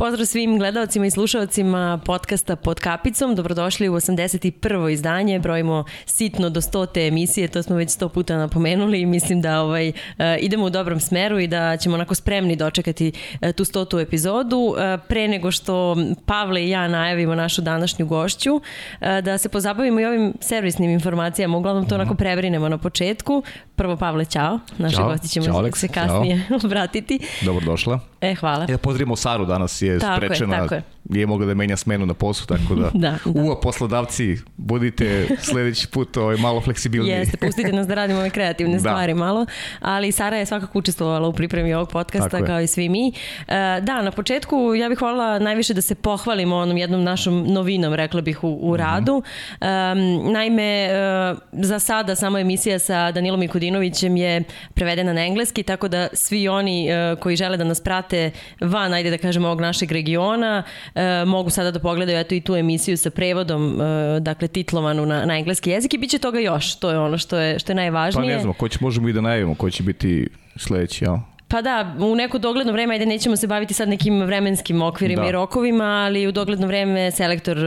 Pozdrav svim gledalcima i slušalcima podcasta Pod kapicom. Dobrodošli u 81. izdanje. Brojimo sitno do 100. te emisije, to smo već 100 puta napomenuli i mislim da ovaj, uh, idemo u dobrom smeru i da ćemo onako spremni dočekati uh, tu 100. epizodu. Uh, pre nego što Pavle i ja najavimo našu današnju gošću, da se pozabavimo i ovim servisnim informacijama. Uglavnom to onako prebrinemo na početku. Prvo Pavle, čao. Naše gosti ćemo čao, Alex, se kasnije čao. obratiti. Dobrodošla. E, hvala. Ja pozdravimo Saru danas je tako sprečena. Je, tako je je mogla da menja smenu na poslu, tako da, da, da. uva poslodavci, budite sledeći put ovaj, malo fleksibilniji. Jeste, pustite nas da radimo ove kreativne da. stvari malo, ali Sara je svakako učestvovala u pripremi ovog podcasta kao i svi mi. E, da, na početku ja bih volila najviše da se pohvalimo onom jednom našom novinom, rekla bih, u, u mhm. radu. Mm -hmm. um, naime, uh, za sada samo emisija sa Danilom Ikudinovićem je prevedena na engleski, tako da svi oni uh, koji žele da nas prate van, ajde da kažemo, ovog našeg regiona, e, mogu sada da pogledaju eto i tu emisiju sa prevodom, e, dakle titlovanu na, na engleski jezik i bit će toga još, to je ono što je, što je najvažnije. Pa ne znam, ko će, možemo i da najavimo ko će biti sledeći, jel? Pa da, u neko dogledno vreme, ajde nećemo se baviti sad nekim vremenskim okvirima da. i rokovima, ali u dogledno vreme selektor uh,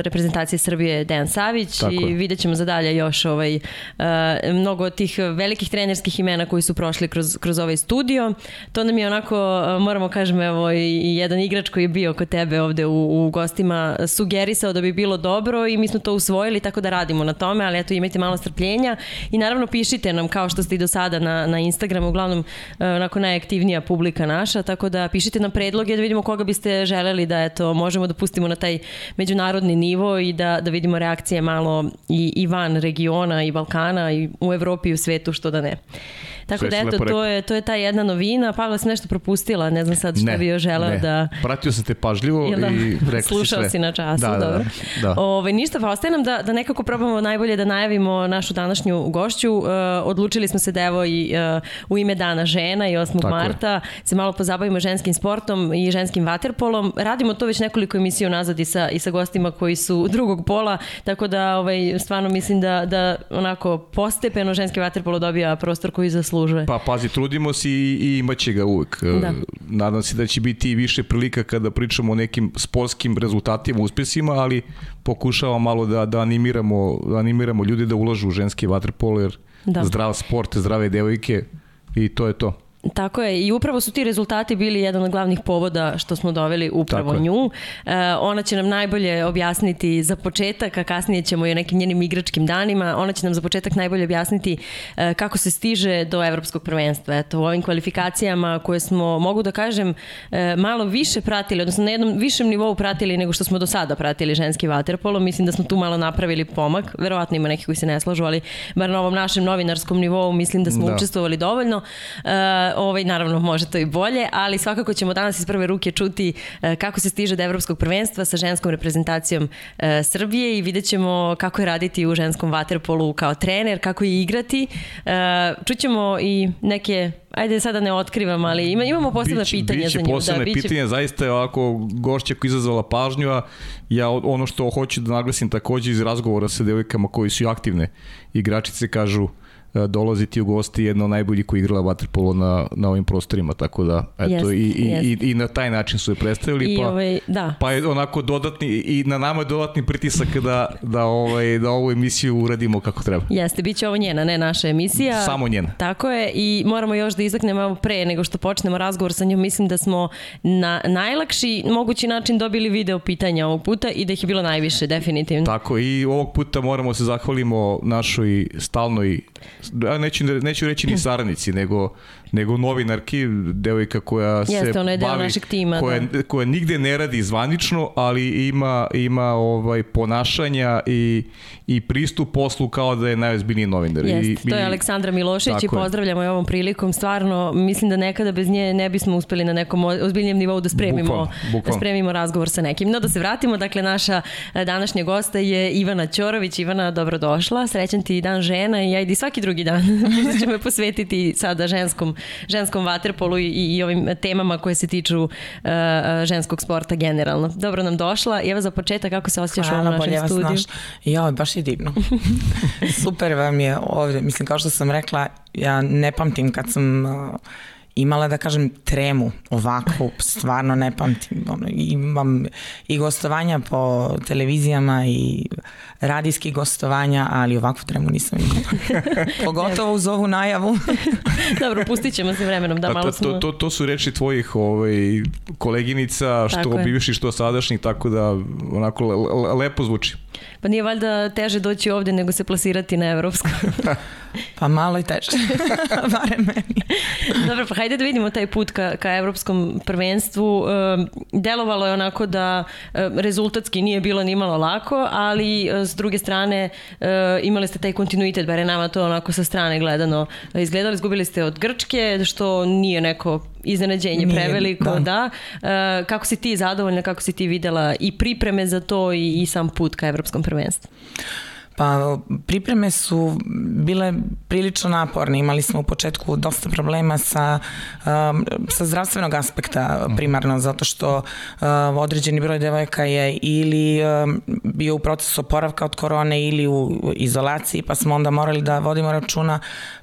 reprezentacije Srbije Dejan Savić Tako i vidjet ćemo za dalje još ovaj, uh, mnogo tih velikih trenerskih imena koji su prošli kroz, kroz ovaj studio. To nam je onako, uh, moramo kažem, evo i jedan igrač koji je bio kod tebe ovde u, u gostima sugerisao da bi bilo dobro i mi smo to usvojili, tako da radimo na tome, ali eto imajte malo strpljenja i naravno pišite nam kao što ste i do sada na, na Instagramu, uglavnom uh, onako najaktivnija publika naša, tako da pišite nam predloge da vidimo koga biste želeli da eto, možemo da pustimo na taj međunarodni nivo i da, da vidimo reakcije malo i, i van regiona i Balkana i u Evropi i u svetu, što da ne. Tako da eto, to je, to je ta jedna novina. Pavla sam nešto propustila, ne znam sad šta ne, bi još želeo da... Pratio sam te pažljivo da, i rekao Slušao si si na času, da, da dobro. Da, da. Ove, ovaj, ništa, pa ostaje nam da, da nekako probamo najbolje da najavimo našu današnju gošću. Uh, odlučili smo se da evo i uh, u ime Dana žena i 8. Tako marta je. se malo pozabavimo ženskim sportom i ženskim vaterpolom. Radimo to već nekoliko emisija nazad i sa, i sa gostima koji su drugog pola, tako da ovaj, stvarno mislim da, da onako postepeno ženski vaterpolo dobija prostor koji zaslužuje zaslužuje. Pa pazi, trudimo se i, i imaće ga uvek. Da. Nadam se da će biti više prilika kada pričamo o nekim sportskim rezultatima, uspesima, ali pokušavamo malo da, da, animiramo, da animiramo ljude da ulažu u ženski vaterpolo, jer da. zdrav sport, zdrave devojke i to je to. Tako je, i upravo su ti rezultati bili jedan od glavnih povoda što smo doveli upravo Tako nju. E, ona će nam najbolje objasniti za početak, a kasnije ćemo i o nekim njenim igračkim danima, ona će nam za početak najbolje objasniti e, kako se stiže do evropskog prvenstva. Eto, u ovim kvalifikacijama koje smo, mogu da kažem, e, malo više pratili, odnosno na jednom višem nivou pratili nego što smo do sada pratili ženski vaterpolo. Mislim da smo tu malo napravili pomak. Verovatno ima neki koji se ne slažu, ali bar na ovom našem novinarskom nivou mislim da smo da. učestvovali dovoljno. E, ovaj, naravno može to i bolje, ali svakako ćemo danas iz prve ruke čuti e, kako se stiže do evropskog prvenstva sa ženskom reprezentacijom e, Srbije i vidjet ćemo kako je raditi u ženskom vaterpolu kao trener, kako je igrati. E, čućemo i neke ajde sada ne otkrivam, ali ima, imamo posebna biće, pitanja biće za nju. Biće posebne da, biće... pitanja, zaista je ovako gošća koja izazvala pažnju, a ja ono što hoću da naglasim takođe iz razgovora sa devojkama koji su aktivne igračice kažu dolaziti u gosti jedno od najboljih koji igrala vaterpolo na, na ovim prostorima, tako da eto, jest, i, i, jest. i, i na taj način su je predstavili, I pa, ovaj, da. pa je onako dodatni, i na nama je dodatni pritisak da, da, ovaj, da ovu emisiju uradimo kako treba. Jeste, bit će ovo njena, ne naša emisija. Samo njena. Tako je i moramo još da izaknemo pre nego što počnemo razgovor sa njom, mislim da smo na najlakši mogući način dobili video pitanja ovog puta i da ih je bilo najviše, definitivno. Tako i ovog puta moramo se zahvalimo našoj stalnoj neću, neću reći ni saradnici, nego nego novinarki, devojka koja se Jeste, ona je bavi, našeg tima, koja, da. koja nigde ne radi zvanično, ali ima, ima ovaj ponašanja i, i pristup poslu kao da je najozbiljniji novinar. Jeste, I, to je Aleksandra Milošević i pozdravljamo je ovom prilikom. Stvarno, mislim da nekada bez nje ne bismo uspeli na nekom ozbiljnijem nivou da spremimo, bukvalno, bukvalno. da spremimo razgovor sa nekim. No da se vratimo, dakle naša e, današnja gosta je Ivana Ćorović. Ivana, dobrodošla. Srećan ti dan žena i ajde svaki drugi dan. Možda ćemo posvetiti sada ženskom ženskom vaterpolu i, i ovim temama koje se tiču uh, ženskog sporta generalno. Dobro nam došla. Evo za početak, kako se osjećaš Hvala, u našem studiju? Hvala, Ja, baš je divno. Super vam je ovde. Mislim, kao što sam rekla, ja ne pamtim kad sam uh, imala da kažem tremu ovakvu, stvarno ne pamtim. Ono, imam i gostovanja po televizijama i radijski gostovanja, ali ovakvu tremu nisam imala. Pogotovo uz ovu najavu. Dobro, pustit ćemo se vremenom. Da, pa malo smo... to, to, to su reči tvojih ovaj, koleginica, što bivši, što sadašnji, tako da onako lepo zvuči. Pa nije valjda teže doći ovde nego se plasirati na evropsku. pa malo i teže, barem meni. Dobro, pa hajde da vidimo taj put ka, ka evropskom prvenstvu. Delovalo je onako da rezultatski nije bilo ni malo lako, ali s druge strane imali ste taj kontinuitet, bare nama to onako sa strane gledano izgledali. Izgubili ste od Grčke, što nije neko iznenađenje Nije, preveliko, da. da. E, kako si ti zadovoljna, kako si ti videla i pripreme za to i, i sam put ka evropskom prvenstvu? Pa pripreme su bile prilično naporne. Imali smo u početku dosta problema sa, um, sa zdravstvenog aspekta primarno, zato što um, određeni broj devojaka je ili um, bio u procesu oporavka od korone ili u izolaciji, pa smo onda morali da vodimo računa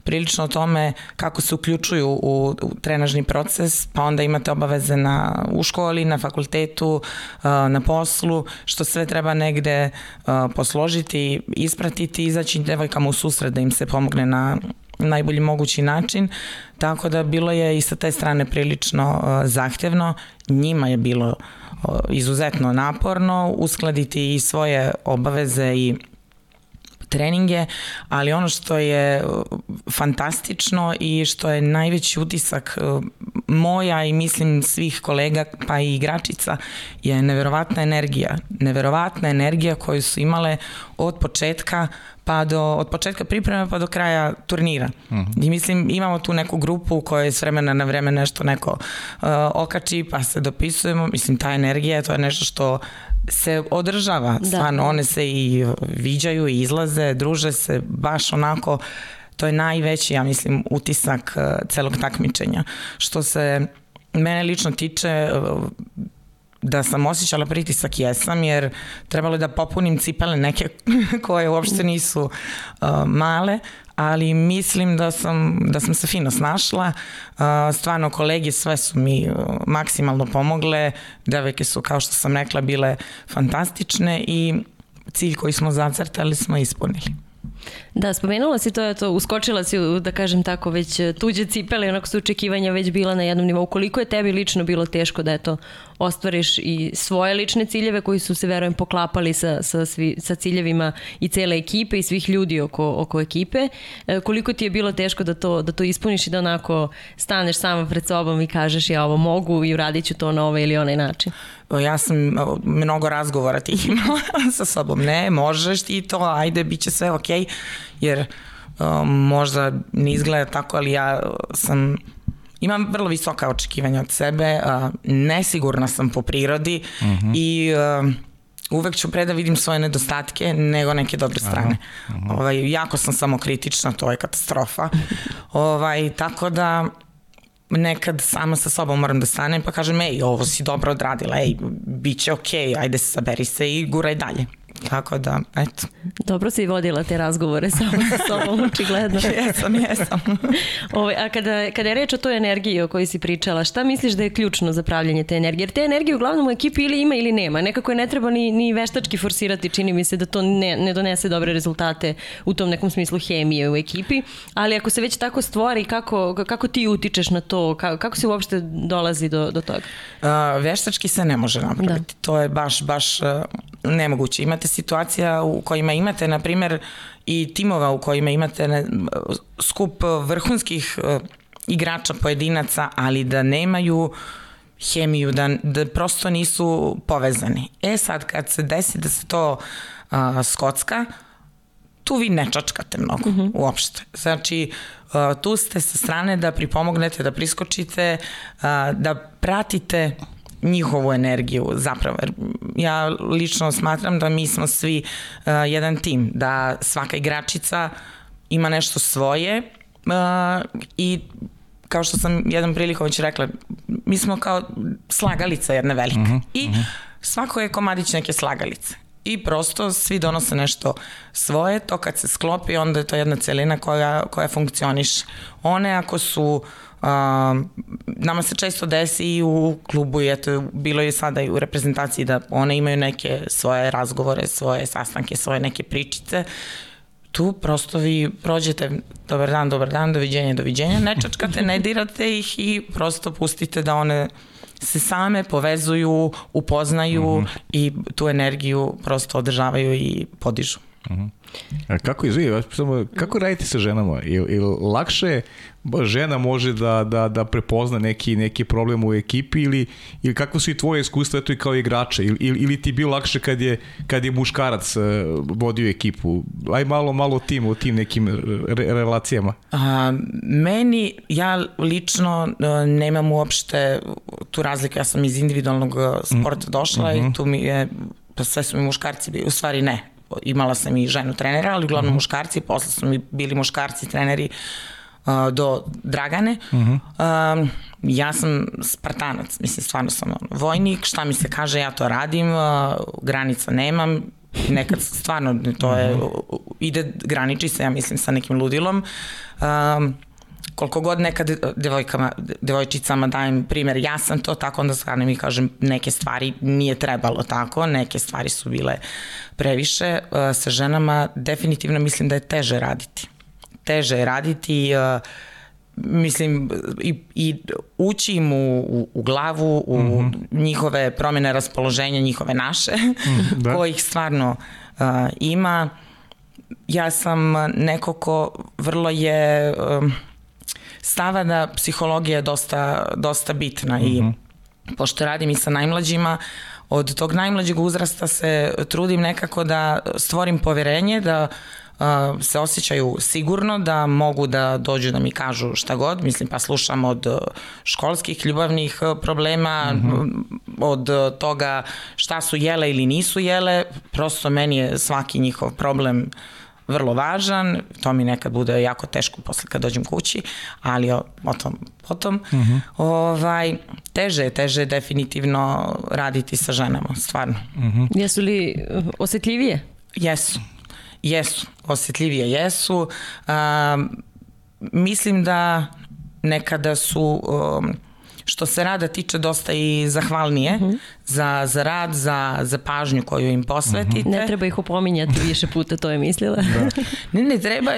prilično o tome kako se uključuju u, u trenažni proces, pa onda imate obaveze na, u školi, na fakultetu, uh, na poslu, što sve treba negde uh, posložiti, ispratiti izaći devojkama u susret da im se pomogne na najbolji mogući način, tako da bilo je i sa te strane prilično uh, zahtevno, njima je bilo izuzetno naporno uskladiti i svoje obaveze i treninge, ali ono što je uh, fantastično i što je najveći utisak uh, moja i mislim svih kolega pa i igračica je neverovatna energija. Neverovatna energija koju su imale od početka pa do, od početka pripreme pa do kraja turnira. Uh mhm. -huh. I mislim imamo tu neku grupu koja je s vremena na vreme nešto neko uh, okači pa se dopisujemo. Mislim ta energija to je nešto što se održava. Da. Stvarno, one se i viđaju i izlaze, druže se baš onako to je najveći, ja mislim, utisak uh, celog takmičenja. Što se mene lično tiče, uh, da sam osjećala pritisak jesam jer trebalo je da popunim cipele neke koje uopšte nisu uh, male, ali mislim da sam, da sam se fino snašla. Uh, stvarno kolege sve su mi uh, maksimalno pomogle, devojke su kao što sam rekla bile fantastične i cilj koji smo zacrtali smo ispunili. Da, spomenula si to, je to, uskočila si, da kažem tako, već tuđe cipele, onako su očekivanja već bila na jednom nivou. Koliko je tebi lično bilo teško da eto, ostvariš i svoje lične ciljeve koji su se, verujem, poklapali sa, sa, svi, sa ciljevima i cele ekipe i svih ljudi oko, oko ekipe. E, koliko ti je bilo teško da to, da to ispuniš i da onako staneš sama pred sobom i kažeš ja ovo mogu i uradit ću to na ovaj ili onaj način? Ja sam mnogo razgovora tih imala sa sobom. Ne, možeš ti to, ajde, bit će sve okej. Okay jer um, možda ne izgleda tako, ali ja sam imam vrlo visoka očekivanja od sebe, uh, nesigurna sam po prirodi mhm. -huh. i uh, uvek ću pre da vidim svoje nedostatke nego neke dobre strane. Aha, aha. Ovaj, jako sam samokritična, to je katastrofa. ovaj, tako da nekad sama sa sobom moram da stanem pa kažem, ej, ovo si dobro odradila, ej, bit će okej, okay, ajde saberi se i guraj dalje. Tako da, eto. Dobro si vodila te razgovore samo sa sobom, očigledno. jesam, jesam. Ove, ovaj, a kada, kada je reč o toj energiji o kojoj si pričala, šta misliš da je ključno za pravljanje te energije? Jer te energije uglavnom u ekipi ili ima ili nema. Nekako je ne treba ni, ni veštački forsirati, čini mi se da to ne, ne donese dobre rezultate u tom nekom smislu hemije u ekipi. Ali ako se već tako stvori, kako, kako ti utičeš na to? Kako, kako se uopšte dolazi do, do toga? Uh, veštački se ne može napraviti. Da. To je baš, baš uh, nemoguće. Imate situacija u kojima imate, na primer, i timova u kojima imate ne, skup vrhunskih uh, igrača, pojedinaca, ali da nemaju hemiju, da, da prosto nisu povezani. E sad, kad se desi da se to uh, skocka, tu vi ne čačkate mnogo, mhm. -huh. uopšte. Znači, uh, tu ste sa strane da pripomognete, da priskočite, uh, da pratite njihovu energiju zapravo. Ja lično smatram da mi smo svi uh, jedan tim, da svaka igračica ima nešto svoje uh, i kao što sam jedan prilikom već rekla, mi smo kao slagalica jedna velika. Uh mhm, -huh, I uh mhm. -huh. svako je komadić neke slagalice. I prosto svi donose nešto svoje, to kad se sklopi onda je to jedna celina koja, koja funkcioniš. One ako su nama se često desi i u klubu i eto, bilo je sada i u reprezentaciji da one imaju neke svoje razgovore, svoje sastanke, svoje neke pričice tu prosto vi prođete dobar dan, dobar dan, doviđenja, doviđenja, ne čačkate, ne dirate ih i prosto pustite da one se same povezuju, upoznaju mhm. -huh. i tu energiju prosto održavaju i podižu. Uh mhm. A kako izvije, samo kako radite sa ženama? Ili il lakše žena može da, da, da prepozna neki, neki problem u ekipi ili, ili kako su i tvoje iskustva eto i kao igrača ili, ili ti bio lakše kad je, kad je muškarac uh, vodio ekipu? Aj malo, malo tim, o tim nekim re, relacijama. A, meni, ja lično uh, nemam uopšte tu razliku, ja sam iz individualnog sporta došla mm -hmm. i mhm. tu mi je, pa sve su mi muškarci bili, u stvari ne, imala sam i ženu trenera, ali uglavnom mhm. -huh. muškarci, posle su mi bili muškarci treneri uh, do Dragane. Uh -huh. uh, ja sam spartanac, mislim, stvarno sam vojnik, šta mi se kaže, ja to radim, uh, granica nemam, nekad stvarno to je, mhm. ide, graniči se, ja mislim, sa nekim ludilom. Um, koliko god nekad devojkama, devojčicama dajem primer, ja sam to tako, onda stvarno i kažem neke stvari nije trebalo tako, neke stvari su bile previše. Uh, sa ženama definitivno mislim da je teže raditi. Teže je raditi uh, mislim i, i ući im u, u, u glavu, u mm -hmm. njihove promjene raspoloženja, njihove naše, mm, da. kojih stvarno uh, ima. Ja sam neko ko vrlo je... Uh, stava da psihologija je dosta, dosta bitna mm -hmm. i mhm. pošto radim i sa najmlađima, od tog najmlađeg uzrasta se trudim nekako da stvorim poverenje, da se osjećaju sigurno, da mogu da dođu da mi kažu šta god, mislim pa slušam od školskih ljubavnih problema, mm -hmm. od toga šta su jele ili nisu jele, prosto meni je svaki njihov problem uh, vrlo važan, to mi nekad bude jako teško posle kad dođem kući, ali o, o tom potom. Uh mhm. -huh. ovaj, teže je, teže je definitivno raditi sa ženama, stvarno. Uh mhm. -huh. Jesu li uh, osetljivije? Jesu, jesu, osetljivije jesu. Um, mislim da nekada su um, što se rada tiče dosta i zahvalnije mm -hmm. Za, za rad, za, za pažnju koju im posvetite. Mm -hmm. Ne treba ih opominjati više puta, to je mislila. Da. ne, ne treba,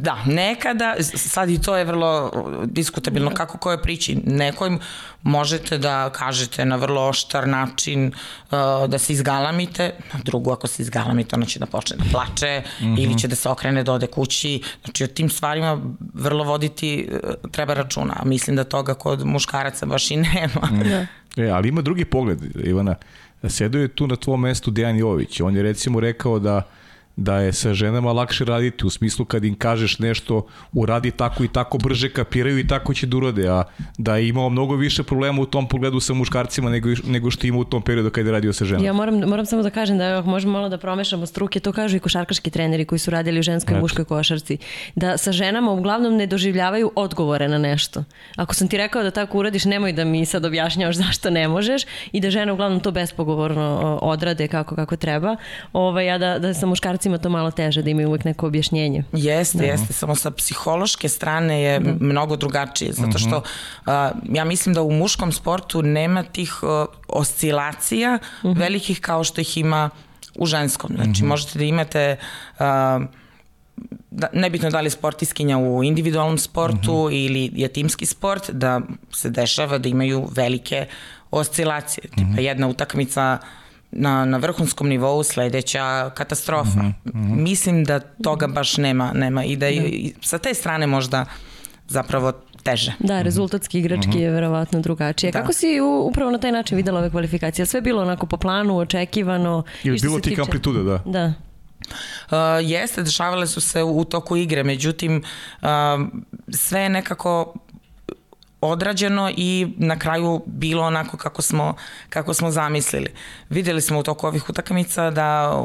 da, nekada, sad i to je vrlo diskutabilno da. kako koje priči, nekojim možete da kažete na vrlo oštar način uh, da se izgalamite, na drugu ako se izgalamite ona će da počne da plače mm -hmm. ili će da se okrene da ode kući, znači o tim stvarima vrlo voditi uh, treba računa, a mislim da toga kod muškaraca baš i nema. Mm. E, ali ima drugi pogled, Ivana, sedeo je tu na tvom mestu Dejan Jović, on je recimo rekao da da je sa ženama lakše raditi u smislu kad im kažeš nešto uradi tako i tako brže kapiraju i tako će da urade a da je imao mnogo više problema u tom pogledu sa muškarcima nego, nego što ima u tom periodu kad je radio sa ženama. Ja moram, moram samo da kažem da možemo malo da promešamo struke, to kažu i košarkaški treneri koji su radili u ženskoj i muškoj košarci, da sa ženama uglavnom ne doživljavaju odgovore na nešto. Ako sam ti rekao da tako uradiš, nemoj da mi sad objašnjavaš zašto ne možeš i da žene uglavnom to bespogovorno odrade kako kako treba, ovaj, a da, da sa muškarcima muškarcima to malo teže da imaju uvek neko objašnjenje. Jeste, da. jeste, samo sa psihološke strane je da. mnogo drugačije, zato što uh, ja mislim da u muškom sportu nema tih uh, oscilacija uh mhm. -huh. velikih kao što ih ima u ženskom. Znači, uh mhm. -huh. možete da imate uh, da, nebitno da li je sportiskinja u individualnom sportu uh. -huh. ili je timski sport, da se dešava da imaju velike oscilacije. Uh -huh. Tipa jedna utakmica uh, na, na vrhunskom nivou sledeća katastrofa. Mm -hmm. Mislim da toga baš nema, nema i da i, i sa te strane možda zapravo teže. Da, rezultatski igrački mm -hmm. je verovatno drugačije. Da. Kako si u, upravo na taj način videla ove kvalifikacije? Sve bilo onako po planu, očekivano? Ili bilo ti tiče... amplitude, da? Da. Uh, jeste, dešavale su se u, u toku igre, međutim uh, sve je nekako odrađeno i na kraju bilo onako kako smo, kako smo zamislili. Videli smo u toku ovih utakmica da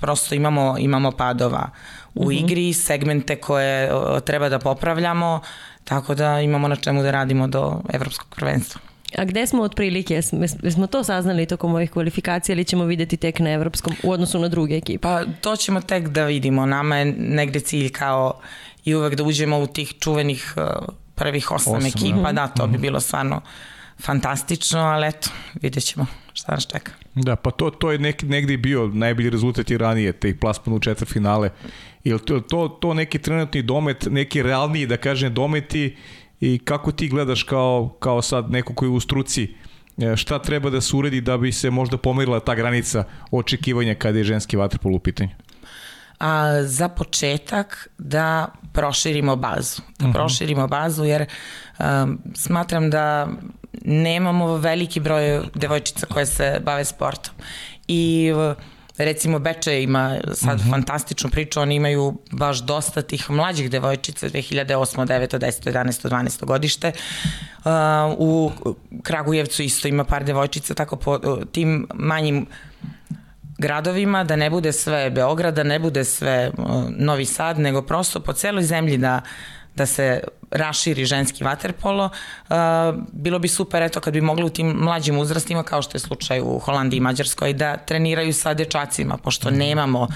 prosto imamo, imamo padova u mm -hmm. igri, segmente koje treba da popravljamo, tako da imamo na čemu da radimo do evropskog prvenstva. A gde smo otprilike? Smo to saznali tokom ovih kvalifikacija ili ćemo videti tek na evropskom u odnosu na druge ekipe? Pa to ćemo tek da vidimo. Nama je negde cilj kao i uvek da uđemo u tih čuvenih prvih osam, osam ekipa, da. da, to bi mhm. bilo stvarno fantastično, ali eto, vidjet ćemo šta nas čeka. Da, pa to, to je nek, negdje bio najbolji rezultat i ranije, te ih plasman u četvr finale. Je to, to, to neki trenutni domet, neki realniji, da kažem, dometi i kako ti gledaš kao, kao sad neko koji je u struci, e, šta treba da se uredi da bi se možda pomerila ta granica očekivanja kada je ženski vaterpol u pitanju? A, za početak da proširimo bazu. Da uh mhm. -huh. proširimo bazu jer um, smatram da nemamo veliki broj devojčica koje se bave sportom. I recimo Beče ima sad uh mhm. -huh. fantastičnu priču, oni imaju baš dosta tih mlađih devojčica 2008, 9, 10, 11, 12 godište. Uh, u Kragujevcu isto ima par devojčica, tako po tim manjim gradovima, da ne bude sve Beograd, da ne bude sve Novi Sad, nego prosto po celoj zemlji da da se raširi ženski vaterpolo. Uh, bilo bi super eto kad bi mogli u tim mlađim uzrastima kao što je slučaj u Holandiji i Mađarskoj da treniraju sa dečacima pošto mhm. nemamo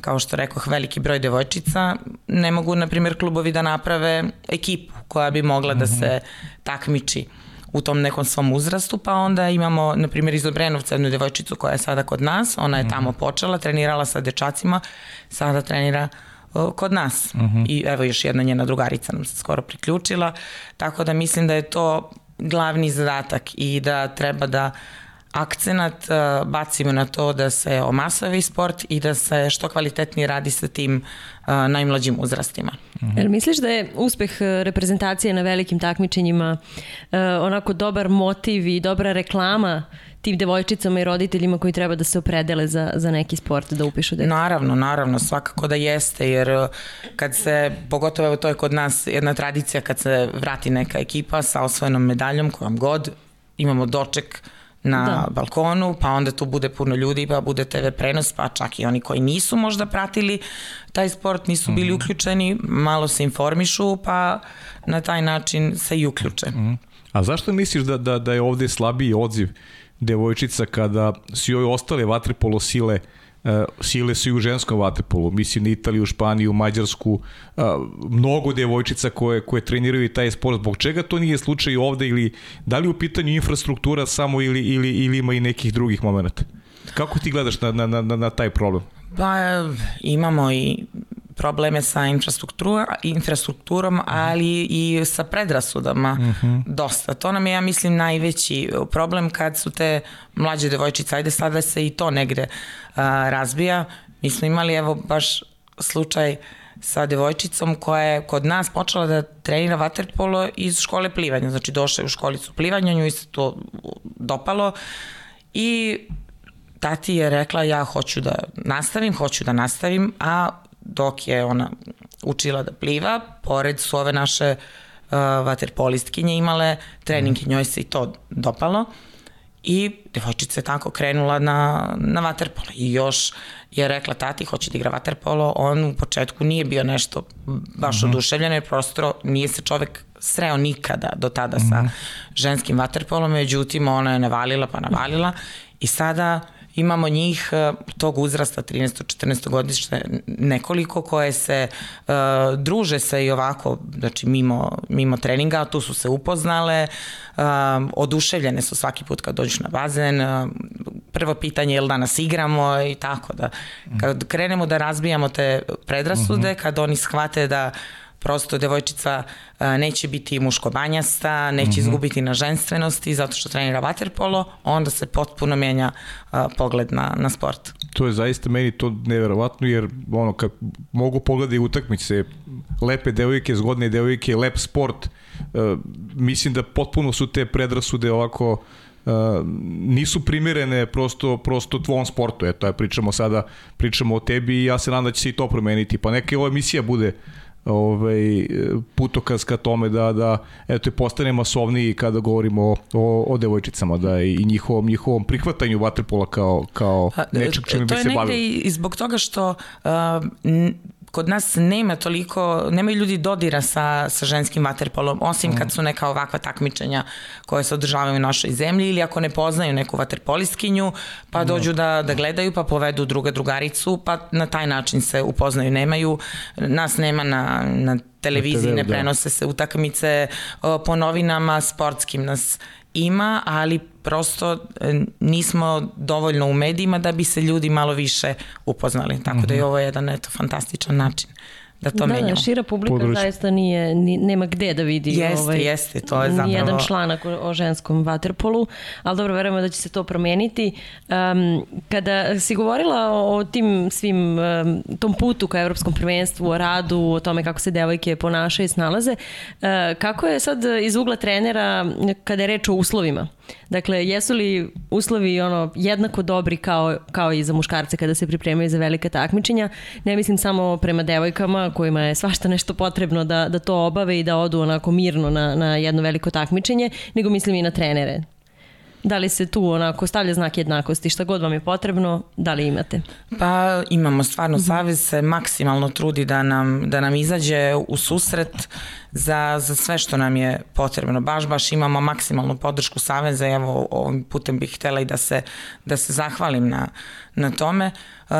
kao što rekoh, veliki broj devojčica, ne mogu, na primjer, klubovi da naprave ekipu koja bi mogla da mhm. se takmiči u tom nekom svom uzrastu, pa onda imamo, na primjer, iz Obrenovca jednu devojčicu koja je sada kod nas, ona je mhm. tamo počela, trenirala sa dečacima, sada trenira kod nas. Uh -huh. I evo još jedna njena drugarica nam se skoro priključila. Tako da mislim da je to glavni zadatak i da treba da akcenat uh, bacimo na to da se omasavi sport i da se što kvalitetnije radi sa tim uh, najmlađim uzrastima. Mm -hmm. Jel misliš da je uspeh uh, reprezentacije na velikim takmičenjima uh, onako dobar motiv i dobra reklama tim devojčicama i roditeljima koji treba da se opredele za, za neki sport da upišu dete? Naravno, naravno, svakako da jeste, jer uh, kad se, pogotovo evo to je kod nas jedna tradicija, kad se vrati neka ekipa sa osvojenom medaljom, kojom god, imamo doček na da. balkonu, pa onda tu bude puno ljudi, pa bude TV prenos, pa čak i oni koji nisu možda pratili taj sport, nisu bili mm uključeni, malo se informišu, pa na taj način se i uključe. Mm. A zašto misliš da, da, da je ovde slabiji odziv devojčica kada svi ove ostale vatripolo sile uh, sile su i u ženskom vaterpolu, mislim na Italiju, Španiju, Mađarsku, uh, mnogo devojčica koje, koje treniraju i taj sport, zbog čega to nije slučaj ovde ili da li u pitanju infrastruktura samo ili, ili, ili ima i nekih drugih momenta? Kako ti gledaš na, na, na, na taj problem? Pa imamo i probleme sa infrastrukturom, ali i sa predrasudama uh mhm. -huh. dosta. To nam je, ja mislim, najveći problem kad su te mlađe devojčice, ajde sada se i to negde a, razbija. Mi smo imali, evo, baš slučaj sa devojčicom koja je kod nas počela da trenira vaterpolo iz škole plivanja. Znači došla je u školicu plivanja, nju se to dopalo i tati je rekla ja hoću da nastavim, hoću da nastavim, a dok je ona učila da pliva, pored su ove naše uh, vaterpolistkinje imale trening i njoj se i to dopalo i devojčica je tako krenula na, na vaterpolo i još je rekla tati hoće da igra vaterpolo, on u početku nije bio nešto baš mm -hmm. oduševljen jer prosto nije se čovek sreo nikada do tada mm -hmm. sa mhm. ženskim vaterpolom, međutim ona je navalila pa navalila i sada imamo njih e, tog uzrasta 13-14 godište nekoliko koje se uh, druže se i ovako, znači mimo, mimo treninga, tu su se upoznale, uh, oduševljene su svaki put kad dođeš na bazen, uh, prvo pitanje je li danas igramo i tako da kad krenemo da razbijamo te predrasude, mhm. kad oni shvate da prosto devojčica neće biti muško-banjasta, neće mm -hmm. izgubiti na ženstvenosti zato što trenira vaterpolo, onda se potpuno menja pogled na, na sport. To je zaista meni to neverovatno jer ono kad mogu pogledati utakmice, lepe devojke, zgodne devojke, lep sport, mislim da potpuno su te predrasude ovako Uh, nisu primirene prosto, prosto tvom sportu. Eto, ja pričamo sada, pričamo o tebi i ja se nadam da će se i to promeniti. Pa neka ova emisija bude ovaj, putokaz ka tome da, da eto, postane masovniji kada govorimo o, o, o devojčicama da i njihovom, njihovom prihvatanju vaterpola kao, kao nečeg čime bi se bavili. To je negde i zbog toga što uh, kod nas nema toliko, nemaju ljudi dodira sa, sa ženskim vaterpolom, osim kad su neka ovakva takmičenja koje se održavaju u našoj zemlji ili ako ne poznaju neku vaterpoliskinju, pa dođu da, da gledaju, pa povedu druga drugaricu, pa na taj način se upoznaju. Nemaju, nas nema na, na televiziji, ne da. prenose se utakmice po novinama, sportskim nas ima, ali prosto e, nismo dovoljno u medijima da bi se ljudi malo više upoznali. Tako da je mhm. ovo jedan eto, fantastičan način da to da, menjamo. Da, šira publika Područ. zaista nije, ni, nema gde da vidi jeste, ovaj, jeste, to je zapravo... jedan članak o, o ženskom vaterpolu, ali dobro, verujemo da će se to promeniti. Um, kada si govorila o, o tim svim, um, tom putu ka evropskom prvenstvu, o radu, o tome kako se devojke ponašaju i snalaze, uh, kako je sad iz ugla trenera kada je reč o uslovima? Dakle, jesu li uslovi ono jednako dobri kao, kao i za muškarce kada se pripremaju za velika takmičenja? Ne mislim samo prema devojkama kojima je svašta nešto potrebno da, da to obave i da odu onako mirno na, na jedno veliko takmičenje, nego mislim i na trenere. Da li se tu onako stavlja znak jednakosti, šta god vam je potrebno, da li imate? Pa imamo stvarno. Savez se maksimalno trudi da nam, da nam izađe u susret za, za sve što nam je potrebno. Baš, baš imamo maksimalnu podršku Saveza i evo ovim putem bih htela i da se, da se zahvalim na, na tome. Uh,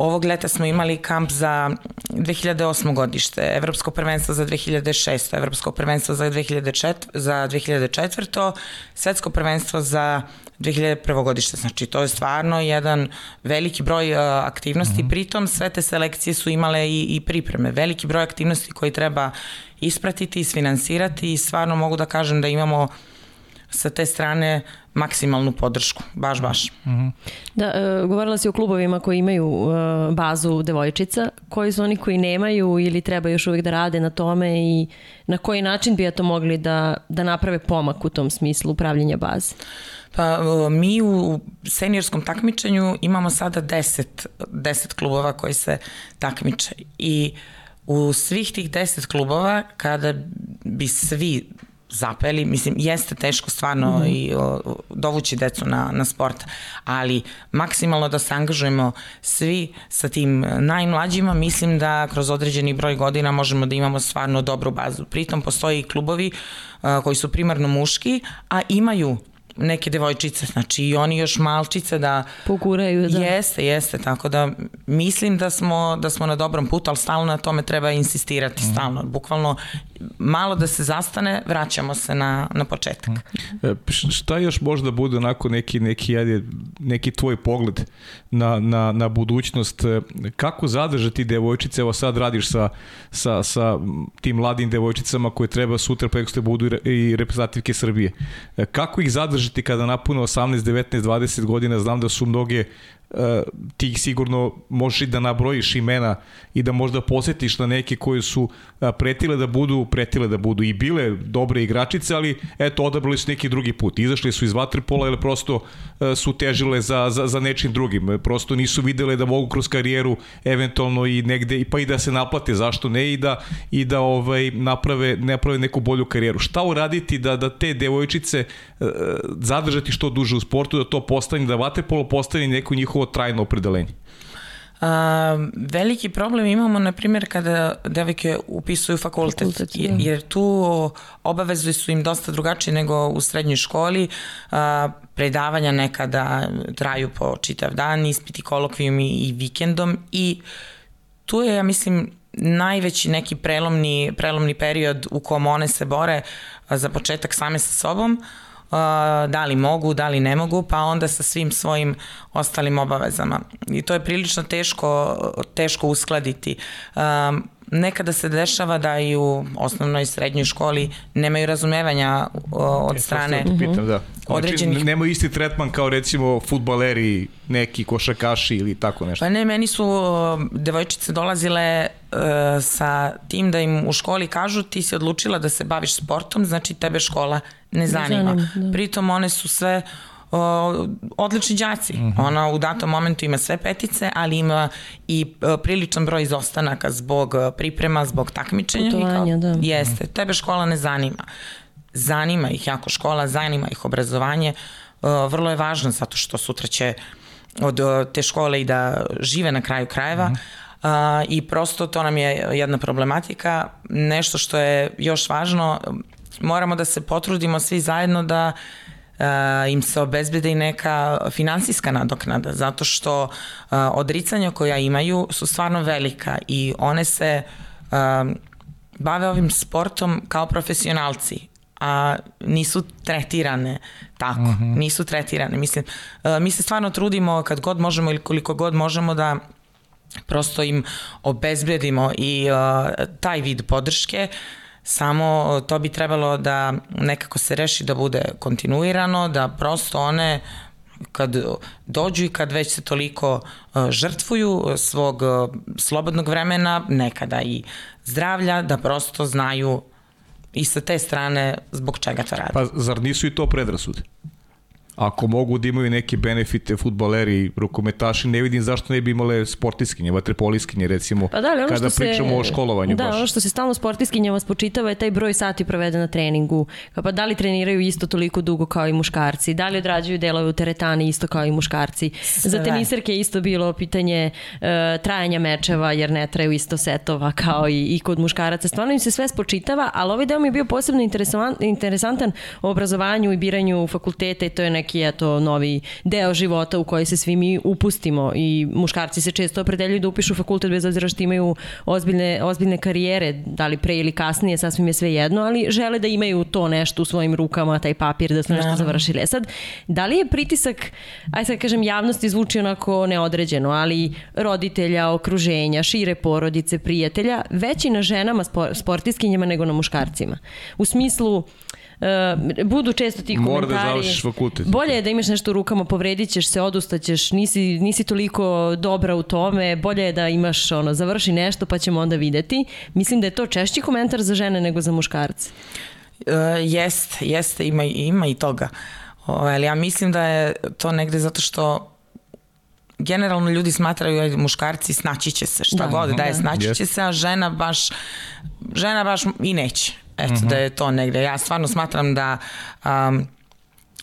Ovog leta smo imali kamp za 2008. godište, Evropsko prvenstvo za 2006. Evropsko prvenstvo za 2004. za 2004. Svetsko prvenstvo za 2001. godište. Znači, to je stvarno jedan veliki broj uh, aktivnosti. Mm -hmm. Pritom, sve te selekcije su imale i, i pripreme. Veliki broj aktivnosti koji treba ispratiti, isfinansirati i stvarno mogu da kažem da imamo sa te strane maksimalnu podršku, baš, baš. Mm -hmm. Da, e, govorila si o klubovima koji imaju e, bazu devojčica, koji su oni koji nemaju ili treba još uvijek da rade na tome i na koji način bi to mogli da, da naprave pomak u tom smislu upravljanja baze? Pa e, mi u seniorskom takmičenju imamo sada 10, 10 klubova koji se takmiče i u svih tih 10 klubova kada bi svi zapeli, mislim, jeste teško stvarno mm -hmm. i o, dovući decu na, na sport, ali maksimalno da se angažujemo svi sa tim najmlađima, mislim da kroz određeni broj godina možemo da imamo stvarno dobru bazu. Pritom postoji i klubovi a, koji su primarno muški, a imaju neke devojčice, znači i oni još malčice da poguraju, da. Jeste, jeste, tako da mislim da smo da smo na dobrom putu, ali stalno na tome treba insistirati, mm. stalno, bukvalno malo da se zastane, vraćamo se na, na početak. Mm. Šta još možda bude onako neki, neki, ajde, neki tvoj pogled na, na, na budućnost? E, kako zadržati devojčice? Evo sad radiš sa, sa, sa tim mladim devojčicama koje treba sutra preko ste budu i reprezentativke Srbije. E, kako ih zadržati kada napune 18, 19, 20 godina? Znam da su mnoge uh, ti sigurno možeš i da nabrojiš imena i da možda posetiš na neke koje su uh, pretile da budu, pretile da budu i bile dobre igračice, ali eto, odabrali su neki drugi put. Izašli su iz vaterpola ili prosto uh, su težile za, za, za nečim drugim. Prosto nisu videle da mogu kroz karijeru eventualno i negde, pa i da se naplate, zašto ne, i da, i da ovaj, naprave, naprave neku bolju karijeru. Šta uraditi da, da te devojčice zadržati što duže u sportu, da to postane, da vaterpolo postane neko njihovo njihovo trajno opredelenje? A, veliki problem imamo, na primjer, kada devojke upisuju fakultet, fakultet jer, da. jer tu obavezu su im dosta drugačije nego u srednjoj školi. A, predavanja nekada traju po čitav dan, ispiti kolokvijum i, i vikendom i tu je, ja mislim, najveći neki prelomni, prelomni period u kom one se bore za početak same sa sobom, uh, da li mogu, da li ne mogu, pa onda sa svim svojim ostalim obavezama. I to je prilično teško, teško uskladiti. Um, nekada se dešava da i u osnovnoj i srednjoj školi nemaju razumevanja od e, strane pitam, da. Znači, određenih... Nemaju isti tretman kao recimo futbaleri, neki košakaši ili tako nešto. Pa ne, meni su devojčice dolazile uh, sa tim da im u školi kažu ti si odlučila da se baviš sportom, znači tebe škola ne zanima. Ne zanima da. Pritom one su sve o, odlični đaci. Mm -hmm. Ona u datom momentu ima sve petice, ali ima i o, priličan broj izostanaka zbog priprema, zbog takmičenja. Putovanja, da. Jeste. Tebe škola ne zanima. Zanima ih jako škola, zanima ih obrazovanje. O, vrlo je važno zato što sutra će od te škole i da žive na kraju krajeva. Mm -hmm a, i prosto to nam je jedna problematika. Nešto što je još važno, moramo da se potrudimo svi zajedno da a, im se obezbede i neka finansijska nadoknada, zato što a, odricanja koja imaju su stvarno velika i one se a, bave ovim sportom kao profesionalci a nisu tretirane tako, mhm. -huh. nisu tretirane. Mislim, mi se stvarno trudimo kad god možemo ili koliko god možemo da prosto im obezbedimo i uh, taj vid podrške, samo to bi trebalo da nekako se reši da bude kontinuirano, da prosto one kad dođu i kad već se toliko žrtvuju svog slobodnog vremena, nekada i zdravlja, da prosto znaju i sa te strane zbog čega to radi. Pa zar nisu i to predrasude? Ako mogu da imaju neke benefite futbaleri, rukometaši, ne vidim zašto ne bi imale sportiskinje, vatrepoliskinje recimo, pa da, ono kada pričamo se, o školovanju. Da, baš. ono što se stalno sportiskinjama spočitava je taj broj sati provede na treningu. Pa da li treniraju isto toliko dugo kao i muškarci? Da li odrađuju delove u teretani isto kao i muškarci? Sve. Za teniserke je isto bilo pitanje uh, trajanja mečeva, jer ne traju isto setova kao i, i kod muškaraca. Stvarno im se sve spočitava, ali ovaj deo mi je bio posebno interesantan o obrazovanju i biranju fakulteta i to je neki neki eto novi deo života u koji se svi mi upustimo i muškarci se često opredeljuju da upišu fakultet bez obzira što imaju ozbiljne, ozbiljne karijere, da li pre ili kasnije, sasvim je sve jedno, ali žele da imaju to nešto u svojim rukama, taj papir da su nešto završili. E sad, da li je pritisak, aj sad kažem, javnosti zvuči onako neodređeno, ali roditelja, okruženja, šire porodice, prijatelja, veći na ženama sportiskinjama nego na muškarcima. U smislu, uh, budu često ti komentari. Mora da završiš fakultet. Bolje je da imaš nešto u rukama, povredit ćeš se, odustaćeš, nisi, nisi toliko dobra u tome, bolje je da imaš, ono, završi nešto pa ćemo onda videti. Mislim da je to češći komentar za žene nego za muškarce. Uh, jeste, jeste, ima, ima i toga. O, ali ja mislim da je to negde zato što generalno ljudi smatraju da muškarci snaći će se, šta da, god da je snaći yes. će se, a žena baš žena baš i neće. Eto, mm -hmm. da je to negde. Ja stvarno smatram da um,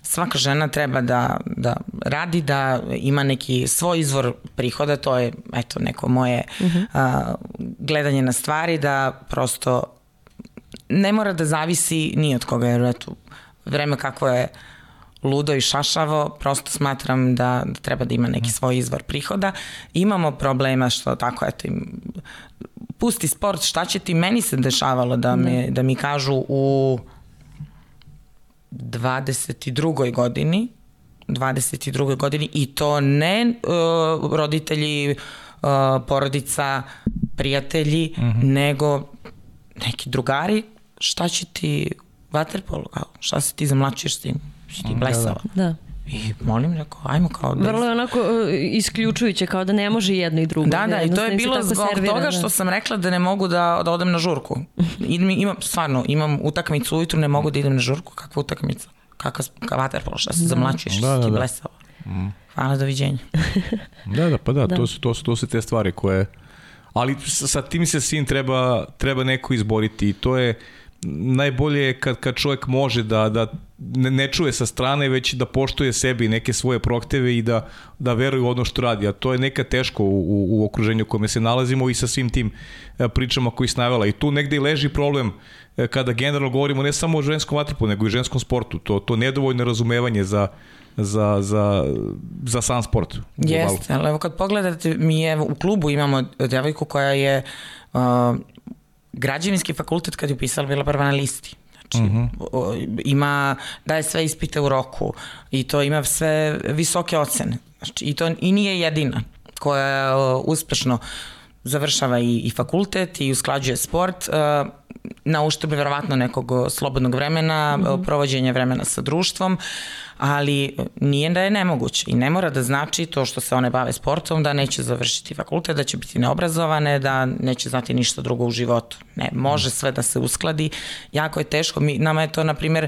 svaka žena treba da, da radi, da ima neki svoj izvor prihoda, to je eto, neko moje mm -hmm. uh, gledanje na stvari, da prosto ne mora da zavisi ni od koga, jer eto, vreme kako je ludo i šašavo, prosto smatram da, da treba da ima neki svoj izvor prihoda. Imamo problema što tako, eto, im, pusti sport, šta će ti? Meni se dešavalo da, me, da mi kažu u 22. godini, 22. godini i to ne uh, roditelji, uh, porodica, prijatelji, uh mhm. -huh. nego neki drugari, šta će ti vaterpolo, šta se ti zamlačiš s tim, si ti blesava. Da, da. I molim, rekao, ajmo kao da... Vrlo je onako e, isključujuće, kao da ne može jedno i drugo. Da, da, i to je bilo zbog servira, toga da. što da. sam rekla da ne mogu da, da odem na žurku. I, imam, stvarno, imam utakmicu ujutru, ne mogu da idem na žurku. Kakva utakmica? Kakva vaterpolo, šta se da. zamlačuješ, da, da, ti da. blesava. Mm. Hvala, doviđenja. da, da, pa da, da. To, su, to, su, to su te stvari koje... Ali sa tim se svim treba, treba neko izboriti i to je najbolje je kad, kad čovjek može da, da ne, ne čuje sa strane, već da poštuje sebi neke svoje prohteve i da, da veruje u ono što radi. A to je neka teško u, u, u okruženju u kome se nalazimo i sa svim tim e, pričama koji snavela. I tu negde i leži problem e, kada generalno govorimo ne samo o ženskom vatripu, nego i ženskom sportu. To, to nedovoljno razumevanje za, za, za, za sam sport. Jeste, ali evo kad pogledate, mi je u klubu imamo devojku koja je uh, građevinski fakultet kad je upisala bila prva na listi. Znači, uh mhm. -huh. ima, daje sve ispite u roku i to ima sve visoke ocene. Znači, i to i nije jedina koja uspešno završava i, i fakultet i usklađuje sport. Uh, na uštrb verovatno nekog slobodnog vremena, mm -hmm. provođenja vremena sa društvom, ali nije da je nemoguće i ne mora da znači to što se one bave sportom da neće završiti fakultet, da će biti neobrazovane, da neće znati ništa drugo u životu. Ne, može sve da se uskladi. Jako je teško. Mi, nama je to, na primjer,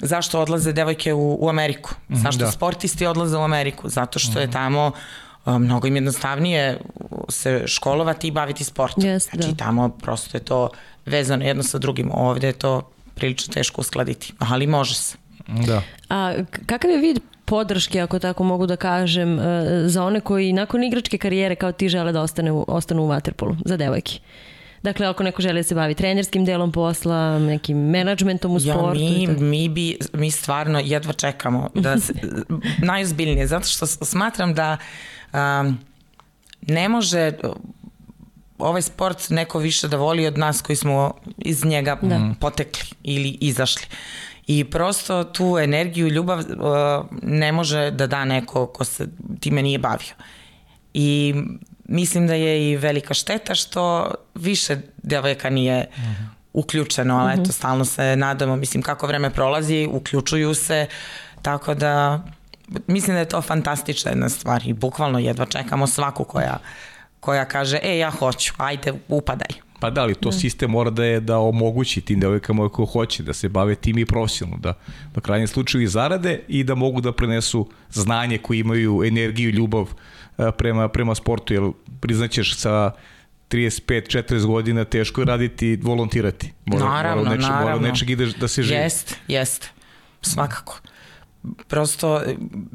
zašto odlaze devojke u, u Ameriku? Mhm, zašto da. sportisti odlaze u Ameriku? Zato što je mhm. tamo mnogo im jednostavnije se školovati i baviti sportom. Yes, znači da. tamo prosto je to vezano jedno sa drugim. Ovde je to prilično teško uskladiti, ali može se. Da. A kakav je vid podrške, ako tako mogu da kažem, za one koji nakon igračke karijere kao ti žele da ostane, ostanu u Waterpolu, za devojke? Dakle, ako neko želi da se bavi trenerskim delom posla, nekim menadžmentom u sportu. Ja, mi, mi, bi, mi stvarno jedva čekamo. Da se, najozbiljnije, zato što smatram da um, ne može ovaj sport neko više da voli od nas koji smo iz njega da. potekli ili izašli. I prosto tu energiju ljubav uh, ne može da da neko ko se time nije bavio. I mislim da je i velika šteta što više devojaka nije uh. -huh. uključeno, ali uh -huh. eto, stalno se nadamo, mislim, kako vreme prolazi, uključuju se, tako da mislim da je to fantastična jedna stvar i bukvalno jedva čekamo svaku koja, koja kaže, e, ja hoću, ajde, upadaj. Pa da, ali to da. sistem mora da je da omogući tim devojkama ko hoće da se bave tim i profesionalno, da na krajnjem slučaju i zarade i da mogu da prenesu znanje koje imaju, energiju ljubav prema, prema sportu, jer priznaćeš sa 35-40 godina teško je raditi, volontirati. Mora, naravno, mora neče, naravno. Mora nečeg ideš da se živi. Jest, jest, svakako. Prosto,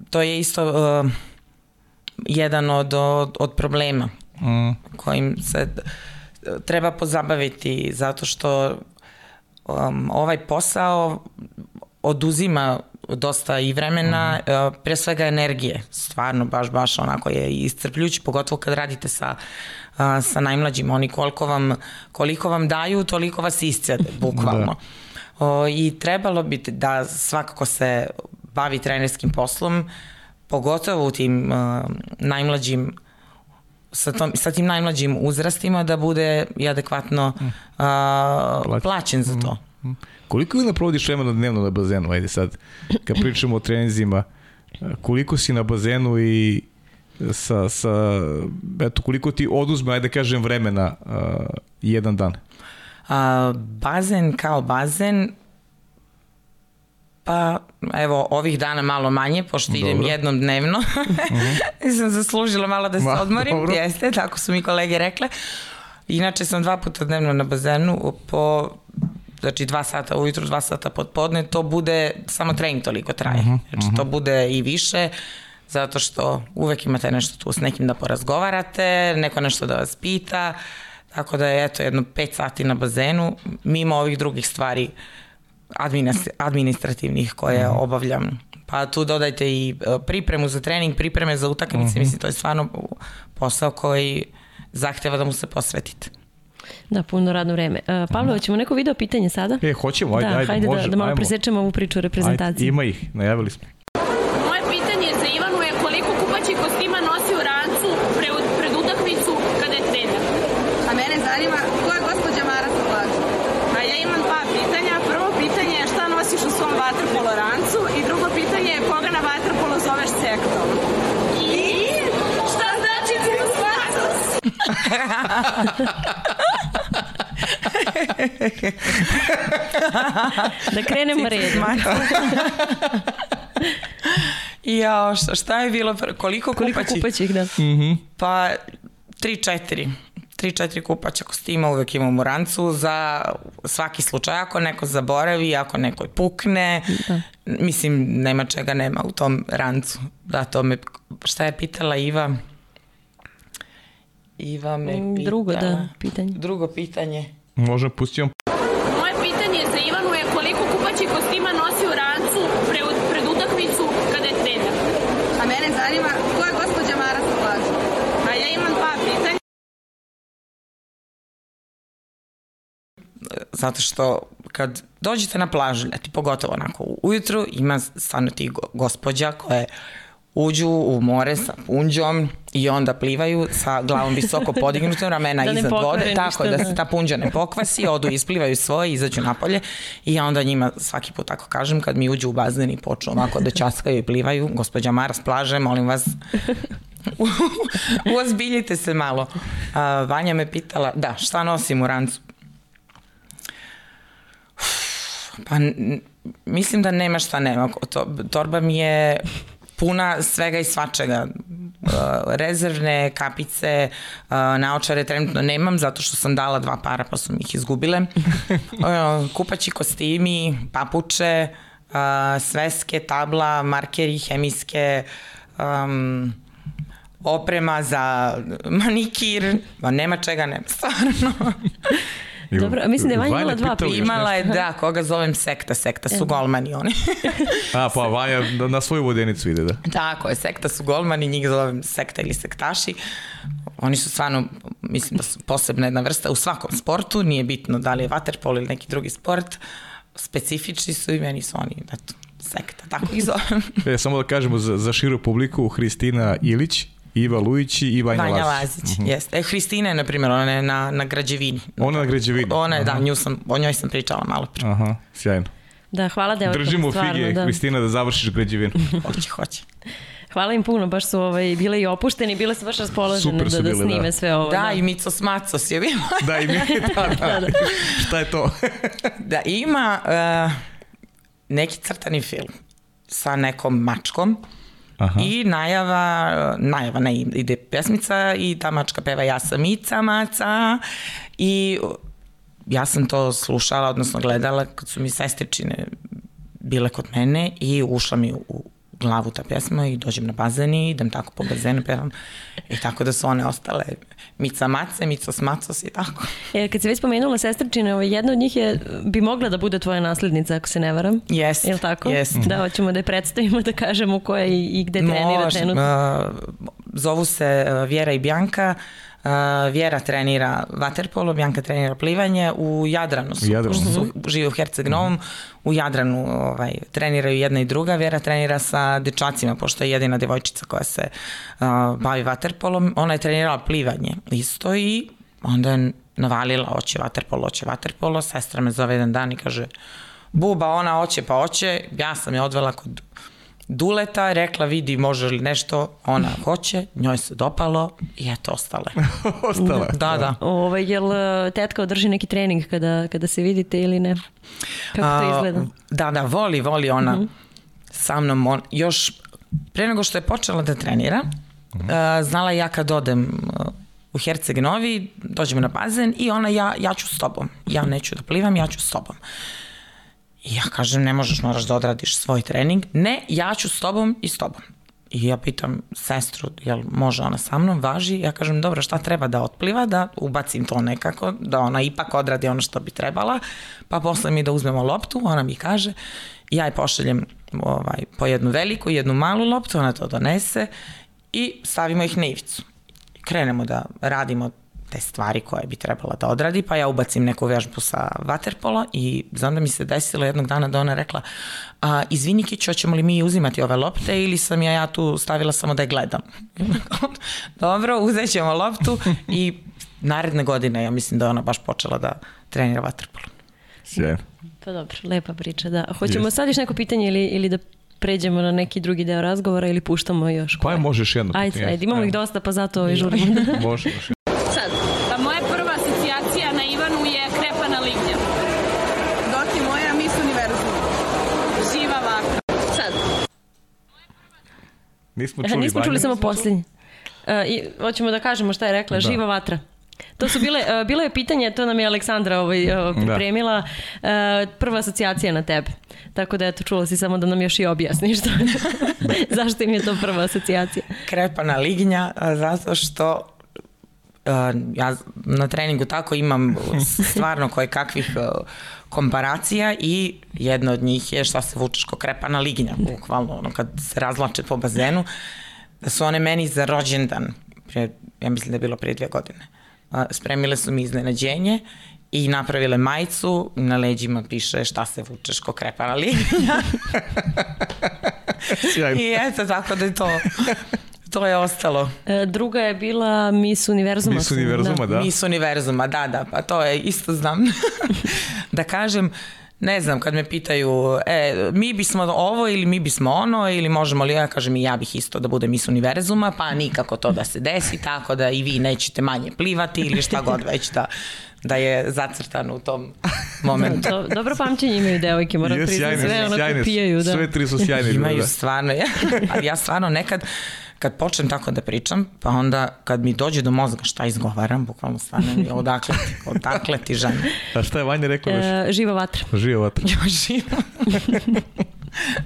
to je isto uh, jedan od, od, od problema mm. kojim se treba pozabaviti zato što um, ovaj posao oduzima dosta i vremena, mm -hmm. pre svega energije, stvarno baš, baš onako je iscrpljući, pogotovo kad radite sa, sa najmlađim, oni koliko vam, koliko vam daju, toliko vas iscede, bukvalno. da. O, I trebalo bi da svakako se bavi trenerskim poslom, pogotovo u tim uh, najmlađim sa, tom, sa tim najmlađim uzrastima da bude i adekvatno uh, plaćen za to. Mm. Koliko ili provodiš vremena dnevno na bazenu? Ajde sad, kad pričamo o trenzima, koliko si na bazenu i sa, sa eto, koliko ti oduzme, ajde da kažem, vremena uh, jedan dan? A, bazen kao bazen, Pa, evo, ovih dana malo manje, pošto Dobro. idem jednom dnevno. uh -huh. sam zaslužila malo da se Ma, odmorim. Dobro. Jeste, tako su mi kolege rekle. Inače sam dva puta dnevno na bazenu po znači dva sata ujutru, dva sata pod podne, to bude, samo trening toliko traje. Uh -huh, znači uh -huh. to bude i više, zato što uvek imate nešto tu s nekim da porazgovarate, neko nešto da vas pita, tako da je eto jedno pet sati na bazenu, mimo ovih drugih stvari administrativnih koje uh -huh. obavljam. Pa tu dodajte i e, pripremu za trening, pripreme za utakmice, uh -huh. mislim to je stvarno posao koji zahteva da mu se posvetite. Da, puno radno vreme. Uh, Pavlo, hoćemo neko video pitanje sada? E, hoćemo, ajde, da, ajde, hajde može, da, da malo ajmo. presečemo ovu priču o reprezentaciji. Ajde, ima ih, najavili smo. Moje pitanje je koliko kupaćih kostima nosi u rancu pre, pred utakmicu kada je trener? A mene zanima ko je gospođa Mara Toplaža? A ja imam dva pitanja. Prvo pitanje je šta nosiš u svom vaterpolo rancu i drugo pitanje je koga na vaterpolo zoveš sektom? I šta znači cirkuslatus? da krenemo redom. ja, šta, šta je bilo, koliko, koliko kupaćih? kupaćih, da. Mm -hmm. Pa, 3-4. 3-4 kupaća kostima uvek imam u rancu za svaki slučaj, ako neko zaboravi, ako neko pukne, da. mislim, nema čega nema u tom rancu. Da, to me, šta je pitala Iva? Iva me pitala. Mm, drugo, da, pitanje. Drugo pitanje. Može, pustiti vam. Moje pitanje za Ivanu je koliko kupaćih kostima nosi u rancu pre, pred utakmicu kada je trener? A mene zanima ko je gospođa Mara Soplaža? A ja imam dva pitanja. Zato što kad dođete na plažu, leti pogotovo onako ujutru, ima stvarno ti gospođa koje uđu u more sa punđom i onda plivaju sa glavom visoko podignutom, ramena da iznad vode, tako da se ta punđa ne pokvasi, odu isplivaju svoje, izađu napolje i ja onda njima svaki put tako kažem kad mi uđu u bazen i počnu ovako da časkaju i plivaju, gospođa Mara s plaže, molim vas, uozbiljite se malo. A, Vanja me pitala, da, šta nosim u rancu? Pa mislim da nema šta nema. To, torba mi je puna svega i svačega. Uh, rezervne kapice, uh, naočare trenutno nemam zato što sam dala dva para pa su mi ih izgubile. Uh, kupaći kostimi, papuče, sveske, tabla, markeri, hemijske, um, oprema za manikir, ma nema čega ne, stvarno. Dobro, mislim da je Vanja imala dva pitanja. Imala je, da, koga zovem sekta, sekta su golmani oni. A, pa Vanja na svoju vodenicu ide, da. Tako je, sekta su golmani, njih zovem sekta ili sektaši. Oni su stvarno, mislim da su posebna jedna vrsta u svakom sportu, nije bitno da li je vaterpol ili neki drugi sport, specifični su i meni su oni, eto, sekta, tako ih zovem. e, samo da kažemo za, za širu publiku, Hristina Ilić, Iva Lujić i Vanja, Vanja Lazić. Lazić, mm -hmm. jeste. E, Hristina je, na primjer, ona je na, na građevini. Ona na građevini? Ona je, da, nju sam, o njoj sam pričala malo pre. Aha, sjajno. Da, hvala devojka. Držimo stvarno, fige, da. Hristina, da završiš građevinu. hoće, hoće. Hvala im puno, baš su ovaj, bile i opušteni, bile su baš raspoložene da, da bile, da snime da. sve ovo. Da, da, i Mico Smacos je bilo. da, i mi, da, da. da, da. Šta je to? da, ima uh, neki crtani film sa nekom mačkom Aha. I najava, najava ne, ide pesmica i ta mačka peva ja sam Ica Maca i ja sam to slušala, odnosno gledala kad su mi sestričine bile kod mene i ušla mi u glavu ta pjesma i dođem na bazen i idem tako po bazenu, pevam. I tako da su one ostale Mica Mace, Mica Smacos i tako. E, kad se već spomenula sestrčine, ovaj, jedna od njih je, bi mogla da bude tvoja naslednica, ako se ne varam. Jest. Je li tako? Jest. Da, hoćemo da je predstavimo, da kažemo koja i, i gde trenira trenutno. Uh, zovu se uh, Vjera i Bjanka. Uh, Vjera trenira vaterpolo, Bjanka trenira plivanje, u Jadranu su, Jadranu. su žive u Herceg Novom, mm u Jadranu ovaj, treniraju jedna i druga, Vjera trenira sa dečacima, pošto je jedina devojčica koja se uh, bavi vaterpolom, ona je trenirala plivanje isto i onda je navalila, oće vaterpolo, oće vaterpolo, sestra me zove jedan dan i kaže, buba, ona oće pa oće, ja sam je odvela kod Duleta, rekla vidi može li nešto, ona hoće, njoj se dopalo i eto ostale. ostale. Da, da. Ove, ovaj, jel e, tetka održi neki trening kada, kada se vidite ili ne? Kako to izgleda? da, da, voli, voli ona uh mhm. -huh. sa mnom. On, još pre nego što je počela da trenira, uh -huh. uh, znala ja kad odem uh, u Herceg Novi, dođemo na bazen i ona ja, ja ću s tobom. Ja neću da plivam, ja ću s tobom. I ja kažem, ne možeš, moraš da odradiš svoj trening. Ne, ja ću s tobom i s tobom. I ja pitam sestru, jel može ona sa mnom, važi? Ja kažem, dobro, šta treba da otpliva, da ubacim to nekako, da ona ipak odradi ono što bi trebala, pa posle mi da uzmemo loptu, ona mi kaže, ja je pošaljem ovaj, po jednu veliku, jednu malu loptu, ona to donese i stavimo ih na ivicu. Krenemo da radimo te stvari koje bi trebala da odradi, pa ja ubacim neku vežbu sa vaterpola i znam da mi se desilo jednog dana da ona rekla a, izvini Kić, hoćemo li mi uzimati ove lopte ili sam ja, ja tu stavila samo da je gledam. Dobro, uzet ćemo loptu i naredne godine ja mislim da ona baš počela da trenira vaterpolo. Sjajno. Pa dobro, lepa priča, da. Hoćemo yes. sad još neko pitanje ili, ili da pređemo na neki drugi deo razgovora ili puštamo još koje? Pa možeš jedno pitanje. Ajde, ajde, imamo ih dosta pa zato i žurimo. može, može. Nismo čuli, Nismo čuli samo posljednje. Uh, I hoćemo da kažemo šta je rekla, da. živa vatra. To su bile, uh, bilo je pitanje, to nam je Aleksandra ovaj, uh, pripremila, da. uh, prva asocijacija na tebe. Tako da eto, čula si samo da nam još i objasniš što, zašto im je to prva asocijacija. Krepana lignja, zato što uh, ja na treningu tako imam stvarno koje kakvih uh, komparacija i jedna od njih je šta se vučeš ko krepana lignja, bukvalno ono kad se razlače po bazenu, da su one meni za rođendan, pre, ja mislim da je bilo pre dvije godine, spremile su mi iznenađenje i napravile majicu, na leđima piše šta se vučeš ko krepana lignja. I eto, tako da je to To je ostalo. E, druga je bila Miss Univerzuma. Miss Univerzuma, da. da. Miss Univerzuma, da, da, pa to je isto znam. da kažem, ne znam, kad me pitaju, e, mi bismo ovo ili mi bismo ono, ili možemo li, ja kažem i ja bih isto da budem Miss Univerzuma, pa nikako to da se desi, tako da i vi nećete manje plivati ili šta god već da da je zacrtano u tom momentu. Do, dobro pamćenje imaju devojke, moram priznati sve ono pijaju. Da. Sve tri su sjajne. Imaju da. stvarno, ja, ali ja stvarno nekad kad počnem tako da pričam, pa onda kad mi dođe do mozga šta izgovaram, bukvalno stvarno mi odakle ti, odakle ti žena. A šta je Vanja rekao? E, živa vatra. Živa vatra. Jo, živa.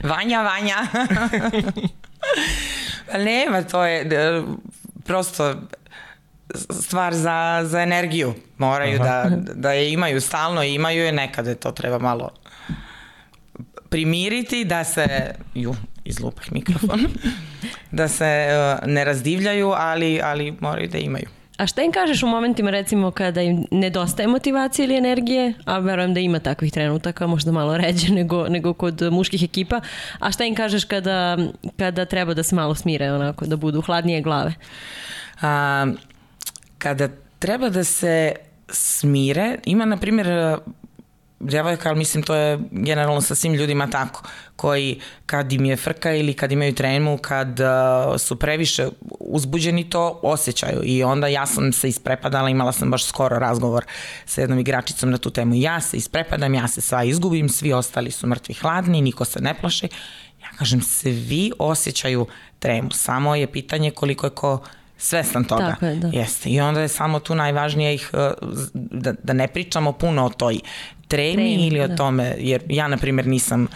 Vanja, Vanja. Pa nema, to je prosto stvar za, za energiju. Moraju da, da je imaju stalno i imaju je nekada, to treba malo primiriti da se, ju, izlupah mikrofon, da se uh, ne razdivljaju, ali, ali moraju da imaju. A šta im kažeš u momentima recimo kada im nedostaje motivacije ili energije, a verujem da ima takvih trenutaka, možda malo ređe nego, nego kod muških ekipa, a šta im kažeš kada, kada treba da se malo smire, onako, da budu hladnije glave? A, kada treba da se smire, ima na primjer djevojka, ali mislim to je generalno sa svim ljudima tako, koji kad im je frka ili kad imaju tremu, kad uh, su previše uzbuđeni to osjećaju i onda ja sam se isprepadala, imala sam baš skoro razgovor sa jednom igračicom na tu temu. Ja se isprepadam, ja se sva izgubim, svi ostali su mrtvi hladni, niko se ne plaši. Ja kažem, svi osjećaju tremu, samo je pitanje koliko je ko svestan toga. Tako je, da. Jeste. I onda je samo tu najvažnije ih, uh, da, da ne pričamo puno o toj tremi, tremi ili o da. tome, jer ja na primjer nisam uh,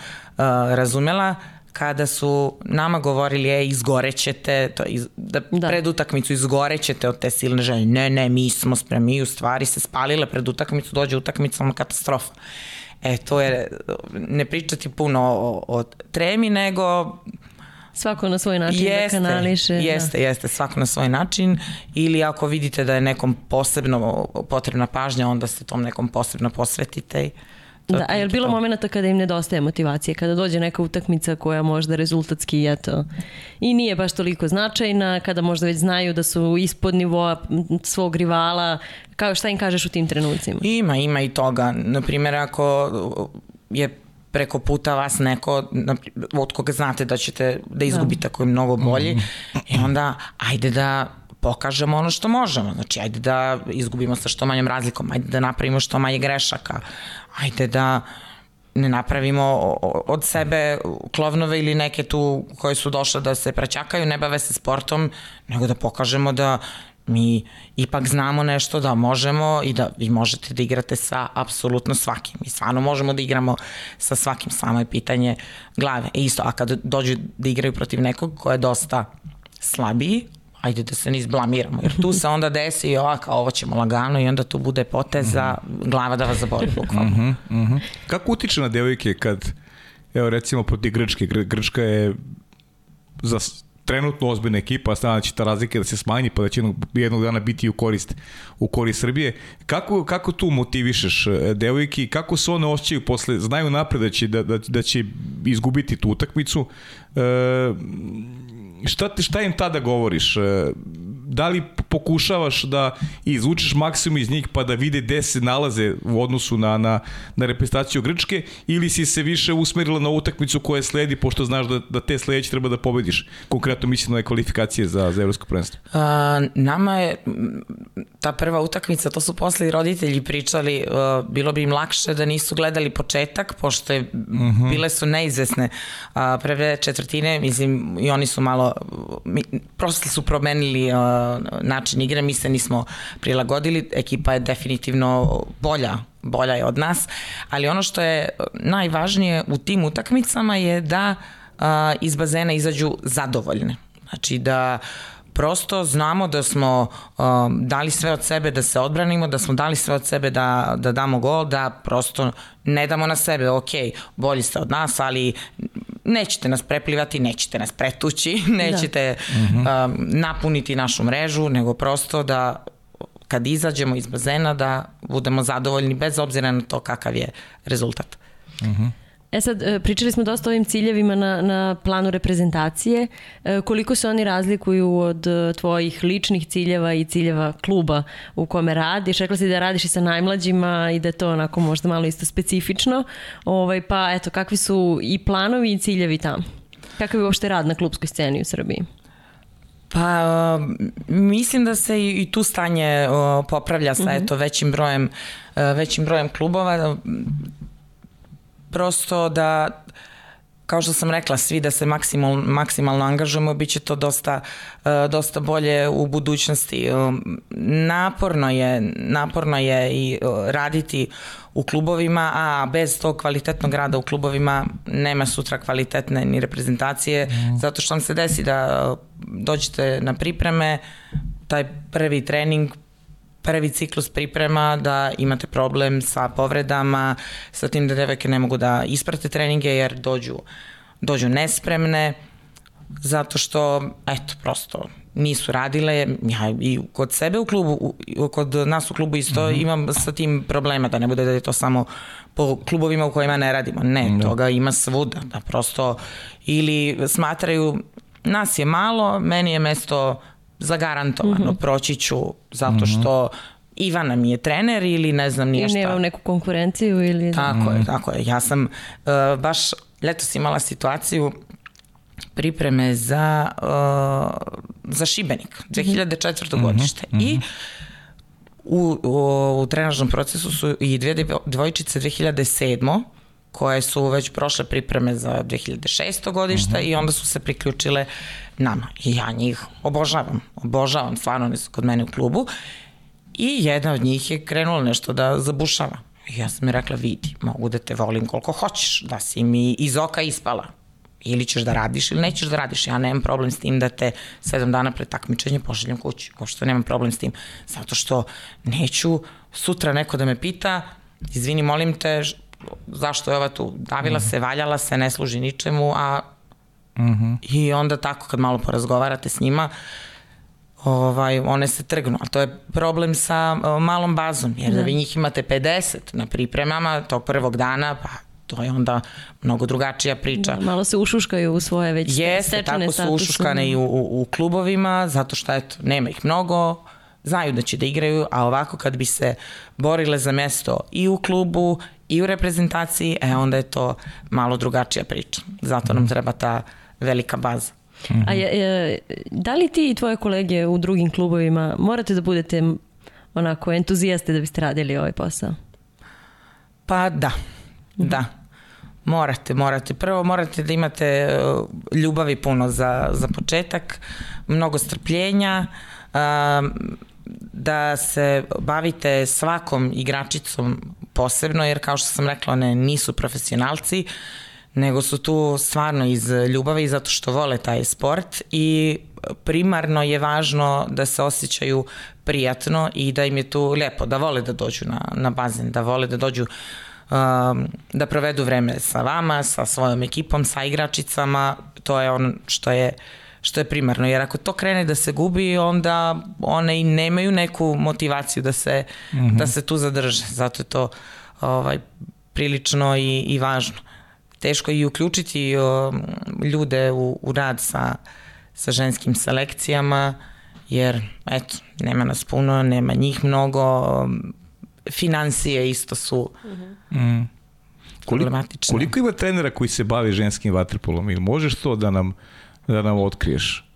razumela kada su nama govorili e, izgorećete, to iz, da, da. pred utakmicu izgorećete od te silne želje. Ne, ne, mi smo spremni, u stvari se spalile pred utakmicu, dođe utakmica, ono katastrofa. E, to je, ne pričati puno o, o tremi, nego Svako na svoj način da jeste, da kanališe. Jeste, da. jeste, svako na svoj način ili ako vidite da je nekom posebno potrebna pažnja, onda se tom nekom posebno posvetite i Da, a je li bilo momenta kada im nedostaje motivacije, kada dođe neka utakmica koja možda rezultatski eto, i nije baš toliko značajna, kada možda već znaju da su ispod nivoa svog rivala, kao šta im kažeš u tim trenucima? Ima, ima i toga. Naprimjer, ako je preko puta vas neko od koga znate da ćete da izgubite da. ako je mnogo bolji mm. i onda ajde da pokažemo ono što možemo. Znači, ajde da izgubimo sa što manjom razlikom, ajde da napravimo što manje grešaka, ajde da ne napravimo od sebe klovnove ili neke tu koje su došle da se praćakaju, ne bave se sportom, nego da pokažemo da mi ipak znamo nešto da možemo i da vi možete da igrate sa apsolutno svakim. Mi stvarno možemo da igramo sa svakim, samo je pitanje glave. E isto, a kad dođu da igraju protiv nekog ko je dosta slabiji, ajde da se ne izblamiramo, jer tu se onda desi i ovako, ovo ćemo lagano i onda tu bude poteza, mm -hmm. glava da vas zaboli bukvalno. Mm -hmm, mm -hmm. Kako utiče na devojke kad, evo recimo protiv Grčke, Grčka je za trenutno ozbiljna ekipa, a će ta razlika da se smanji, pa da će jednog, dana biti u korist, u korist Srbije. Kako, kako tu motivišeš e, devojke kako se one osjećaju posle, znaju napred da će, da, da, da će izgubiti tu utakmicu, e, šta, šta im tada govoriš? E, da li pokušavaš da izvučeš maksimum iz njih pa da vide gde se nalaze u odnosu na, na, na reprezentaciju Grčke ili si se više usmerila na utakmicu koja sledi pošto znaš da, da te sledeće treba da pobediš? Konkretno mislim na kvalifikacije za, za evropsko prvenstvo. A, nama je ta prva utakmica, to su posle i roditelji pričali, uh, bilo bi im lakše da nisu gledali početak, pošto je, uh mhm. -huh. bile su neizvesne uh, prve četvrtine, mislim, i oni su malo, mi, prosto su promenili uh, način igre, mi se nismo prilagodili, ekipa je definitivno bolja bolja je od nas, ali ono što je najvažnije u tim utakmicama je da uh, iz bazena izađu zadovoljne. Znači da prosto znamo da smo um, dali sve od sebe da se odbranimo, da smo dali sve od sebe da, da damo gol, da prosto ne damo na sebe, ok, bolji ste od nas, ali nećete nas preplivati, nećete nas pretući, nećete da. um, napuniti našu mrežu, nego prosto da kad izađemo iz bazena da budemo zadovoljni bez obzira na to kakav je rezultat. Mhm. Uh -huh. E sad, e, pričali smo dosta o ovim ciljevima na, na planu reprezentacije. E, koliko se oni razlikuju od e, tvojih ličnih ciljeva i ciljeva kluba u kome radiš? Rekla si da radiš i sa najmlađima i da je to onako možda malo isto specifično. Ovaj, pa eto, kakvi su i planovi i ciljevi tamo? Kakav je uopšte rad na klubskoj sceni u Srbiji? Pa mislim da se i, tu stanje popravlja sa mm -hmm. eto većim brojem većim brojem klubova prosto da kao što sam rekla, svi da se maksimal, maksimalno angažujemo, bit će to dosta, uh, dosta bolje u budućnosti. Um, naporno je, naporno je i uh, raditi u klubovima, a bez tog kvalitetnog rada u klubovima nema sutra kvalitetne ni reprezentacije, mm. zato što vam se desi da dođete na pripreme, taj prvi trening prvi ciklus priprema da imate problem sa povredama, sa tim da devojke ne mogu da isprate treninge jer dođu, dođu nespremne, zato što, eto, prosto nisu radile, ja i kod sebe u klubu, kod nas u klubu isto mm -hmm. imam sa tim problema, da ne bude da je to samo po klubovima u kojima ne radimo. Ne, no. Da. toga ima svuda, da prosto ili smatraju nas je malo, meni je mesto zagarantovano, mm -hmm. proći ću zato mhm. što Ivana mi je trener ili ne znam nije šta. I nemam neku konkurenciju ili... Tako mm. je, mhm. tako je. Ja sam uh, baš letos imala situaciju pripreme za, uh, za Šibenik, 2004. Mm -hmm. godište. Mm -hmm. I u, u, u trenažnom procesu su i dve devojčice 2007 koje su već prošle pripreme za 2006. godište mm -hmm. i onda su se priključile nama. I ja njih obožavam, obožavam, stvarno oni su kod mene u klubu. I jedna od njih je krenula nešto da zabušava. I ja sam mi rekla, vidi, mogu da te volim koliko hoćeš, da si mi iz oka ispala. Ili ćeš da radiš ili nećeš da radiš. Ja nemam problem s tim da te sedam dana pred takmičenje pošaljem kući. Ko što nemam problem s tim. Zato što neću sutra neko da me pita, izvini, molim te, zašto je ova tu? Davila mm -hmm. se, valjala se, ne služi ničemu, a mm -hmm. i onda tako kad malo porazgovarate s njima, ovaj, one se trgnu. A to je problem sa o, malom bazom, jer da vi njih imate 50 na pripremama tog prvog dana, pa to je onda mnogo drugačija priča. Da, malo se ušuškaju u svoje već Jeste, tako su ušuškane i u, u, u klubovima, zato što eto, nema ih mnogo, znaju da će da igraju, a ovako kad bi se borile za mesto i u klubu i u reprezentaciji, e onda je to malo drugačija priča. Zato nam mhm. treba ta velika baza. Mm -hmm. A je, je, da li ti i tvoje kolege u drugim klubovima morate da budete onako entuzijaste da biste radili ovaj posao? Pa da, mm -hmm. da. Morate, morate. Prvo morate da imate uh, ljubavi puno za, za početak, mnogo strpljenja, um, da se bavite svakom igračicom posebno, jer kao što sam rekla, one nisu profesionalci, nego su tu stvarno iz ljubavi zato što vole taj sport i primarno je važno da se osjećaju prijatno i da im je tu lepo, da vole da dođu na, na bazen, da vole da dođu um, da provedu vreme sa vama, sa svojom ekipom, sa igračicama, to je ono što je što je primarno, jer ako to krene da se gubi, onda one i nemaju neku motivaciju da se, mm -hmm. da se tu zadrže, zato je to ovaj, prilično i, i važno. Teško i uključiti o, ljude u, u rad sa, sa ženskim selekcijama, jer eto, nema nas puno, nema njih mnogo, financije isto su mm. problematične. Koliko ima trenera koji se bavi ženskim vaterpolom ili možeš to da nam da nam otkriješ?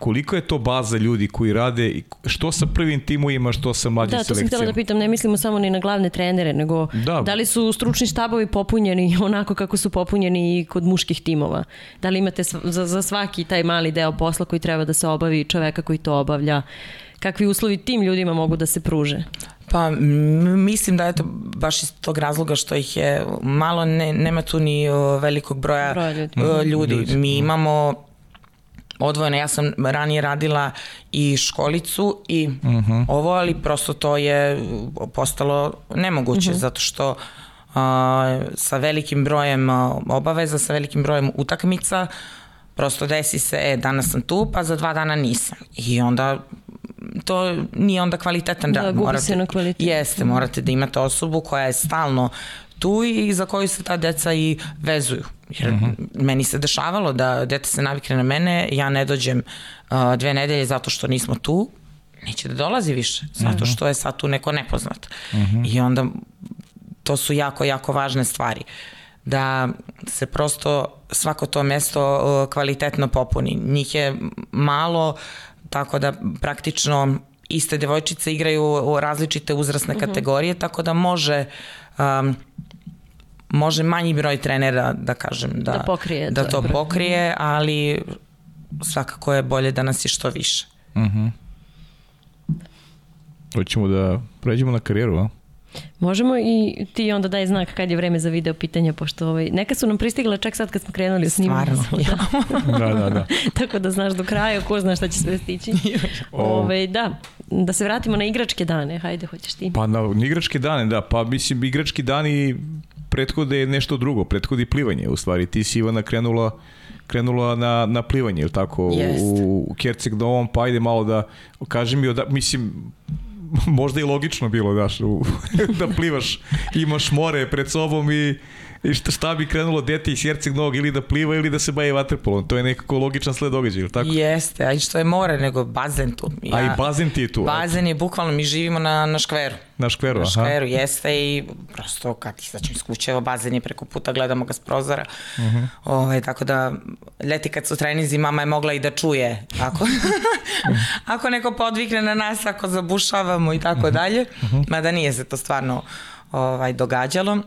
Koliko je to baza ljudi koji rade i što sa prvim timovima, što sa mlađim selekcijama? Da, to sam htjela da pitam, ne mislimo samo ni na glavne trenere, nego da. da li su stručni štabovi popunjeni onako kako su popunjeni i kod muških timova? Da li imate za, za svaki taj mali deo posla koji treba da se obavi čoveka koji to obavlja? Kakvi uslovi tim ljudima mogu da se pruže? Pa mislim da je to baš iz tog razloga što ih je malo, ne, nema tu ni velikog broja, broja ljudi. ljudi. Mi imamo odvojeno. Ja sam ranije radila i školicu i uh mhm. -huh. ovo, ali prosto to je postalo nemoguće uh mhm. -huh. zato što a, sa velikim brojem obaveza, sa velikim brojem utakmica, prosto desi se, e, danas sam tu, pa za dva dana nisam. I onda to nije onda kvalitetan rad. Da, gubi morate, se na kvalitet. Jeste, morate da imate osobu koja je stalno tu i za koju se ta deca i vezuju. Jer uh mhm. -huh. meni se dešavalo da dete se navikne na mene, ja ne dođem uh, dve nedelje zato što nismo tu, neće da dolazi više, zato mhm. što je sad tu neko nepoznat. Uh mhm. -huh. I onda to su jako, jako važne stvari. Da se prosto svako to mesto uh, kvalitetno popuni. Njih je malo, tako da praktično iste devojčice igraju različite uzrasne kategorije, tako da može um, može manji broj trenera da kažem da, da, pokrije da to, pokrije, ali svakako je bolje da nas je što više. Mhm. Uh -huh. Hoćemo da pređemo na karijeru, a? Možemo i ti onda daj znak kad je vreme za video pitanja, pošto ovaj, neka su nam pristigla čak sad kad smo krenuli u snimanju. Stvarno, ja. da, da, da. Tako da znaš do kraja, ko zna šta će sve stići. Ove, ovaj, da, da se vratimo na igračke dane, hajde, hoćeš ti. Pa na igračke dane, da, pa mislim igrački dani prethode nešto drugo, prethodi plivanje, u stvari ti si Ivana krenula krenula na, na plivanje, ili tako, Jest. u Kerceg Novom, pa ajde malo da, kaži mi, da, mislim, možda i logično bilo, daš, u, da plivaš, imaš more pred sobom i I šta, šta bi krenulo dete iz Herceg Novog ili da pliva ili da se baje vaterpolom? To je nekako logičan sled događaja, ili tako? Jeste, a i što je more, nego bazen tu. Ja, a i bazen ti je tu? Bazen je bukvalno, mi živimo na, na škveru. Na škveru, na škveru, aha. jeste i prosto kad izaćem iz kuće, evo bazen je preko puta, gledamo ga s prozora. Uh -huh. Ove, ovaj, tako da, leti kad su trenizi, mama je mogla i da čuje. Ako, ako neko podvikne na nas, ako zabušavamo i tako dalje. Mada nije se to stvarno ovaj, događalo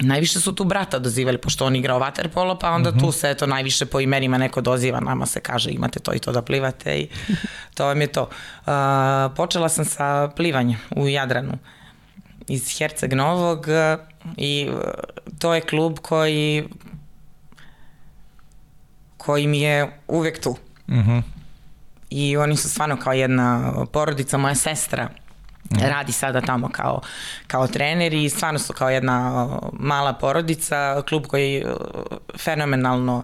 najviše su tu brata dozivali, pošto on igrao vaterpolo, pa onda uh -huh. tu se eto najviše po imenima neko doziva, nama se kaže imate to i to da plivate i to vam je to. Uh, počela sam sa plivanjem u Jadranu iz Herceg Novog i to je klub koji koji mi je uvek tu. Uh -huh. I oni su stvarno kao jedna porodica, moja sestra radi sada tamo kao, kao trener i stvarno su kao jedna mala porodica, klub koji fenomenalno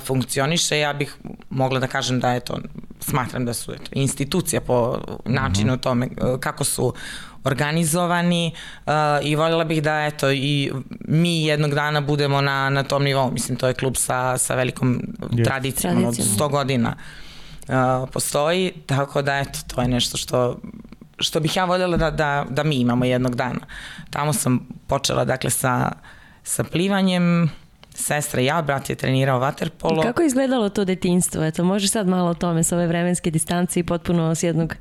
funkcioniše. Ja bih mogla da kažem da je to, smatram da su eto, institucija po načinu mm -hmm. tome kako su organizovani uh, i voljela bih da eto i mi jednog dana budemo na, na tom nivou. Mislim, to je klub sa, sa velikom yes. tradicijom, od 100 godina uh, postoji, tako da eto, to je nešto što što bih ja voljela da, da, da mi imamo jednog dana. Tamo sam počela dakle sa, sa plivanjem, sestra i ja, brat je trenirao vaterpolo. Kako je izgledalo to detinstvo? Eto, može sad malo o tome sa ove vremenske distancije i potpuno s jednog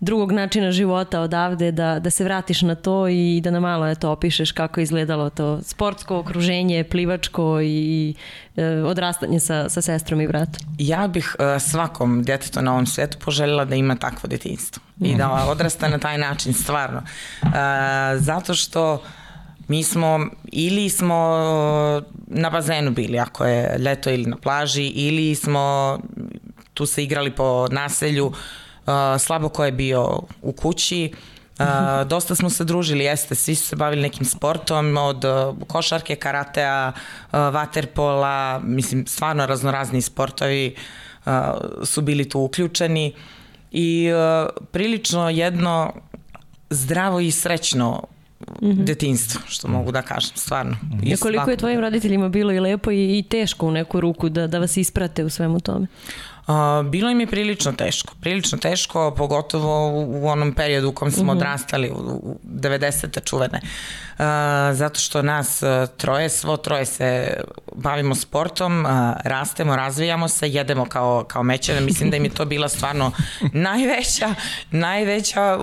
drugog načina života odavde da, da se vratiš na to i da na malo eto, opišeš kako je izgledalo to sportsko okruženje, plivačko i e, odrastanje sa, sa sestrom i bratom. Ja bih e, svakom djetetu na ovom svetu poželjela da ima takvo detinstvo i da odrasta na taj način stvarno. E, zato što mi smo ili smo na bazenu bili ako je leto ili na plaži ili smo tu se igrali po naselju uh, slabo ko je bio u kući, Uh, dosta smo se družili, jeste, svi su se bavili nekim sportom, od uh, košarke, karatea, uh, vaterpola, mislim, stvarno raznorazni sportovi uh, su bili tu uključeni i uh, prilično jedno zdravo i srećno Mm -hmm. detinstvo, što mogu da kažem, stvarno. Mm -hmm. I koliko je tvojim roditeljima bilo i lepo i, i teško u neku ruku da, da vas isprate u svemu tome? Bilo im je prilično teško, prilično teško, pogotovo u, onom periodu u kom smo mm -hmm. odrastali, u, u 90. čuvene. Zato što nas uh, troje, svo troje se bavimo sportom, rastemo, razvijamo se, jedemo kao, kao mećene. Mislim da im je to bila stvarno najveća, najveća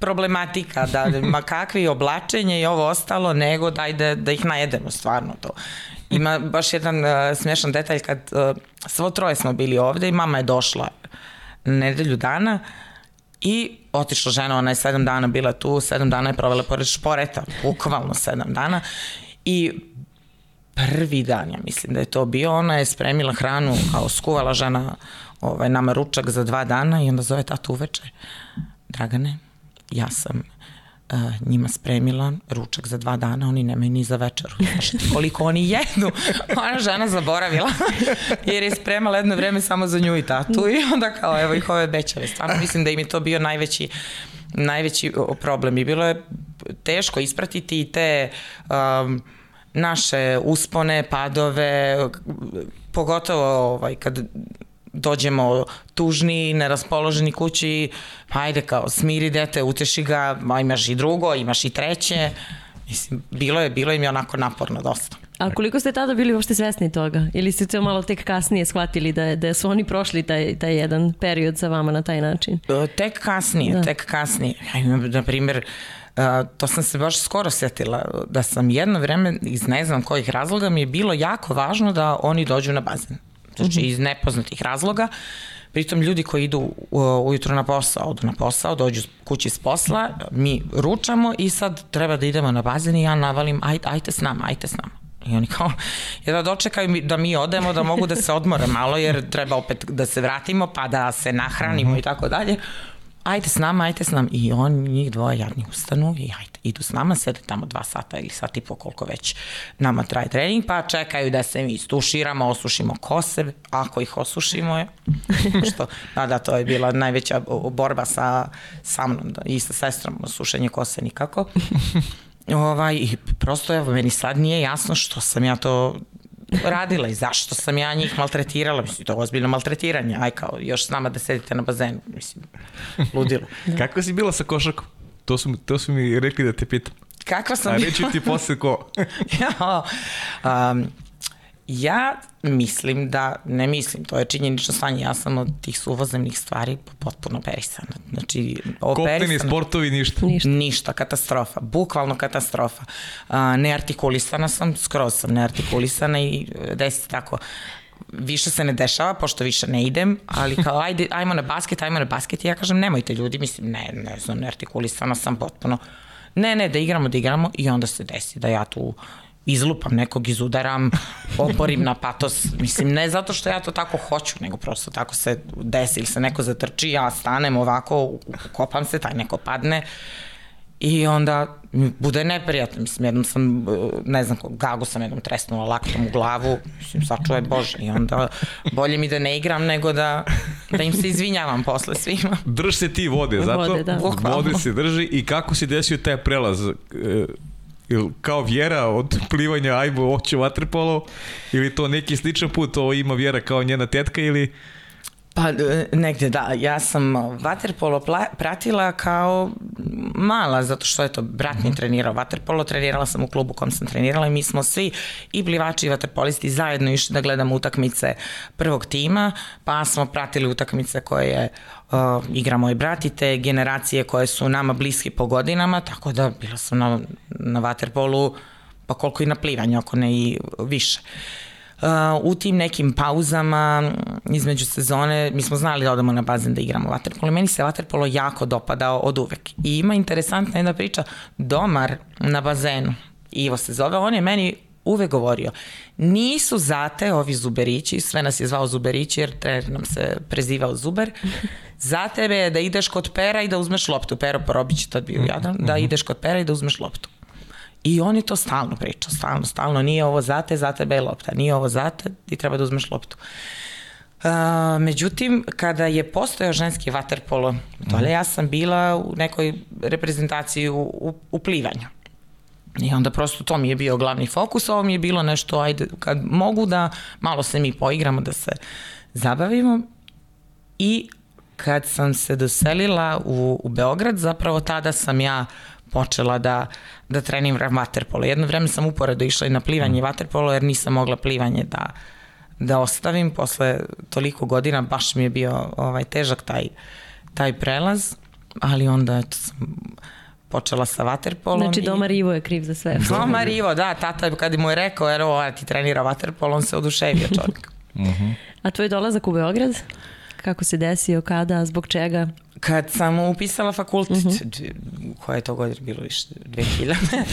problematika, da ma kakvi oblačenje i ovo ostalo, nego daj da, da ih najedemo stvarno to. Ima baš jedan uh, smešan detalj kad uh, svo troje smo bili ovde i mama je došla nedelju dana i otišla žena, ona je sedam dana bila tu, sedam dana je provela pored šporeta, bukvalno sedam dana i prvi dan, ja mislim da je to bio, ona je spremila hranu, kao skuvala žena ovaj, nama ručak za dva dana i onda zove tatu uveče. Dragane, ja sam njima spremila ručak za dva dana, oni nemaju ni za večeru. Znaš koliko oni jedu? Ona žena zaboravila, jer je spremala jedno vreme samo za nju i tatu i onda kao evo ih ove bećave. Stvarno mislim da im je to bio najveći najveći problem i bilo je teško ispratiti i te um, naše uspone, padove, pogotovo ovaj, kad dođemo tužni, neraspoloženi kući, hajde kao smiri dete, uteši ga, a imaš i drugo, imaš i treće. Mislim, bilo je, bilo im je onako naporno dosta. A koliko ste tada bili uopšte svesni toga? Ili ste to malo tek kasnije shvatili da, da su oni prošli taj, taj jedan period sa vama na taj način? E, tek kasnije, da. tek kasnije. Na primjer, to sam se baš skoro setila, da sam jedno vreme iz ne znam kojih razloga mi je bilo jako važno da oni dođu na bazen. Znači, iz nepoznatih razloga. Pritom ljudi koji idu ujutro na posao, odu na posao, dođu kući s posla, mi ručamo i sad treba da idemo na bazen i ja navalim, aj, ajte s nama, ajte s nama. I oni kao, ja da dočekaju da mi odemo, da mogu da se odmore malo, jer treba opet da se vratimo, pa da se nahranimo i tako dalje ajde s nama, ajde s nama. I on, njih dvoje jadni ustanu i ajde, idu s nama, sede tamo dva sata ili sat i po koliko već nama traje trening, pa čekaju da se mi istuširamo, osušimo kose, ako ih osušimo je, što, da, da, to je bila najveća borba sa, sa mnom da, i sa sestrom, sušenje kose nikako. ovaj, I prosto, evo, meni sad nije jasno što sam ja to radila i zašto sam ja njih maltretirala, mislim, to je ozbiljno maltretiranje, aj kao, još s nama da sedite na bazenu, mislim, ludilo. da. Kako si bila sa košakom? To su, to su mi rekli da te pitam. Kakva sam bila? A reći ti posle ko? ja, um, Ja mislim da, ne mislim, to je činjenično stanje, ja sam od tih suvozemnih stvari potpuno operisana. Znači. Kopneni sportovi ništa. Ništa. Ništa, katastrofa, bukvalno katastrofa. A, neartikulisana sam, skroz sam neartikulisana i e, desi tako više se ne dešava, pošto više ne idem, ali kao ajde, ajmo na basket, ajmo na basket i ja kažem nemojte ljudi, mislim ne, ne znam, neartikulisana sam potpuno. Ne, ne, da igramo, da igramo i onda se desi da ja tu izlupam nekog, izudaram, oporim na patos. Mislim, ne zato što ja to tako hoću, nego prosto tako se desi ili se neko zatrči, ja stanem ovako, kopam se, taj neko padne i onda bude neprijatno. Mislim, jednom sam, ne znam, gagu sam jednom tresnula laktom u glavu, mislim, sačuvaj Bože, i onda bolje mi da ne igram nego da, da im se izvinjavam posle svima. Drž se ti vode, zato vode, da. vode se drži i kako si desio taj prelaz? Ili kao vjera od plivanja ajmo oće vaterpolo ili to neki sličan put, ovo ima vjera kao njena tetka ili Pa e, negde da, ja sam vaterpolo pratila kao mala, zato što je to brat mi mhm. trenirao vaterpolo, trenirala sam u klubu kom sam trenirala i mi smo svi i plivači i vaterpolisti zajedno išli da gledamo utakmice prvog tima, pa smo pratili utakmice koje uh, igra moj brat i te generacije koje su nama bliski po godinama, tako da bila sam na, na vaterpolu pa koliko i na plivanju, ako ne i više. Uh, u tim nekim pauzama između sezone mi smo znali da odemo na bazen da igramo vaterpolo. Meni se vaterpolo jako dopadao od uvek. I ima interesantna jedna priča, domar na bazenu, Ivo se zove, on je meni uvek govorio, nisu zate ovi zuberići, sve nas je zvao zuberići jer trener nam se prezivao zuber, za tebe je da ideš kod pera i da uzmeš loptu. Pero Porobić je tad bio jadan, da mhm. ideš kod pera i da uzmeš loptu. I oni to stalno pričaju, stalno, stalno, nije ovo za te, za tebe je lopta, nije ovo za te, ti treba da uzmeš loptu. Uh, međutim, kada je postojao ženski vaterpolo, to ja sam bila u nekoj reprezentaciji u, u, u plivanju. I onda prosto to mi je bio glavni fokus, ovo mi je bilo nešto, ajde, kad mogu da malo se mi poigramo, da se zabavimo. I kad sam se doselila u, u Beograd, zapravo tada sam ja počela da, da treniram vaterpolo. Jedno vreme sam uporedo išla i na plivanje vaterpolo jer nisam mogla plivanje da, da ostavim. Posle toliko godina baš mi je bio ovaj, težak taj, taj prelaz, ali onda eto, sam počela sa vaterpolom. Znači Domar Ivo je kriv za sve. Domar Ivo, da, tata kad mu je rekao, jer ovo ti trenira vaterpolo, on se oduševio čovjek. uh mhm. -huh. A tvoj dolazak u Beograd? Kako se desio, kada, zbog čega? Kad sam upisala fakultet, uh mhm. -huh. koja je to godina bilo više, 2000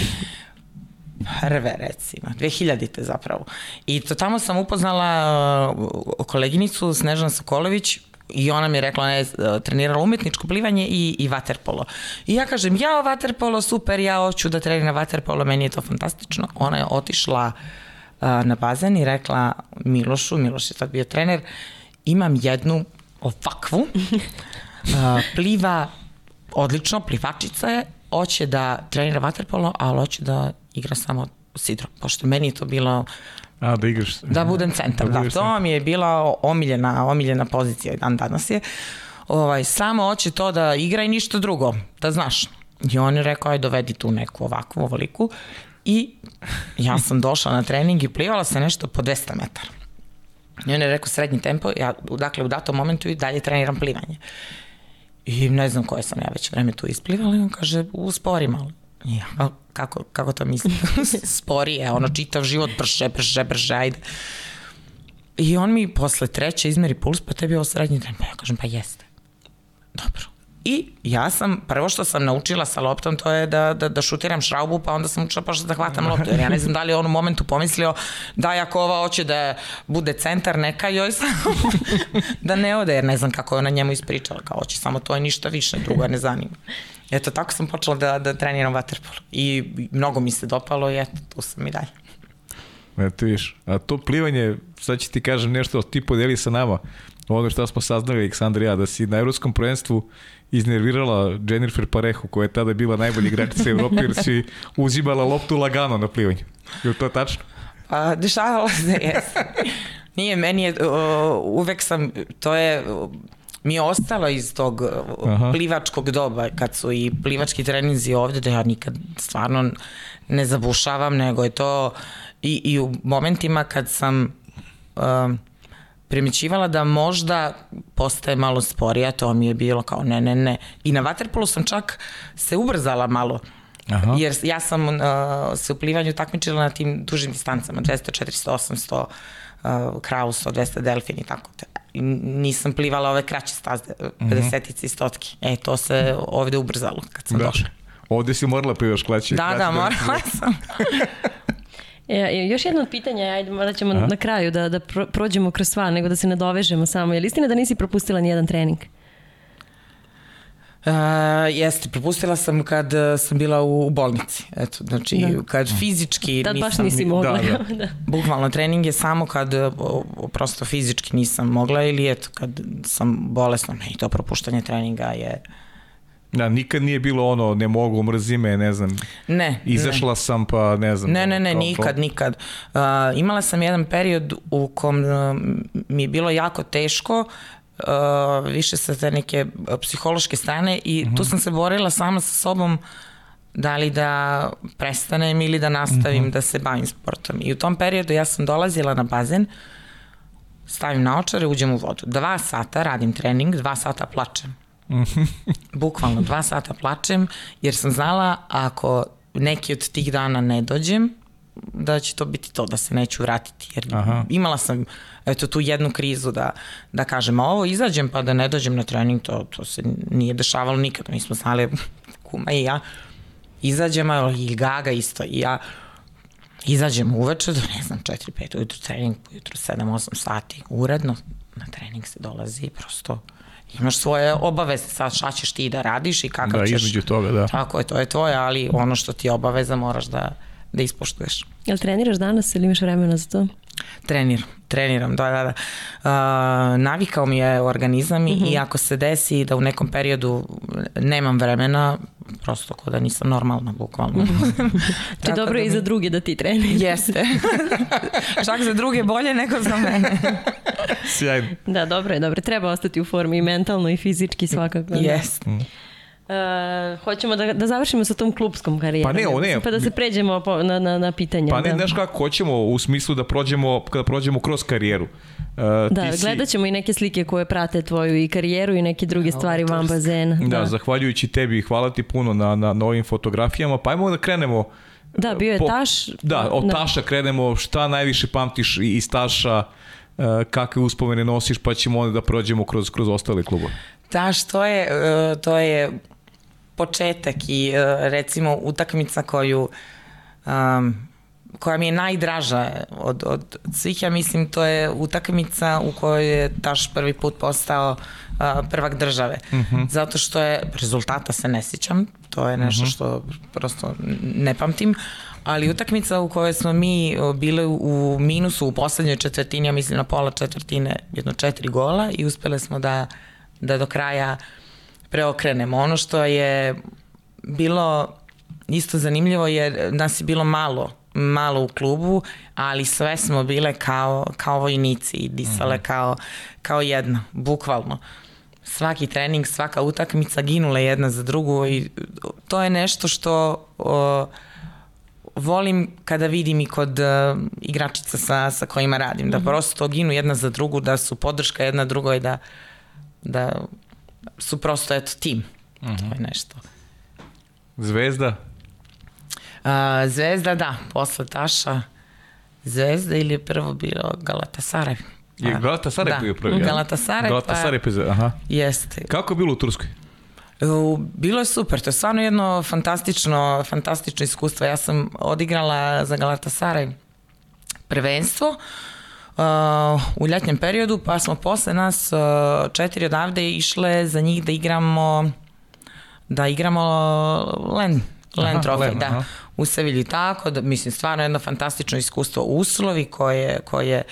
prve recimo, 2000-te zapravo. I to tamo sam upoznala uh, koleginicu Snežana Sokolović, I ona mi je rekla, ona je uh, trenirala umetničko plivanje i, i vaterpolo. I ja kažem, ja vaterpolo, super, ja hoću da treniram vaterpolo, meni je to fantastično. Ona je otišla uh, na bazen i rekla Milošu, Miloš je tad bio trener, imam jednu ovakvu, pliva odlično, plivačica je, hoće da trenira vaterpolo, ali hoće da igra samo sidro, pošto meni je to bilo A, da igraš. Da budem centar, da. da to mi je bila omiljena, omiljena pozicija i dan danas je. Ovaj, samo hoće to da igra i ništa drugo, da znaš. I on je rekao, aj dovedi tu neku ovakvu, ovoliku. I ja sam došla na trening i plivala se nešto po 200 metara. I on je rekao srednji tempo, ja dakle u datom momentu i dalje treniram plivanje. I ne znam koje sam ja već vreme tu isplivala i on kaže, uspori malo. Ja, kako, kako to mislim? Sporije, ono čitav život, brže, brže, brže, ajde. I on mi posle treće izmeri puls, pa tebi je ovo srednji tren. Pa ja kažem, pa jeste. Dobro. I ja sam, prvo što sam naučila sa loptom, to je da, da, da šutiram šraubu, pa onda sam učila pa da hvatam loptu, jer ja ne znam da li je on u momentu pomislio da ako ova hoće da bude centar, neka joj sam da ne ode, jer ne znam kako je ona njemu ispričala, kao hoće samo to i ništa više, drugo ne zanima. Eto, tako sam počela da, da treniram vaterpolo i mnogo mi se dopalo i eto, tu sam i dalje. Eto viš, a to plivanje, sad ću ti kažem nešto, ti podeli sa nama, ono što smo saznali, Aleksandar ja, da si na evropskom prvenstvu iznervirala Jennifer Parehu, koja je tada bila najbolji igračica Evrope, jer si uzimala loptu lagano na plivanju. Je to tačno? Pa, dešavalo se, jes. Nije, meni je, uh, uvek sam, to je, mi je ostalo iz tog Aha. plivačkog doba, kad su i plivački treninzi ovde, da ja nikad stvarno ne zabušavam, nego je to i, i u momentima kad sam uh, primećivala da možda postaje malo sporija, to mi je bilo kao ne, ne, ne. I na vaterpolu sam čak se ubrzala malo. Aha. Jer ja sam uh, se u plivanju takmičila na tim dužim distancama, 200, 400, 800, uh, kraus, 200 delfin i tako. I nisam plivala ove kraće staze, 50 i stotki. E, to se ovde ubrzalo kad sam da. došla. Ovde si morala plivaš klaće. Da, da, morala sam. E, još jedno od pitanja, ajde, da ćemo Aha. na kraju da, da prođemo kroz sva, nego da se nadovežemo samo. Je li istina da nisi propustila nijedan trening? Uh, jeste, propustila sam kad uh, sam bila u, u bolnici. Eto, znači, da. kad fizički Tad nisam... baš nisi mogla. Da, da. da. Bukvalno, trening je samo kad uh, prosto fizički nisam mogla ili eto, kad sam bolesna. Ne, i to propuštanje treninga je... Da, nikad nije bilo ono, ne mogu, mrzi me, ne znam. Ne. Izašla ne. sam pa ne znam. Ne, ne, ne, nikad, to. nikad. Uh, imala sam jedan period u kom uh, mi je bilo jako teško, uh, više sa te neke psihološke strane i uh -huh. tu mhm. sam se borila sama sa sobom da li da prestanem ili da nastavim uh mhm. -huh. da se bavim sportom. I u tom periodu ja sam dolazila na bazen, stavim naočare, uđem u vodu. Dva sata radim trening, dva sata plačem. Bukvalno dva sata plačem, jer sam znala ako neki od tih dana ne dođem, da će to biti to, da se neću vratiti. Jer Aha. imala sam eto, tu jednu krizu da, da kažem, a ovo izađem pa da ne dođem na trening, to, to se nije dešavalo nikada. Mi smo znali, kuma i ja, izađemo, i Gaga isto, i ja, izađem uveče do, ne znam, 4-5 ujutru trening, ujutru 7-8 sati, uredno, na trening se dolazi, prosto imaš svoje obaveze, sad šta ćeš ti da radiš i kakav da, ćeš... Da, između toga, da. Tako je, to je tvoje, ali ono što ti je obaveza moraš da, da ispoštuješ. Jel treniraš danas ili imaš vremena za to? Treniram, treniram, da, da, da. Uh, navikao mi je organizam mm -hmm. i ako se desi da u nekom periodu nemam vremena, prosto ko da nisam normalna, bukvalno. Mm -hmm. Či dobro da i mi... za druge da ti treniraš. Jeste. Čak za druge bolje nego za mene. Sjajno. Da, dobro je, dobro. Treba ostati u formi i mentalno i fizički svakako. Da. Jeste. Mm. Uh, hoćemo da, da završimo sa tom klubskom karijerom. Pa ne, o ne. Pa da se pređemo po, na, na, na pitanje. Pa ne, da. znaš kako hoćemo u smislu da prođemo, kada prođemo kroz karijeru. Uh, da, si... gledat ćemo i neke slike koje prate tvoju i karijeru i neke druge stvari o, van bazena. Da, da, zahvaljujući tebi, hvala ti puno na, na, na ovim fotografijama. Pa ajmo da krenemo Da, bio je po, Taš. Da, od da. Taša krenemo, šta najviše pamtiš iz Taša, uh, kakve uspomene nosiš, pa ćemo onda da prođemo kroz, kroz ostale klubove. Taš, to je, uh, to je početak i e, recimo utakmica koju um, koja mi je najdraža od, od svih, ja mislim to je utakmica u kojoj je Taš prvi put postao uh, prvak države. Uh mhm. -huh. Zato što je, rezultata se ne sjećam, to je nešto uh mhm. -huh. što prosto ne pamtim, ali utakmica u kojoj smo mi bili u minusu u poslednjoj četvrtini, ja mislim na pola četvrtine, jedno četiri gola i uspele smo da, da do kraja uh, preokrenemo. Ono što je bilo isto zanimljivo je nas je bilo malo malo u klubu, ali sve smo bile kao, kao vojnici i disale mm -hmm. kao, kao jedna, bukvalno. Svaki trening, svaka utakmica ginule jedna za drugu i to je nešto što o, volim kada vidim i kod uh, igračica sa, sa kojima radim, da mm -hmm. prosto ginu jedna za drugu, da su podrška jedna drugoj, da, da su prosto eto tim. Uh -huh. To je nešto. Zvezda? A, zvezda, da, posle Taša Zvezda ili je prvo bilo Galatasaray. Je pa, Galatasaray da. bio prvi? Galatasaray, Galatasaray pa, pa aha. Jeste. Kako je bilo u Turskoj? Bilo je super, to je stvarno jedno fantastično, fantastično iskustvo. Ja sam odigrala za Galatasaray prvenstvo uh, u ljetnjem periodu, pa smo posle nas uh, četiri odavde išle za njih da igramo da igramo Len, Len trofej, da. Aha. U Sevilji tako, da, mislim, stvarno jedno fantastično iskustvo. Uslovi koje, koje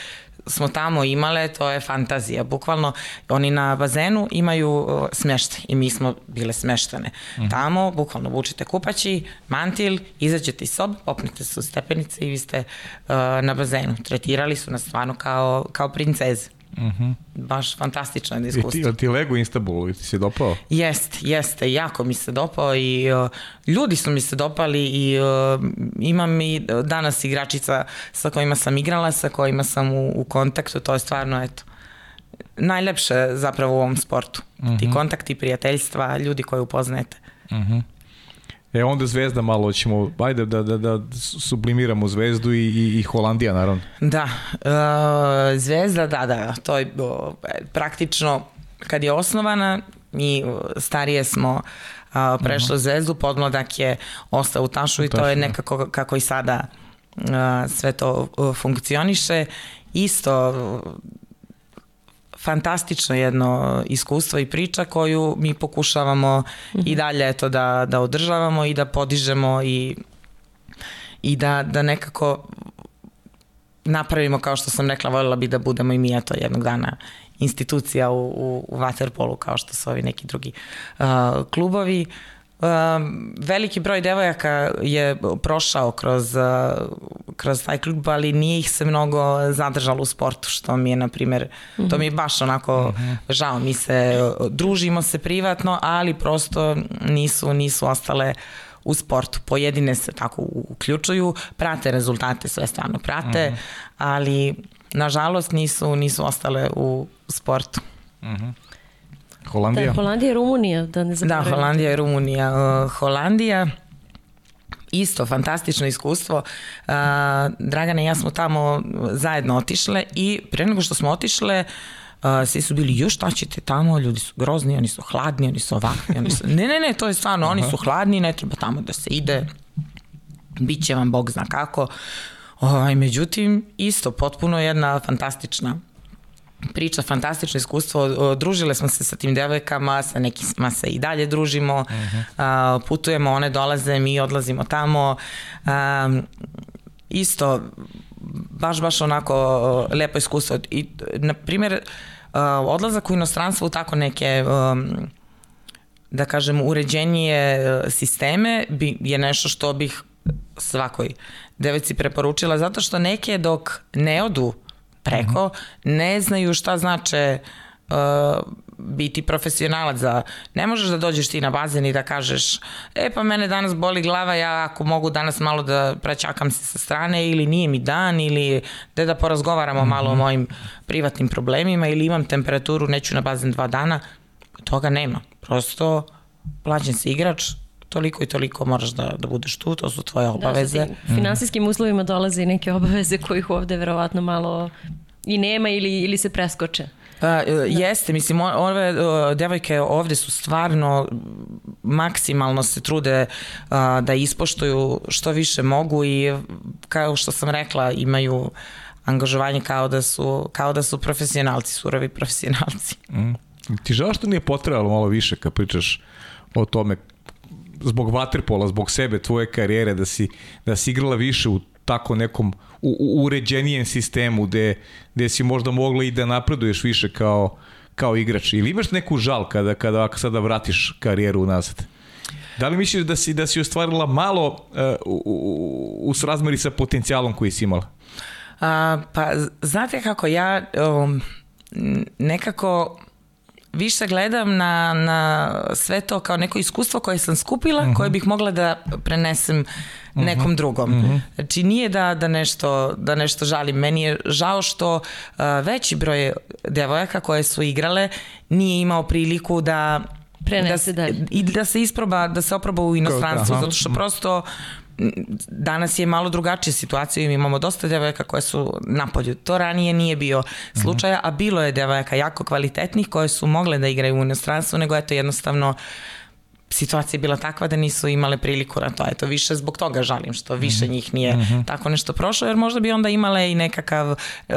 smo tamo imale, to je fantazija. Bukvalno, oni na bazenu imaju smještaj i mi smo bile smeštane. Mm -hmm. Tamo, bukvalno, vučite kupaći, mantil, izađete iz sobe, popnete se u stepenice i vi ste uh, na bazenu. Tretirali su nas stvarno kao, kao princeze. -huh. Baš fantastično je iskustvo. I ti, ti lego Istanbul, ti se dopao? Jeste, jeste, jako mi se dopao i uh, ljudi su mi se dopali i uh, imam i danas igračica sa kojima sam igrala, sa kojima sam u, u kontaktu, to je stvarno, eto, najlepše zapravo u ovom sportu. Uh -huh. Ti mhm. kontakti, prijateljstva, ljudi koje upoznajete. Uh mhm. E onda Zvezda malo ćemo, ajde da, da, da sublimiramo Zvezdu i, i, i Holandija naravno. Da, uh, Zvezda, da, da, to je uh, praktično kad je osnovana, mi starije smo uh, prešli uh -huh. Zvezdu, podmladak je ostao u Tašu i to je da. nekako kako i sada uh, sve to funkcioniše. Isto fantastično jedno iskustvo i priča koju mi pokušavamo mm -hmm. i dalje eto da, da održavamo i da podižemo i, i da, da nekako napravimo kao što sam rekla, voljela bi da budemo i mi eto jednog dana institucija u, u, u Waterpolu kao što su ovi neki drugi uh, klubovi. Um, veliki broj devojaka je prošao kroz, uh, kroz taj klub, ali nije ih se mnogo zadržalo u sportu, što mi je, na primjer, mm -hmm. to mi je baš onako mm -hmm. žao. Mi se družimo se privatno, ali prosto nisu, nisu ostale u sportu. Pojedine se tako uključuju, prate rezultate, sve stvarno prate, mm -hmm. ali nažalost nisu, nisu ostale u sportu. Mm -hmm. Holandija? Da, Holandija i Rumunija, da ne zaboravim. Da, Holandija i Rumunija. Uh, Holandija, isto fantastično iskustvo. Uh, Dragana i ja smo tamo zajedno otišle i pre nego što smo otišle, Uh, svi su bili, još šta ćete tamo, ljudi su grozni, oni su hladni, oni su ovakvi, oni su... Ne, ne, ne, to je stvarno, oni su hladni, ne treba tamo da se ide, bit će vam Bog zna kako. Ovaj, međutim, isto, potpuno jedna fantastična priča, fantastično iskustvo. Družile smo se sa tim devojkama, sa nekima se i dalje družimo, uh -huh. putujemo, one dolaze, mi odlazimo tamo. Isto, baš, baš onako lepo iskustvo. I, na primjer, odlazak u inostranstvo u tako neke da kažem, uređenije sisteme bi, je nešto što bih svakoj devojci preporučila, zato što neke dok ne odu preko, ne znaju šta znače uh, biti profesionalac za... Ne možeš da dođeš ti na bazen i da kažeš e pa mene danas boli glava, ja ako mogu danas malo da praćakam se sa strane ili nije mi dan ili da da porazgovaramo mm -hmm. malo o mojim privatnim problemima ili imam temperaturu, neću na bazen dva dana, toga nema. Prosto plaćen si igrač, toliko i toliko moraš da, da budeš tu, to su tvoje da, obaveze. Da, sa finansijskim uslovima dolaze i neke obaveze kojih ovde verovatno malo i nema ili, ili se preskoče. Pa, da. jeste, mislim, ove uh, devojke ovde su stvarno maksimalno se trude uh, da ispoštuju što više mogu i kao što sam rekla imaju angažovanje kao da su, kao da su profesionalci, surovi profesionalci. Mm. Ti žao što nije potrebalo malo više kad pričaš o tome zbog vaterpola, zbog sebe, tvoje karijere, da si, da si igrala više u tako nekom u, u uređenijem sistemu gde, gde si možda mogla i da napreduješ više kao, kao igrač. Ili imaš neku žal kada, kada sada vratiš karijeru unazad? Da li misliš da si, da si ostvarila malo uh, u, u, u srazmeri sa potencijalom koji si imala? A, pa, znate kako, ja um, nekako više gledam na, na sve to kao neko iskustvo koje sam skupila, uh mhm. -huh. koje bih mogla da prenesem nekom mhm. drugom. Uh mhm. -huh. Znači nije da, da, nešto, da nešto žalim. Meni je žao što uh, veći broj devojaka koje su igrale nije imao priliku da prenese da, dalje. I da se isproba, da se oproba u inostranstvu, zato što prosto danas je malo drugačija situacija i imamo dosta devojaka koje su napolju. To ranije nije bio slučaja, a bilo je devojaka jako kvalitetnih koje su mogle da igraju u inostranstvu, nego eto jednostavno situacija je bila takva da nisu imale priliku na to. Eto, više zbog toga žalim što više mhm. njih nije mm -hmm. tako nešto prošlo, jer možda bi onda imale i nekakav uh,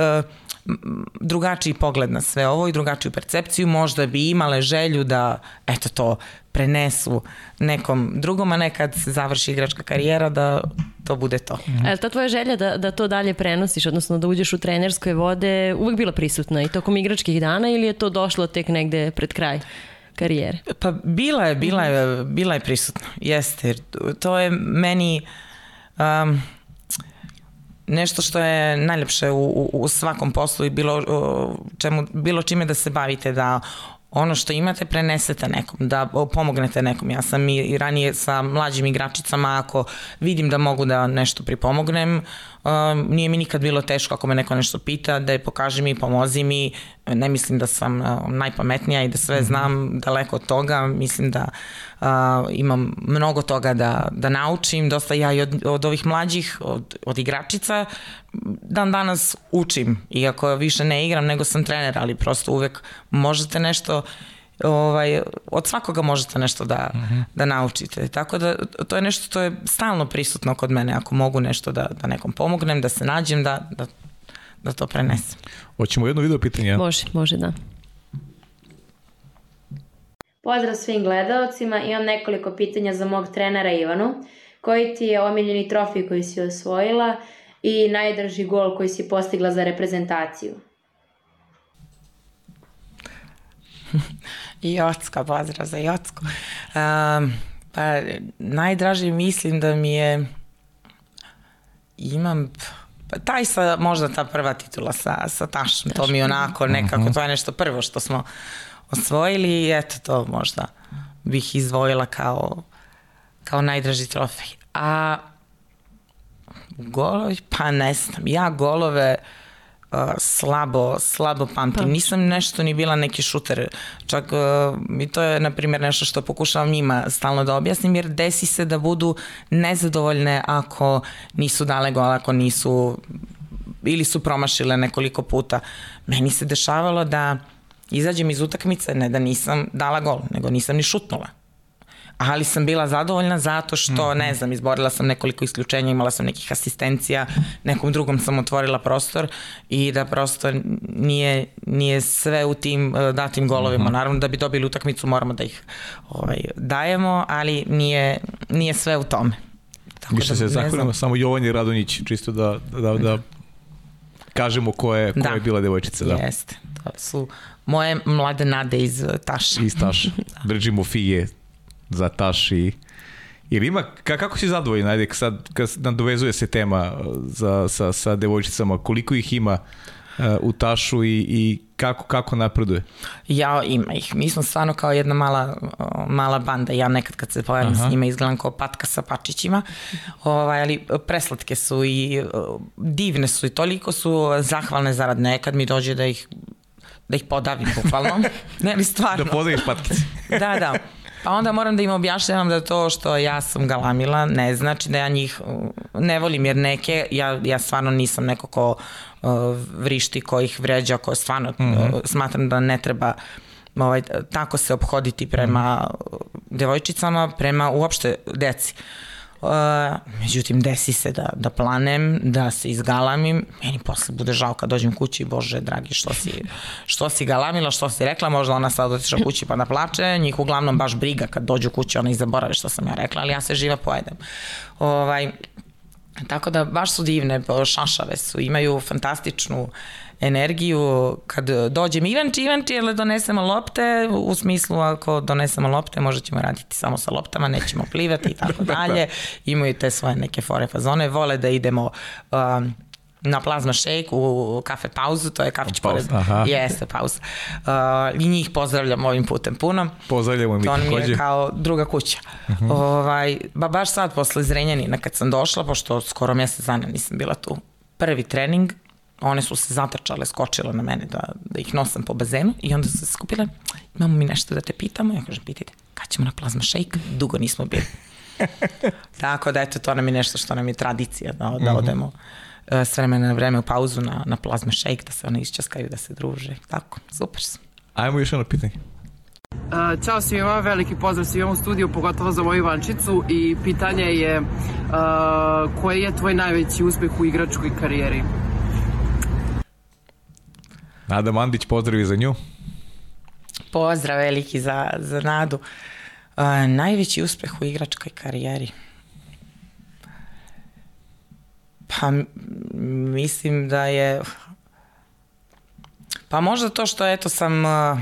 drugačiji pogled na sve ovo i drugačiju percepciju, možda bi imale želju da eto to prenesu nekom drugom, a nekad se završi igračka karijera da to bude to. Mm. Ali ta tvoja želja da, da to dalje prenosiš, odnosno da uđeš u trenerskoj vode, uvek bila prisutna i tokom igračkih dana ili je to došlo tek negde pred kraj? Karijere? Pa bila je, bila je, bila je prisutna, jeste. To je meni um, nešto što je najljepše u, u, u svakom poslu i bilo, čemu, bilo čime da se bavite, da ono što imate prenesete nekom, da pomognete nekom. Ja sam i, i ranije sa mlađim igračicama, ako vidim da mogu da nešto pripomognem, Um, nije mi nikad bilo teško ako me neko nešto pita, da je pokaži mi, pomozi mi. Ne mislim da sam uh, najpametnija i da sve mhm. znam daleko od toga. Mislim da uh, imam mnogo toga da, da naučim. Dosta ja i od, od ovih mlađih, od, od igračica, dan danas učim. Iako više ne igram, nego sam trener, ali prosto uvek možete nešto ovaj, od svakoga možete nešto da, uh mhm. -huh. da naučite. Tako da to je nešto to je stalno prisutno kod mene. Ako mogu nešto da, da nekom pomognem, da se nađem, da, da, da to prenesem. Hoćemo jedno video pitanje? Može, može da. Pozdrav svim gledalcima, imam nekoliko pitanja za mog trenera Ivanu. Koji ti je omiljeni trofij koji si osvojila i najdrži gol koji si postigla za reprezentaciju? Jocko, pozdrav za Jocko. Um, pa najdraže mislim da mi je imam pa taj sa, možda ta prva titula sa, sa Tašom, to mi onako nekako, mhm. to je nešto prvo što smo osvojili i eto to možda bih izvojila kao, kao najdraži trofej. A golovi, pa ne znam, ja golove uh, slabo, slabo pamtim. Pa. Nisam nešto ni bila neki šuter. Čak uh, i to je, na primjer, nešto što pokušavam njima stalno da objasnim, jer desi se da budu nezadovoljne ako nisu dale gol, ako nisu ili su promašile nekoliko puta. Meni se dešavalo da izađem iz utakmice, ne da nisam dala gol, nego nisam ni šutnula ali sam bila zadovoljna zato što, mm -hmm. ne znam, izborila sam nekoliko isključenja, imala sam nekih asistencija, nekom drugom sam otvorila prostor i da prosto nije, nije sve u tim uh, datim golovima. Mm -hmm. Naravno da bi dobili utakmicu moramo da ih ovaj, dajemo, ali nije, nije sve u tome. Tako Više da, se zahvalimo samo Jovanje Radonjić, čisto da, da, da kažemo ko je, ko da. je bila devojčica. Da. Jeste, to su moje mlade nade iz Taša. Iz Taša. da. Držimo fije za Taš i Ili ima, kako si zadovoljan, ajde, sad, kad nadovezuje se tema uh, za, sa, sa devojčicama, koliko ih ima uh, u Tašu i, i kako, kako napreduje? Ja, ima ih. Mi smo stvarno kao jedna mala, mala banda. Ja nekad kad se pojavim s njima izgledam kao patka sa pačićima, ovaj, ali preslatke su i uh, divne su i toliko su zahvalne zarad nekad mi dođe da ih da ih podavim, bukvalno. ne, ali stvarno. Da podaviš patkice. da, da. Pa onda moram da im objašnjavam da to što ja sam galamila ne znači da ja njih ne volim jer neke, ja, ja stvarno nisam neko ko uh, vrišti, ko ih vređa, ko stvarno mm -hmm. smatram da ne treba ovaj, tako se obhoditi prema mm -hmm. devojčicama, prema uopšte deci. Uh, Uh, međutim, desi se da, da planem, da se izgalamim, meni posle bude žao kad dođem kući, bože, dragi, što si, što si galamila, što si rekla, možda ona sad otiša kući pa da plače, njih uglavnom baš briga kad dođu kući, ona i zaborave što sam ja rekla, ali ja se živa pojedem. Ovaj, tako da baš su divne, šašave su, imaju fantastičnu uh, energiju kad dođem Ivanči, Ivanči, jel donesemo lopte, u smislu ako donesemo lopte možda ćemo raditi samo sa loptama, nećemo plivati i tako dalje. Imaju te svoje neke fore fazone, vole da idemo um, na plazma shake u kafe pauzu, to je kafić Pauz, pored. aha. Jeste, pauza. Uh, I njih pozdravljam ovim putem puno. Pozdravljamo mi To mi je takođe. kao druga kuća. ovaj, ba baš sad posle Zrenjanina kad sam došla, pošto skoro mjesec dana nisam bila tu, prvi trening, one su se zatrčale, skočile na mene da, da ih nosam po bazenu i onda su se skupile, imamo mi nešto da te pitamo, ja kažem, pitajte, kad ćemo na plazma shake? Dugo nismo bili. Tako da, eto, to nam je nešto što nam je tradicija, da, da odemo e, s vremena na vreme u pauzu na, na plazma shake, da se one iščaskaju, da se druže. Tako, super su. Ajmo još jedno pitanje. Uh, Ćao svima, veliki pozdrav svima u studiju, pogotovo za moju Ivančicu i pitanje je uh, koji je tvoj najveći uspeh u igračkoj karijeri? Nada Mandić, pozdravi za nju. Pozdrav veliki za, za Nadu. Uh, najveći uspeh u igračkoj karijeri? Pa mislim da je... Pa možda to što eto sam uh,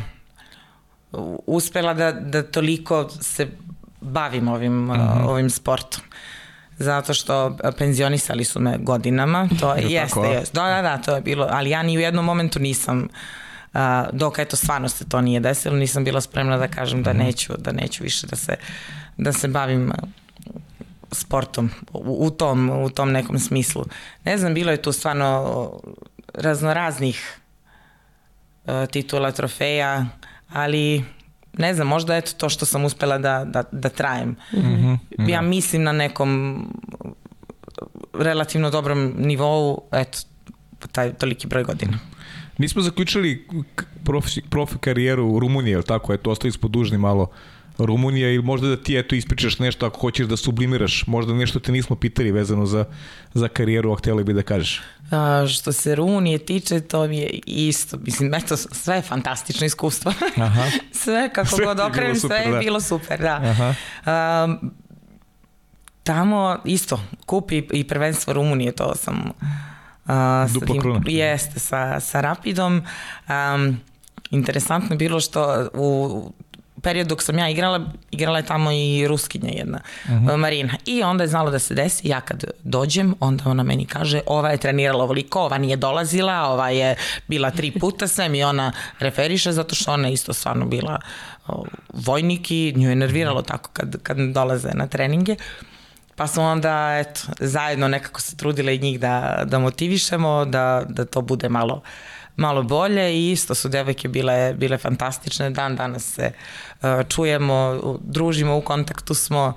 uspela da, da toliko se bavim ovim, uh, ovim sportom. Zato što a, penzionisali su me godinama, to Je jeste, tako, jeste. Da, da, da, to je bilo, ali ja ni u jednom momentu nisam dok eto stvarno se to nije desilo, nisam bila spremna da kažem da neću, da neću više da se, da se bavim sportom u, u, tom, u tom nekom smislu. Ne znam, bilo je tu stvarno raznoraznih a, titula, trofeja, ali ne znam, možda eto to što sam uspela da, da, da trajem. Ja mislim na nekom relativno dobrom nivou, eto, taj toliki broj godina. Mi smo zaključili profi, profi karijeru u Rumuniji, je li tako? Eto, ostali smo dužni malo Rumunija ili možda da ti eto ispričaš nešto ako hoćeš da sublimiraš, možda nešto te nismo pitali vezano za, za karijeru, a htjeli bi da kažeš. A, što se Rumunije tiče, to mi je isto. Mislim, eto, sve je fantastično iskustvo. Aha. sve, kako Sve god okrenem, sve je da. bilo super, da. Aha. Um, tamo isto, kup i, prvenstvo Rumunije, to sam uh, Dupla kruna. jeste, sa, sa Rapidom. Um, interesantno je bilo što u periodu dok sam ja igrala, igrala je tamo i Ruskinja jedna, uh Marina. I onda je znalo da se desi, ja kad dođem, onda ona meni kaže, ova je trenirala ovoliko, ova nije dolazila, ova je bila tri puta, sve mi ona referiše, zato što ona isto stvarno bila vojnik i nju je nerviralo tako kad, kad dolaze na treninge. Pa smo onda, eto, zajedno nekako se trudile i njih da, da motivišemo, da, da to bude malo malo bolje i isto su devojke bile, bile fantastične, dan danas se uh, čujemo, družimo, u kontaktu smo,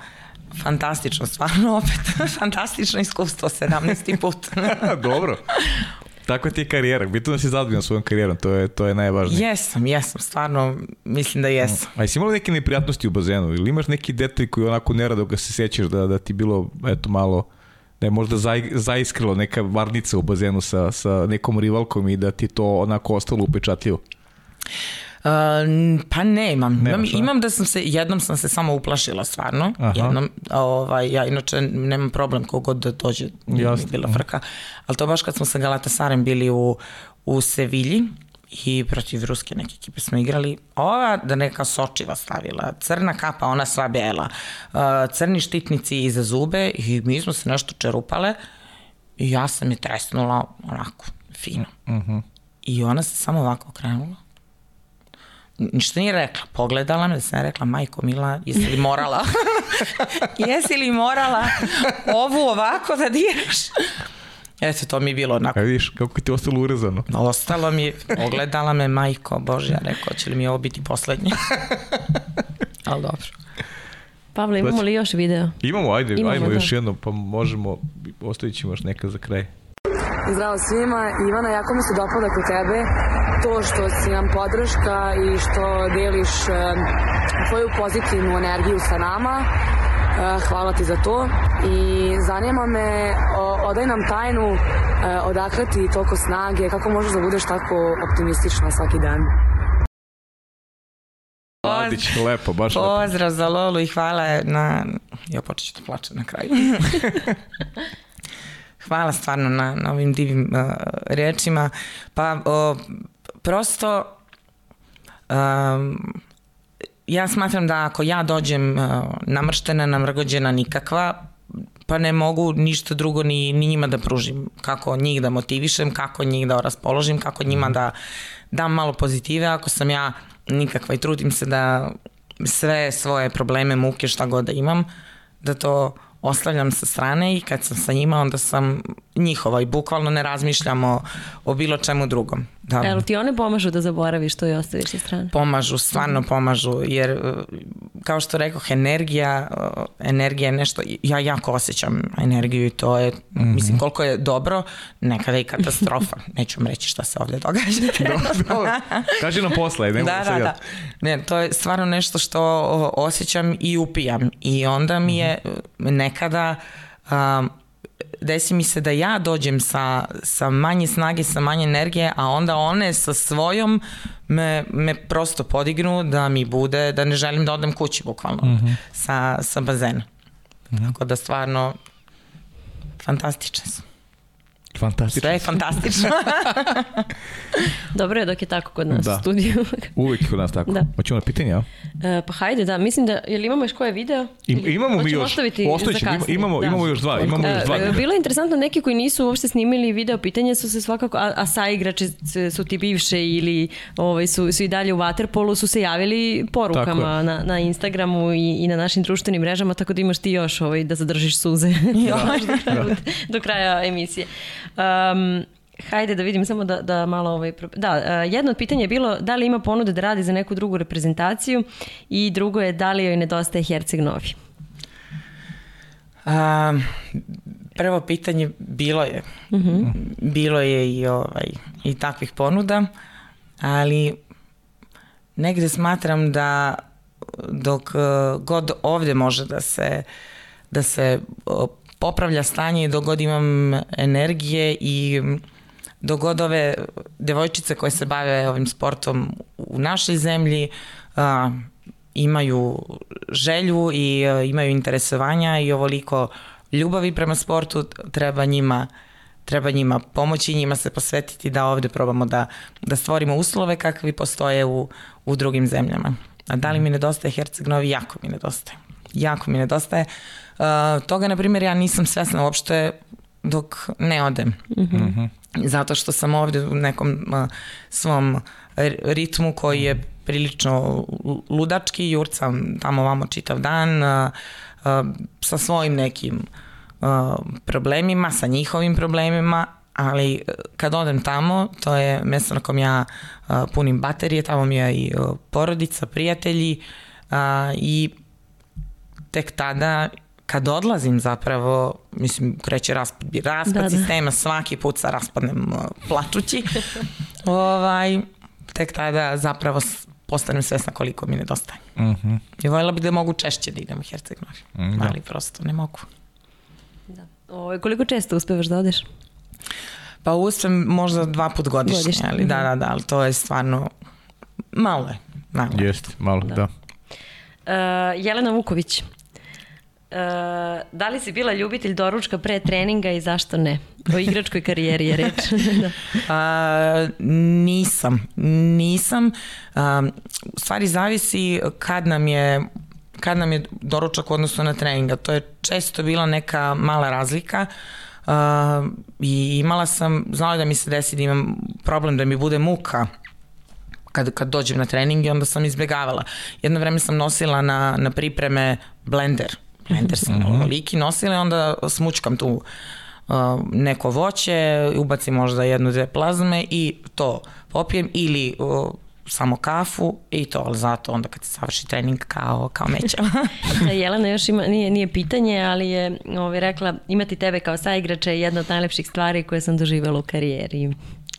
fantastično, stvarno opet, fantastično iskustvo, 17. put. Dobro. Tako ti je karijera. Bitno da si zadovoljan svojom karijerom, to je, to je najvažnije. jesam, jesam, stvarno mislim da jesam. A jesi imala neke neprijatnosti u bazenu ili imaš neki detalj koji onako nerado ga se sjećaš da, da ti bilo eto malo da je možda zai, zaiskrilo neka varnica u bazenu sa, sa nekom rivalkom i da ti to onako ostalo upečatljivo. Uh, pa ne imam. imam, Nemaš, a? imam da sam se, jednom sam se samo uplašila stvarno. Aha. Jednom, ovaj, ja inače nemam problem kogod da dođe, nije mi bila frka. Ali to baš kad smo sa Galatasarem bili u, u Sevilji i protiv ruske neke ekipe smo igrali. Ova da neka sočiva stavila, crna kapa, ona sva bela, uh, crni štitnici iza zube i mi smo se nešto čerupale i ja sam je tresnula onako, fino. I ona se samo ovako okrenula ništa nije rekla. Pogledala me da sam rekla, majko Mila, jesi li morala? jesi li morala ovu ovako da diraš? Eto, to mi je bilo onako. A vidiš kako ti je ostalo urezano. Ostalo mi, ogledala me, majko, bože, ja rekao, će li mi ovo biti poslednje? Ali dobro. Pavle, imamo li još video? Imamo, ajde, Imamo, ajmo da. još jedno, pa možemo, ostavit ćemo još neka za kraj. Zdravo svima. Ivana, jako mi se dopada kod tebe to što si nam podrška i što deliš e, tvoju pozitivnu energiju sa nama. Hvala ti za to. I zanima me, o- odaj nam tajnu e, odakle ti toliko snage, kako možeš da budeš tako optimistična svaki dan. Mladić, lepo, baš lepo. Pozdrav za Lolu i hvala na... Ja počet ću da plačem na kraju. hvala stvarno na, na ovim divim uh, rečima. Pa o, prosto um, ja smatram da ako ja dođem uh, namrštena, namrgođena nikakva, pa ne mogu ništa drugo ni, ni njima da pružim. Kako njih da motivišem, kako njih da raspoložim, kako njima da dam malo pozitive. Ako sam ja nikakva i trudim se da sve svoje probleme, muke, šta god da imam, da to ostavljam sa strane i kad sam sa njima onda sam njihova i bukvalno ne razmišljam o, o bilo čemu drugom. Da. Evo ti one pomažu da zaboraviš to i ostaviš sa strane? Pomažu, stvarno pomažu, jer e, kao što rekoh, energija, e, energija je nešto, ja jako osjećam energiju i to je, mm -hmm. mislim, koliko je dobro, nekada i katastrofa. Neću vam reći šta se ovdje događa. dobro, dobro. Kaži nam posle, ne da, da, da. Ne, to je stvarno nešto što osjećam i upijam i onda mi je nekada um, desi mi se da ja dođem sa, sa manje snage, sa manje energije, a onda one sa svojom me, me prosto podignu da mi bude, da ne želim da odem kući bukvalno mm -hmm. sa, sa bazena. Mm -hmm. Tako da stvarno fantastične su. Fantastično. Sve je fantastično. Dobro je dok je tako kod nas da. u studiju. Uvijek kod nas tako. Da. Hoćemo na pitanje, ja? E, pa hajde, da. Mislim da, jel imamo još koje video? I, imamo mi još. Ostaviti ostavit imamo, da. imamo još dva. Imamo još dva. E, bilo je interesantno, neki koji nisu uopšte snimili video pitanje su se svakako, a, a sa igrači su ti bivše ili ovaj, su, su i dalje u Waterpolu, su se javili porukama na, na Instagramu i, i na našim društvenim mrežama, tako da imaš ti još ovaj, da zadržiš suze da. do, do kraja emisije. Um, Hajde da vidim samo da, da malo ovaj... Da, uh, jedno od pitanja je bilo da li ima ponude da radi za neku drugu reprezentaciju i drugo je da li joj nedostaje Herceg Novi. Um, prvo pitanje bilo je. Uh mhm. -huh. Bilo je i, ovaj, i takvih ponuda, ali negde smatram da dok god ovde može da se da se popravlja stanje i dogod imam energije i dogod ove devojčice koje se bave ovim sportom u našoj zemlji a, imaju želju i a, imaju interesovanja i ovoliko ljubavi prema sportu treba njima treba njima pomoći njima se posvetiti da ovde probamo da, da stvorimo uslove kakvi postoje u, u drugim zemljama. A da li mi nedostaje Herceg Novi? Jako mi nedostaje. Jako mi nedostaje. Uh, Uh, toga, na primjer, ja nisam svesna uopšte dok ne odem. Mm -hmm. Zato što sam ovde u nekom uh, svom ritmu koji je prilično ludački, jurcam tamo vamo čitav dan uh, uh, sa svojim nekim uh, problemima, sa njihovim problemima, ali kad odem tamo, to je mesto na kom ja uh, punim baterije, tamo mi je i uh, porodica, prijatelji uh, i tek tada kad odlazim zapravo, mislim, kreće raspad, raspad da, da. sistema, svaki put sa raspadnem uh, plačući, ovaj, tek tada zapravo postanem svesna koliko mi nedostaje. Uh mhm. -huh. I voljela bih da mogu češće da idem u Herceg Novi, uh, da. ali prosto ne mogu. Da. O, ovaj, koliko često uspevaš da odeš? Pa uspem možda dva put godišnje, godišnje. ali da, mhm. da, da, ali to je stvarno malo je. Malo. Jeste, malo, da. da. Uh, Jelena Vuković, da li si bila ljubitelj doručka pre treninga i zašto ne? O igračkoj karijeri je reč. da. A, nisam. Nisam. A, u stvari zavisi kad nam je kad nam je doručak u odnosu na treninga. To je često bila neka mala razlika uh, i imala sam, znala da mi se desi da imam problem da mi bude muka kad, kad dođem na trening i onda sam izbjegavala. Jedno vreme sam nosila na, na pripreme blender blender sam mm -hmm. liki nosila onda smučkam tu uh, neko voće, ubacim možda jednu, dve plazme i to popijem ili uh, samo kafu i to, ali zato onda kad se savrši trening kao, kao meća. Jelena još ima, nije, nije pitanje, ali je ovaj, rekla imati tebe kao saigrača je jedna od najlepših stvari koje sam doživjela u karijeri.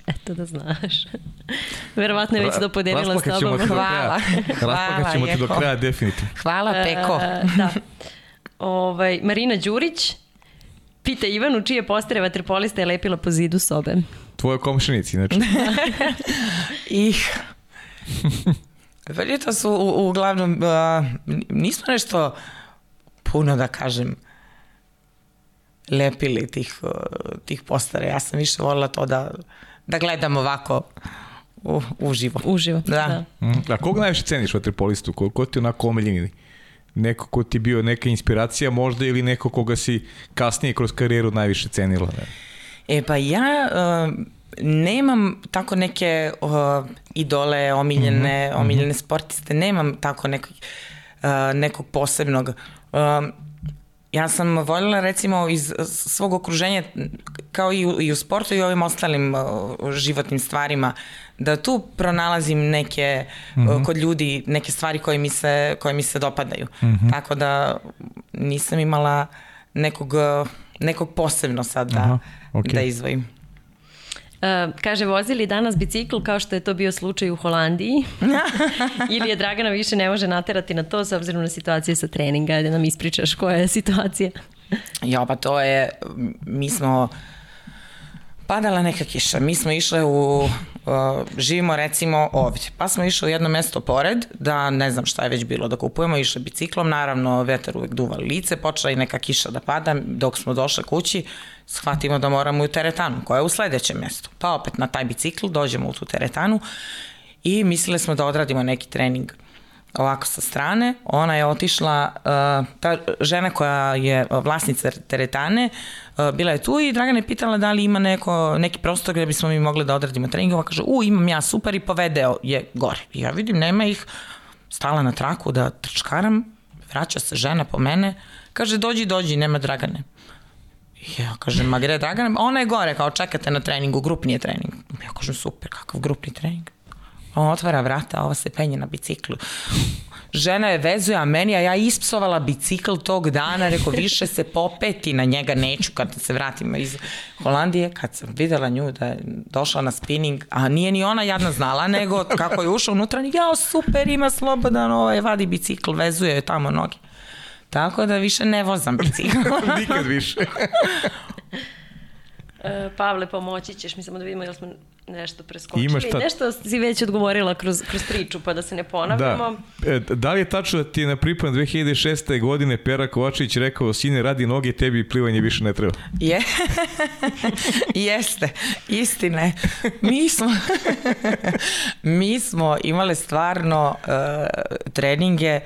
Eto da znaš. Verovatno je već to podelila s tobom. Hvala. Raspakat ćemo ti do kraja definitivno. Hvala Peko. Uh, da. Ovaj, Marina Đurić pita Ivanu čije postere vaterpolista je lepila po zidu sobe. Tvoje komšinici, znači. Ih. to su u, uglavnom, uh, nismo nešto puno da kažem lepili tih, uh, tih postara. Ja sam više volila to da, da gledam ovako u, uživo. Uživo, da. da. Mm. A koga najviše ceniš vaterpolistu? Ko, ko ti onako omiljeni? Neko ko ti bio neka inspiracija možda ili neko koga si kasnije kroz karijeru najviše cenila? Ne? E pa ja uh, nemam tako neke uh, idole, omiljene, mm -hmm. omiljene sportiste, nemam tako nekog, uh, nekog posebnog. Uh, ja sam voljela recimo iz svog okruženja kao i u, i u sportu i ovim ostalim uh, životnim stvarima da tu pronalazim neke mm -hmm. kod ljudi neke stvari koje mi se koje mi se dopadaju. Mm -hmm. Tako da nisam imala nekog nekog posebno sad da, Aha, okay. da izvojim. Uh, kaže, vozili danas bicikl kao što je to bio slučaj u Holandiji ili je Dragana više ne može naterati na to s obzirom na situacije sa treninga, da nam ispričaš koja je situacija. ja, pa to je, mi smo padala neka kiša. Mi smo išle u, uh, živimo recimo ovdje, pa smo išli u jedno mesto pored, da ne znam šta je već bilo da kupujemo, išle biciklom, naravno vetar uvek duva lice, počela i neka kiša da pada, dok smo došle kući, shvatimo da moramo u teretanu, koja je u sledećem mestu. Pa opet na taj bicikl dođemo u tu teretanu i mislili smo da odradimo neki trening ovako sa strane, ona je otišla, uh, ta žena koja je vlasnica teretane, uh, bila je tu i Dragana je pitala da li ima neko, neki prostor gde bismo mi mogli da odradimo trening, ova kaže, u, imam ja super i povedeo je gore. I ja vidim, nema ih, stala na traku da trčkaram, vraća se žena po mene, kaže, dođi, dođi, nema Dragane. Ja kažem, ma gde Dragana? Ona je gore, kao čekate na treningu, grupni je trening. Ja kažem, super, kakav grupni trening? On otvara vrata, a ova se penje na biciklu. Žena je vezuje, a meni, a ja ispsovala bicikl tog dana, rekao, više se popeti na njega neću kad se vratimo iz Holandije, kad sam videla nju da je došla na spinning, a nije ni ona jadna znala, nego kako je ušao unutra, ja, super, ima slobodan, ovaj, vadi bicikl, vezuje je tamo noge. Tako da više ne vozam bicikl. Nikad više. E, Pavle, pomoći ćeš, mi samo da vidimo jel smo nešto preskočili. Imaš ta... Nešto si već odgovorila kroz, kroz priču, pa da se ne ponavljamo. Da. E, da li je tačno da ti je na priprem 2006. godine Pera Kovačević rekao, sine, radi noge, tebi plivanje više ne treba? Je. Jeste. Istine. Mi smo, mi smo imali stvarno uh, treninge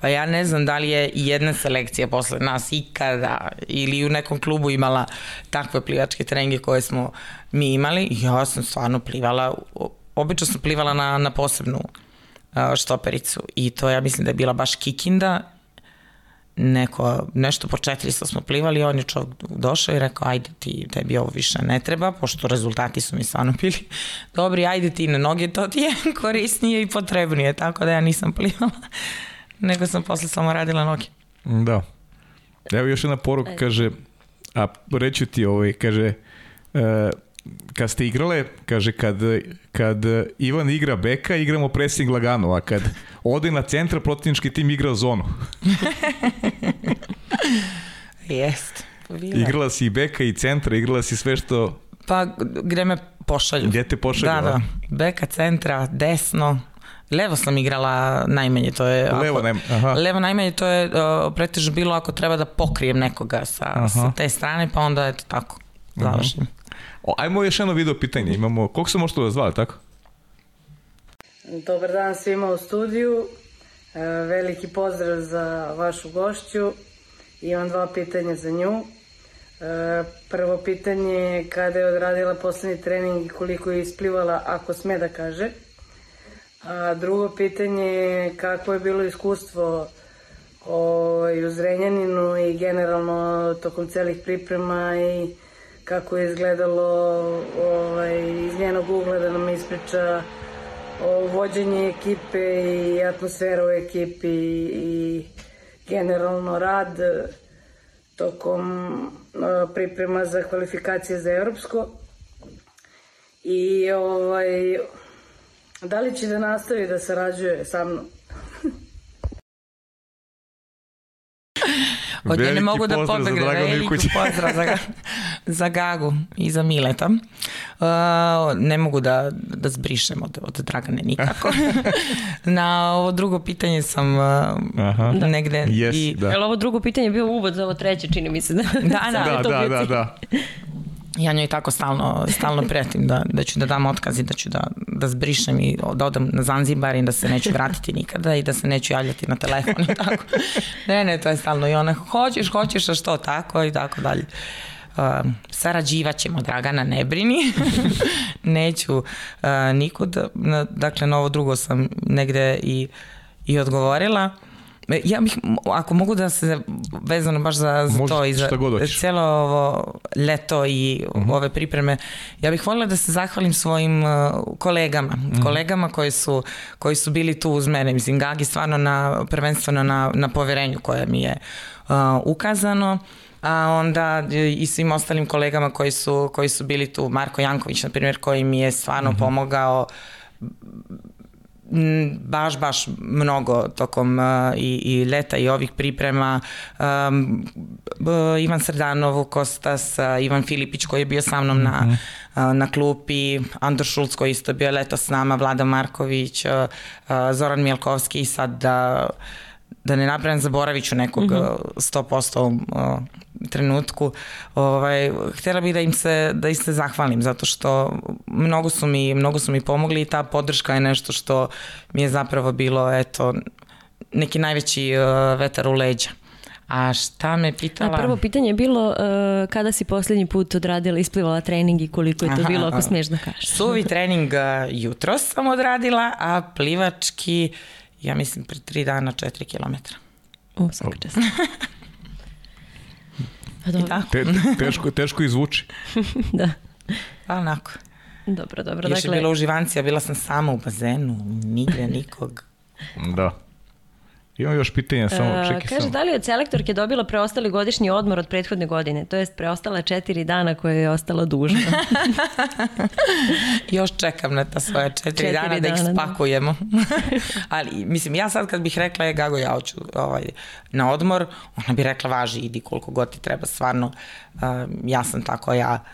Pa ja ne znam da li je jedna selekcija posle nas ikada ili u nekom klubu imala takve plivačke treninge koje smo mi imali. Ja sam stvarno plivala, obično sam plivala na, na posebnu štopericu i to ja mislim da je bila baš kikinda neko, nešto po 400 smo plivali, on je čovjek došao i rekao, ajde ti, tebi ovo više ne treba, pošto rezultati su mi stvarno bili dobri, ajde ti na noge, to ti je korisnije i potrebnije, tako da ja nisam plivala nego sam posle samo radila noge. Da. Evo još jedna poruka, kaže, a reću ti ovaj, kaže, e, kad ste igrale, kaže, kad, kad Ivan igra beka, igramo pressing lagano, a kad ode na centra, protivnički tim igra zonu. Jest. Bila. Igrala si i beka i centra, igrala si sve što... Pa gde me pošalju. Gde te pošalju? Da, da. Beka, centra, desno, Levo sam igrala najmanje, to je... Levo, ako, aha. Levo najmanje, to je uh, pretežno bilo ako treba da pokrijem nekoga sa, aha. sa te strane, pa onda eto tako, završim. O, ajmo još jedno video pitanje, imamo, koliko se možete da zvali, tako? Dobar dan svima u studiju, e, veliki pozdrav za vašu gošću, imam dva pitanja za nju. E, prvo pitanje je kada je odradila poslednji trening i koliko je isplivala, ako sme da kaže. A drugo pitanje je kako je bilo iskustvo ovaj, u Zrenjaninu i generalno tokom celih priprema i kako je izgledalo ovaj, iz njenog ugla da nam ispriča o vođenje ekipe i atmosfera u ekipi i generalno rad tokom priprema za kvalifikacije za Evropsko. I ovaj, Da li će da nastavi da sarađuje sa mnom? Od ne mogu da pobegne, veliki pozdrav za, za Gagu i za Mileta. Uh, ne mogu da, da zbrišem od, od Dragane nikako. Na ovo drugo pitanje sam uh, Aha. negde... Yes, i... da. Jel ovo drugo pitanje je bio uvod za ovo treće, čini mi se. Da, da, da, da, da, da. Ja njoj tako stalno, stalno pretim da, da ću da dam otkaz i da ću da, da zbrišem i da odem na Zanzibar i da se neću vratiti nikada i da se neću javljati na telefon i tako. Ne, ne, to je stalno i ona, hoćeš, hoćeš, a što tako i tako dalje. Uh, sarađivat ćemo, Dragana, ne brini. Neću uh, nikud. Dakle, na ovo drugo sam negde i, i odgovorila. Ja bih, ako mogu da se vezano baš za, za to i za cijelo ovo leto i uh mhm. -huh. ove pripreme, ja bih voljela da se zahvalim svojim uh, kolegama, uh mhm. -huh. kolegama koji su, koji su bili tu uz mene. Mislim, Gagi stvarno na, prvenstveno na, na poverenju koje mi je uh, ukazano a onda i svim ostalim kolegama koji su, koji su bili tu, Marko Janković, na primjer, koji mi je stvarno uh mhm. -huh. pomogao baš, baš mnogo tokom uh, i, i leta i ovih priprema. Um, Ivan Srdanov, Kostas, uh, Ivan Filipić koji je bio sa mnom na, mm -hmm. uh, na klupi, Andor Šulc koji isto bio leto s nama, Vlada Marković, uh, uh, Zoran Mijelkovski i sad uh, da ne napravim zaboraviću nekog mm -hmm. 100% trenutku, ovaj, htjela bih da im se, da im se zahvalim, zato što mnogo su mi, mnogo su mi pomogli i ta podrška je nešto što mi je zapravo bilo, eto, neki najveći uh, vetar u leđa. A šta me pitala? A prvo pitanje je bilo uh, kada si posljednji put odradila, isplivala trening i koliko je to Aha, bilo, ako smiješ da kažeš. Suvi trening uh, jutro sam odradila, a plivački, ja mislim, pre tri dana 4 kilometra. U, svaka čast. Pa dobro. Te, teško, teško izvuči. da. Pa onako. Dobro, dobro. Još dakle... je bila uživancija, bila sam sama u bazenu, nigde nikog. Da. Imam još pitanja, samo čekaj Kaže, samo. da li od selektorke dobila preostali godišnji odmor od prethodne godine? To jest preostala četiri dana koje je ostala dužna. još čekam na ta svoja četiri, četiri dana, dana da ih da. spakujemo. Ali, mislim, ja sad kad bih rekla, je Gago, ja hoću ovaj, na odmor, ona bi rekla, važi, idi koliko god ti treba, stvarno, uh, ja sam tako, ja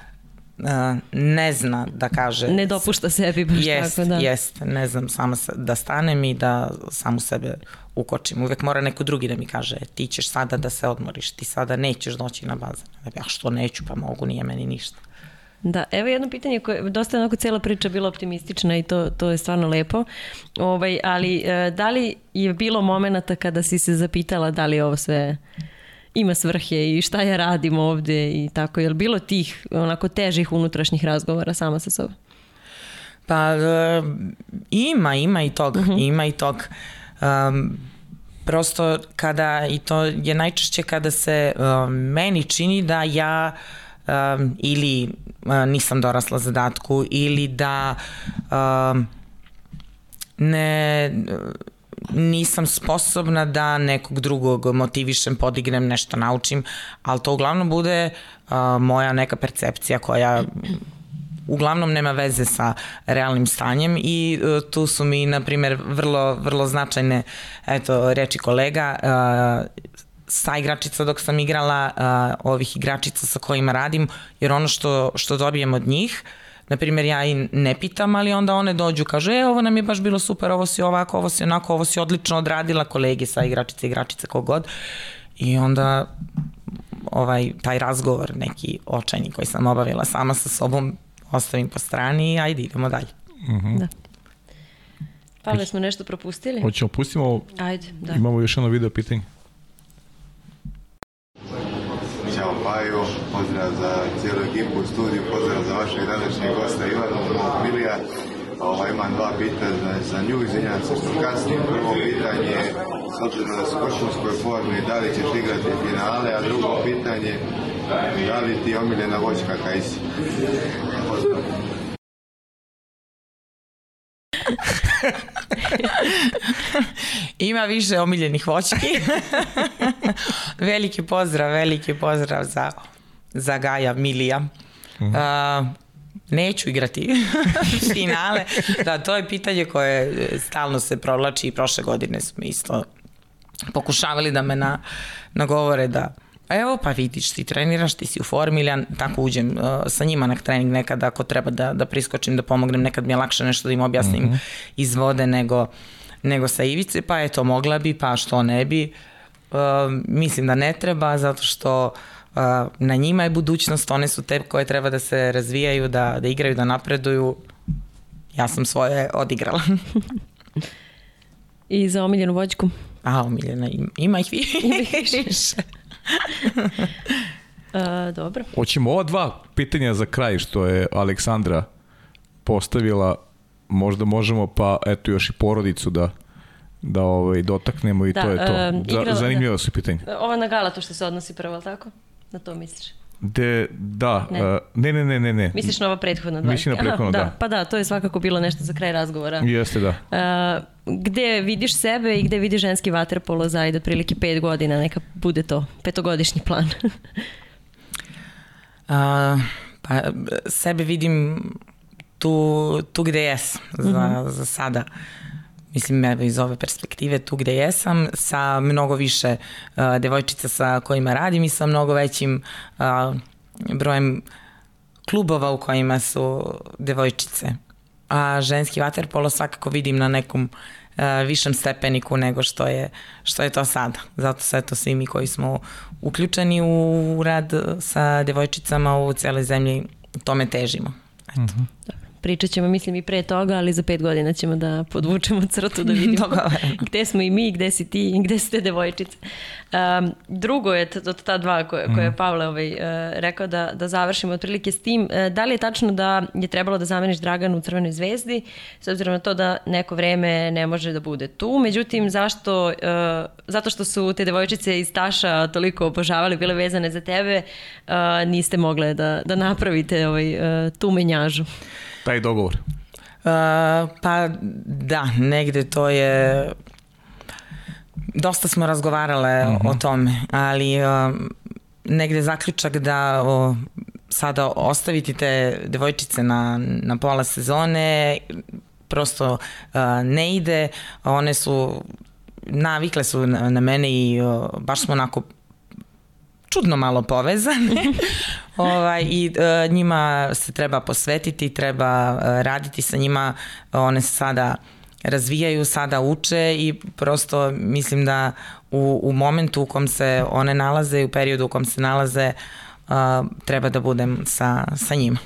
Uh, ne zna da kaže... Ne dopušta sebi baš jest, tako, da. Jest, ne znam samo da stanem i da samu sebe ukočim. Uvek mora neko drugi da mi kaže ti ćeš sada da se odmoriš, ti sada nećeš doći na bazen. Ja što neću, pa mogu, nije meni ništa. Da, evo jedno pitanje koje dosta onako cijela priča bila optimistična i to, to je stvarno lepo. Ovaj, ali e, da li je bilo momenata kada si se zapitala da li ovo sve ima svrhe i šta ja radim ovde i tako, je li bilo tih onako težih unutrašnjih razgovora sama sa sobom? Pa e, ima, ima i tog, uh mhm. -huh. ima i tog. Um, prosto kada, i to je najčešće kada se um, meni čini da ja um, ili uh, nisam dorasla zadatku ili da um, ne nisam sposobna da nekog drugog motivišem, podignem, nešto naučim, ali to uglavnom bude uh, moja neka percepcija koja uglavnom nema veze sa realnim stanjem i uh, tu su mi, na primjer, vrlo, vrlo značajne eto, reči kolega, uh, sa igračica dok sam igrala, uh, ovih igračica sa kojima radim, jer ono što, što dobijem od njih, na primjer ja i ne pitam, ali onda one dođu, kažu, e, ovo nam je baš bilo super, ovo si ovako, ovo si onako, ovo si odlično odradila, kolege sa igračice, igračice, kogod. I onda ovaj, taj razgovor neki očajni koji sam obavila sama sa sobom ostavim po strani i ajde idemo dalje. Mhm. -huh. Da. Pavle, smo nešto propustili? Hoćemo, pustimo, Ajde, da. imamo još jedno video pitanje. Ćao Paju, pozdrav za cijelu ekipu u studiju, pozdrav za vašeg današnjeg gosta Ivana Milija. Ovo, imam dva pitanja za, za nju, izvinjam se što kasnije. Prvo pitanje je, s obzirom da su u vrhunskoj formi, da li ćeš igrati finale, a drugo pitanje, da li ti je omiljena voćka Kajsi? Pozdrav. Ima više omiljenih voćki. veliki pozdrav, veliki pozdrav za, za Gaja Milija. Uh, neću igrati finale. Da, to je pitanje koje stalno se provlači i prošle godine smo isto pokušavali da me na, nagovore da evo pa vidiš ti treniraš, ti si u formi ili ja tako uđem uh, sa njima na trening nekad ako treba da, da priskočim, da pomognem, nekad mi je lakše nešto da im objasnim mm -hmm. iz vode nego, nego sa ivice, pa eto mogla bi, pa što ne bi. Uh, mislim da ne treba zato što uh, na njima je budućnost, one su te koje treba da se razvijaju, da, da igraju, da napreduju ja sam svoje odigrala. I za omiljenu vođku? A, omiljena, ima, ima ih više. uh, dobro. Hoćemo ova dva pitanja za kraj što je Aleksandra postavila, možda možemo pa eto još i porodicu da da ovaj, dotaknemo i da, to je to. Uh, igrala, Zanimljivo da. su pitanje. Ova na Galatu što se odnosi prvo, tako? Na to misliš? De, da, ne. Uh, ne, ne, ne, ne, ne. Misliš na ova prethodna dva? Mislim na prethodna, da. da. Pa da, to je svakako bilo nešto za kraj razgovora. Jeste, da. Uh, gde vidiš sebe i gde vidiš ženski vaterpolo za ajde otprilike pet godina, neka bude to petogodišnji plan? uh, pa sebe vidim tu, tu gde jesam za, mm -hmm. za sada. Mislim, evo iz ove perspektive, tu gde jesam, sa mnogo više uh, devojčica sa kojima radim i sa mnogo većim uh, brojem klubova u kojima su devojčice. A ženski vaterpolo svakako vidim na nekom uh, višem stepeniku nego što je, što je to sada. Zato sve to svi mi koji smo uključeni u rad sa devojčicama u celoj zemlji tome težimo. Eto. Mm -hmm pričat ćemo, mislim, i pre toga, ali za pet godina ćemo da podvučemo crtu da vidimo gde smo i mi, gde si ti i gde su te devojčice. Um, drugo je od ta dva koje, koje je mhm. Pavle ovaj, uh, rekao da, da završimo otprilike s tim. Uh, da li je tačno da je trebalo da zameniš Draganu u Crvenoj zvezdi, s obzirom na to da neko vreme ne može da bude tu. Međutim, zašto, uh, zato što su te devojčice iz Taša toliko obožavali, bile vezane za tebe, uh, niste mogle da, da napravite ovaj, uh, tu menjažu taj dogovor? Uh, pa da, negde to je dosta smo razgovarale uh -huh. o mhm. tome, ali uh, negde zaključak da uh, sada ostaviti te devojčice na, na pola sezone prosto uh, ne ide, one su navikle su na, na mene i uh, baš smo onako čudno malo povezane ovaj, i uh, njima se treba posvetiti, treba uh, raditi sa njima, one se sada razvijaju, sada uče i prosto mislim da u, u momentu u kom se one nalaze i u periodu u kom se nalaze uh, treba da budem sa, sa njima.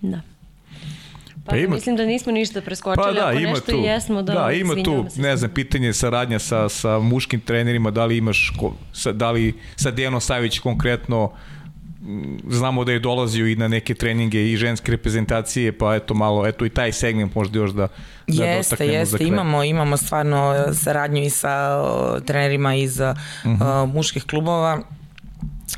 Da. Pa, pa ima, mislim da nismo ništa preskočili, pa da, ako ima nešto tu, jesmo da Da, ima tu, se. ne znam, pitanje saradnja sa, sa muškim trenerima, da li imaš, sa, da li sa Dejanom Savić konkretno znamo da je dolazio i na neke treninge i ženske reprezentacije, pa eto malo, eto i taj segment možda još da, da jeste, jeste, imamo, imamo stvarno saradnju i sa trenerima iz uh -huh. uh, muških klubova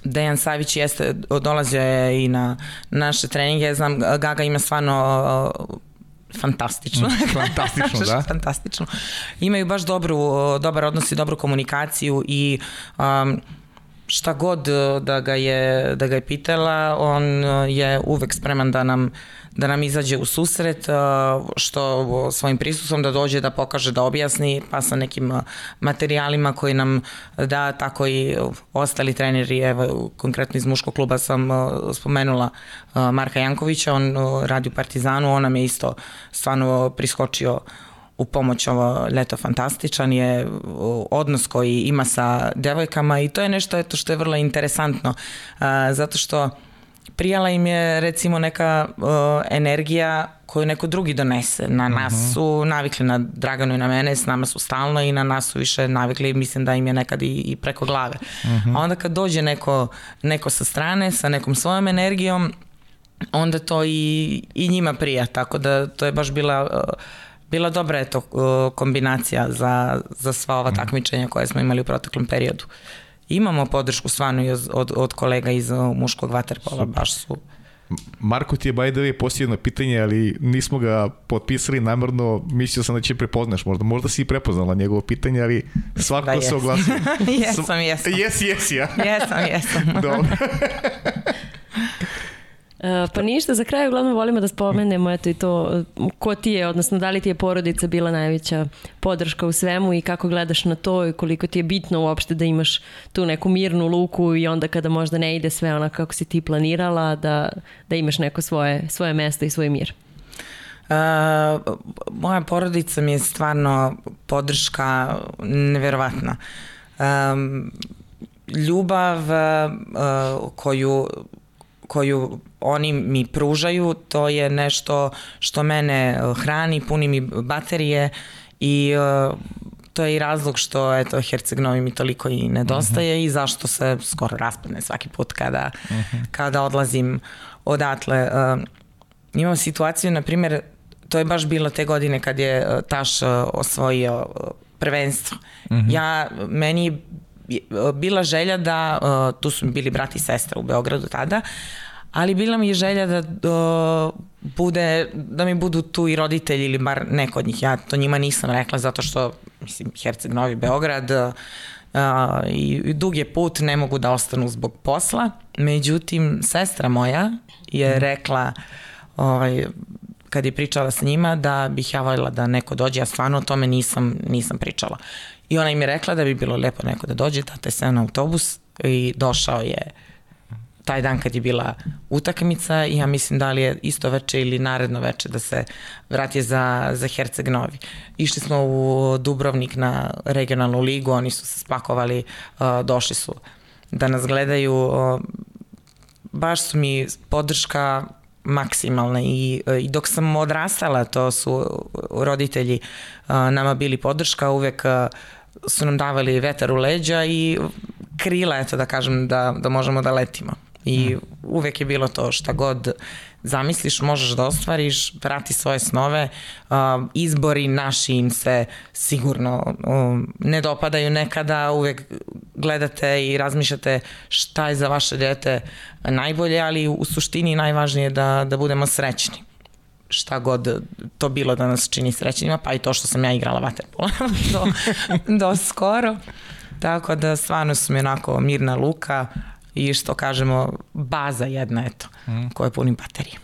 Dejan Savić jeste, dolazio je i na naše treninge, znam, Gaga ima stvarno fantastično. Mm, fantastično, da. fantastično. Imaju baš dobru, dobar odnos i dobru komunikaciju i um, šta god da ga je, da ga je pitala, on je uvek spreman da nam da nam izađe u susret, što svojim prisustvom da dođe da pokaže, da objasni, pa sa nekim materijalima koji nam da, tako i ostali treneri, evo konkretno iz muškog kluba sam spomenula Marka Jankovića, on radi u Partizanu, on nam je isto stvarno priskočio u pomoć ovo leto fantastičan je odnos koji ima sa devojkama i to je nešto eto što je vrlo interesantno zato što prijala im je recimo neka uh, energija koju neko drugi donese. Na nas uh mhm. -huh. su navikli na Draganu i na mene, s nama su stalno i na nas su više navikli, mislim da im je nekad i, i preko glave. Uh mhm. -huh. A onda kad dođe neko, neko sa strane, sa nekom svojom energijom, onda to i, i njima prija, tako da to je baš bila uh, bila dobra eto, uh, kombinacija za, za sva ova mhm. takmičenja koje smo imali u proteklom periodu imamo podršku stvarno i od, od kolega iz uh, muškog vaterpola, baš su Marko ti je by the way posljedno pitanje, ali nismo ga potpisali namerno, mislio sam da će prepoznaš možda. Možda si i prepoznala njegovo pitanje, ali svako da, se oglasio. jesam, jesam. Jes, jes, ja. jesam, jesam. Dobro. E, pa ništa, za kraj uglavnom volimo da spomenemo eto i to ko ti je, odnosno da li ti je porodica bila najveća podrška u svemu i kako gledaš na to i koliko ti je bitno uopšte da imaš tu neku mirnu luku i onda kada možda ne ide sve ona kako si ti planirala da, da imaš neko svoje, svoje mesto i svoj mir. Uh, moja porodica mi je stvarno podrška neverovatna. Um, ljubav uh, koju koju oni mi pružaju, to je nešto što mene hrani, puni mi baterije i uh, to je i razlog što eto Herceg Novi mi toliko i nedostaje uh -huh. i zašto se skoro raspadne svaki put kada, uh -huh. kada odlazim odatle. Uh, imam situaciju, na primjer, to je baš bilo te godine kad je Taš osvojio prvenstvo. Uh -huh. Ja, meni bila želja da, tu su bili brati i sestra u Beogradu tada, ali bila mi je želja da uh, bude, da mi budu tu i roditelji ili bar neko od njih. Ja to njima nisam rekla zato što, mislim, Herceg Novi Beograd uh, i dug je put, ne mogu da ostanu zbog posla. Međutim, sestra moja je mhm. rekla, ovaj, kad je pričala sa njima, da bih ja voljela da neko dođe, ja stvarno o tome nisam, nisam pričala. I ona im je rekla da bi bilo lepo neko da dođe, tata je na autobus i došao je taj dan kad je bila utakmica i ja mislim da li je isto veče ili naredno veče da se vrati za, za Herceg Novi. Išli smo u Dubrovnik na regionalnu ligu, oni su se spakovali, uh, došli su da nas gledaju. Uh, baš su mi podrška maksimalna i, i dok sam odrastala to su roditelji uh, nama bili podrška, uvek su nam davali vetar u leđa i krila, eto da kažem, da, da možemo da letimo. I uvek je bilo to šta god zamisliš, možeš da ostvariš, prati svoje snove, izbori naši im se sigurno ne dopadaju nekada, uvek gledate i razmišljate šta je za vaše dete najbolje, ali u suštini najvažnije je da, da budemo srećni šta god to bilo da nas čini srećnima, pa i to što sam ja igrala vaterpola do, do skoro. Tako da stvarno su mi onako mirna luka, i što kažemo baza jedna eto mm. koja puni baterije.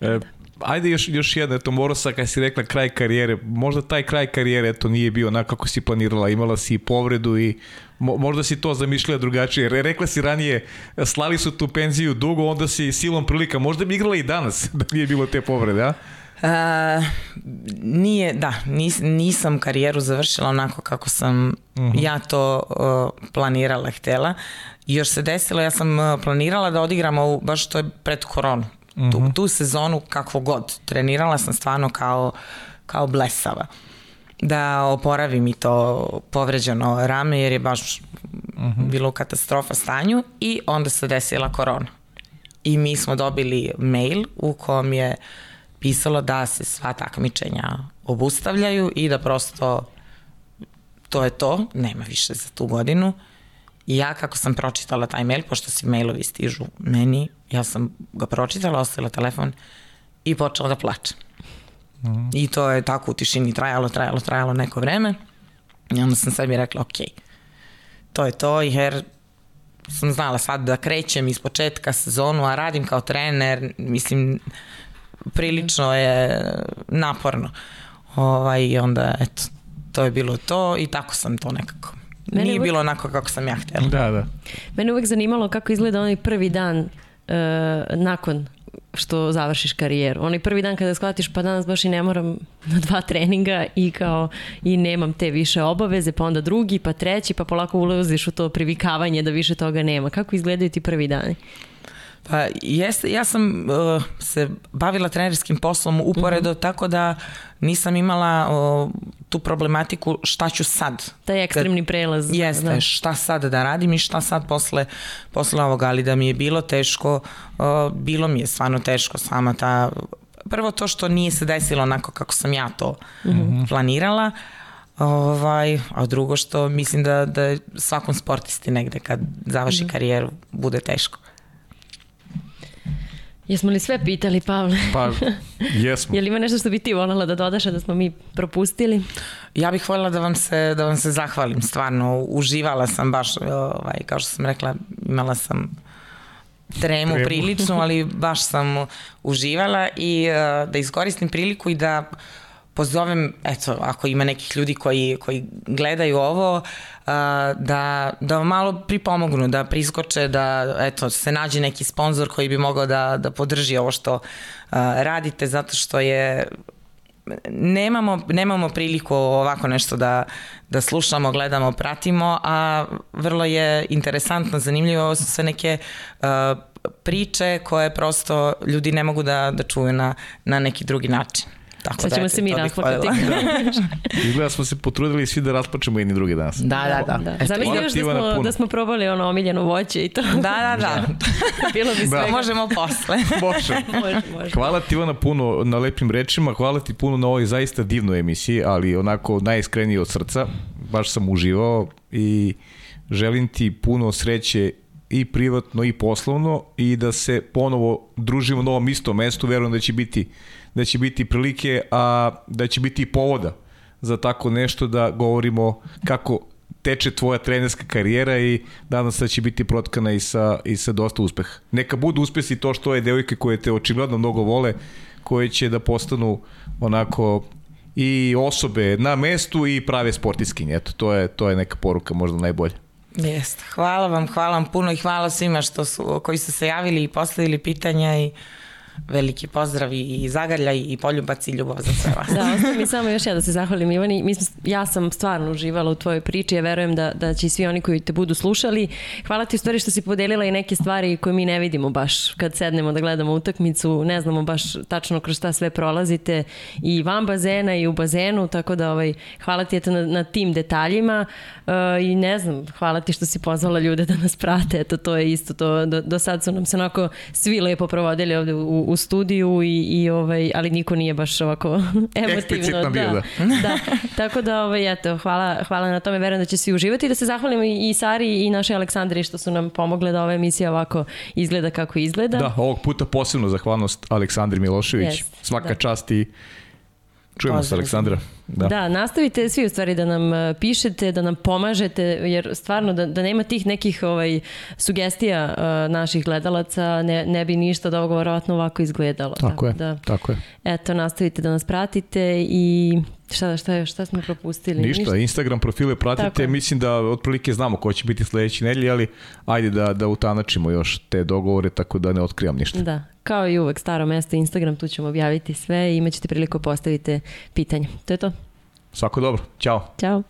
E, ajde još, još jedna, eto morao sam kada si rekla kraj karijere, možda taj kraj karijere eto nije bio onako kako si planirala, imala si povredu i mo, možda si to zamišljala drugačije. Re, rekla si ranije, slali su tu penziju dugo, onda si silom prilika, možda bi igrala i danas da nije bilo te povrede, a? Uh, nije, da, nis, nisam karijeru završila onako kako sam uh mhm. -huh. ja to uh, planirala, htela. Još se desilo, ja sam uh, planirala da odigram ovu, baš to je pred koronu. Uh -huh. tu, mhm. tu sezonu kakvo god. Trenirala sam stvarno kao, kao blesava. Da oporavim i to povređeno rame jer je baš uh mhm. -huh. bilo katastrofa stanju i onda se desila korona. I mi smo dobili mail u kom je uh, pisalo da se sva takmičenja obustavljaju i da prosto to je to, nema više za tu godinu. I ja kako sam pročitala taj mail, pošto se mailovi stižu meni, ja sam ga pročitala, ostavila telefon i počela da plačem. Mm. I to je tako u tišini trajalo, trajalo, trajalo neko vreme. I onda sam sebi rekla, ok, to je to, jer sam znala sad da krećem iz početka sezonu, a radim kao trener, mislim, prilično je naporno. Ovaj, onda, eto, to je bilo to i tako sam to nekako Mene Nije uvek... bilo onako kako sam ja htjela. Da, da. Mene uvek zanimalo kako izgleda onaj prvi dan uh, nakon što završiš karijeru. Onaj prvi dan kada shvatiš pa danas baš i ne moram na dva treninga i kao i nemam te više obaveze, pa onda drugi, pa treći, pa polako ulaziš u to privikavanje da više toga nema. Kako izgledaju ti prvi dani? Pa jeste, ja sam uh, se bavila trenerskim poslom uporedo, mm -hmm. tako da nisam imala uh, tu problematiku šta ću sad. Taj ekstremni prelaz. Jeste, da. šta sad da radim i šta sad posle, posle ovoga, ali da mi je bilo teško, uh, bilo mi je stvarno teško sama ta, prvo to što nije se desilo onako kako sam ja to mm -hmm. planirala, Ovaj, a drugo što mislim da, da svakom sportisti negde kad završi mm -hmm. karijeru bude teško. Jesmo li sve pitali, Pavle? Pa, jesmo. Je li ima nešto što bi ti voljela da dodaš, a da smo mi propustili? Ja bih voljela da vam se, da vam se zahvalim, stvarno. Uživala sam baš, ovaj, kao što sam rekla, imala sam tremu, tremu. priličnu, ali baš sam uživala i uh, da iskoristim priliku i da uh, pozovem, eto, ako ima nekih ljudi koji, koji gledaju ovo, da, da malo pripomognu, da priskoče, da eto, se nađe neki sponsor koji bi mogao da, da podrži ovo što radite, zato što je nemamo, nemamo priliku ovako nešto da, da slušamo, gledamo, pratimo, a vrlo je interesantno, zanimljivo su sve neke priče koje prosto ljudi ne mogu da, da čuju na, na neki drugi način. Tako Sad da, ćemo da, se mi rasplakati. Da. Izgleda smo se potrudili svi da rasplačemo jedni drugi danas. Da, da, da. da. Zamisli još da smo, da smo probali ono omiljeno voće i to. Da, da, da. Bilo bi sve. Da. Možemo posle. može. može, može. Hvala ti Ivana puno na lepim rečima, hvala ti puno na ovoj zaista divnoj emisiji, ali onako najiskrenije od srca. Baš sam uživao i želim ti puno sreće i privatno i poslovno i da se ponovo družimo na ovom istom mestu, verujem da će biti da će biti prilike, a da će biti i povoda za tako nešto da govorimo kako teče tvoja trenerska karijera i danas da će biti protkana i sa, i sa dosta uspeha. Neka budu uspesi to što je devojke koje te očigledno mnogo vole, koje će da postanu onako i osobe na mestu i prave sportiskinje. Eto, to je, to je neka poruka možda najbolja. Jeste. Hvala vam, hvala vam puno i hvala svima što su, koji su se javili i postavili pitanja i veliki pozdrav i zagrljaj i poljubac i ljubav za sve vas. da, ostaje mi samo još ja da se zahvalim Ivani. Mi smo, ja sam stvarno uživala u tvojoj priči, ja verujem da, da će svi oni koji te budu slušali. Hvala ti u stvari što si podelila i neke stvari koje mi ne vidimo baš kad sednemo da gledamo utakmicu, ne znamo baš tačno kroz šta sve prolazite i van bazena i u bazenu, tako da ovaj, hvala ti eto na, na tim detaljima uh, i ne znam, hvala ti što si pozvala ljude da nas prate, eto to je isto to, do, do sad su nam se onako svi lepo provodili ovde u, u studiju i, i ovaj, ali niko nije baš ovako emotivno. Da, bio, da. da. Tako da, ovaj, eto, hvala, hvala na tome, verujem da će svi uživati i da se zahvalim i, i Sari i našoj Aleksandri što su nam pomogle da ova emisija ovako izgleda kako izgleda. Da, ovog puta posebno zahvalnost Aleksandri Milošević. Yes, Svaka da. čast i Čujemo se, Aleksandra. Da. da, nastavite svi u stvari da nam e, pišete, da nam pomažete, jer stvarno da, da nema tih nekih ovaj, sugestija uh, naših gledalaca, ne, ne bi ništa od ovoga verovatno ovako izgledalo. Tako, tako je, da, tako je. Eto, nastavite da nas pratite i Šta, šta, šta smo propustili? Ništa, Ništa. Instagram profile pratite, Tako. mislim da otprilike znamo ko će biti sledeći nedelji, ali ajde da, da utanačimo još te dogovore, tako da ne otkrivam ništa. Da, kao i uvek, staro mesto Instagram, tu ćemo objaviti sve i imaćete priliku postavite pitanje. To je to. Svako dobro, ćao. Ćao.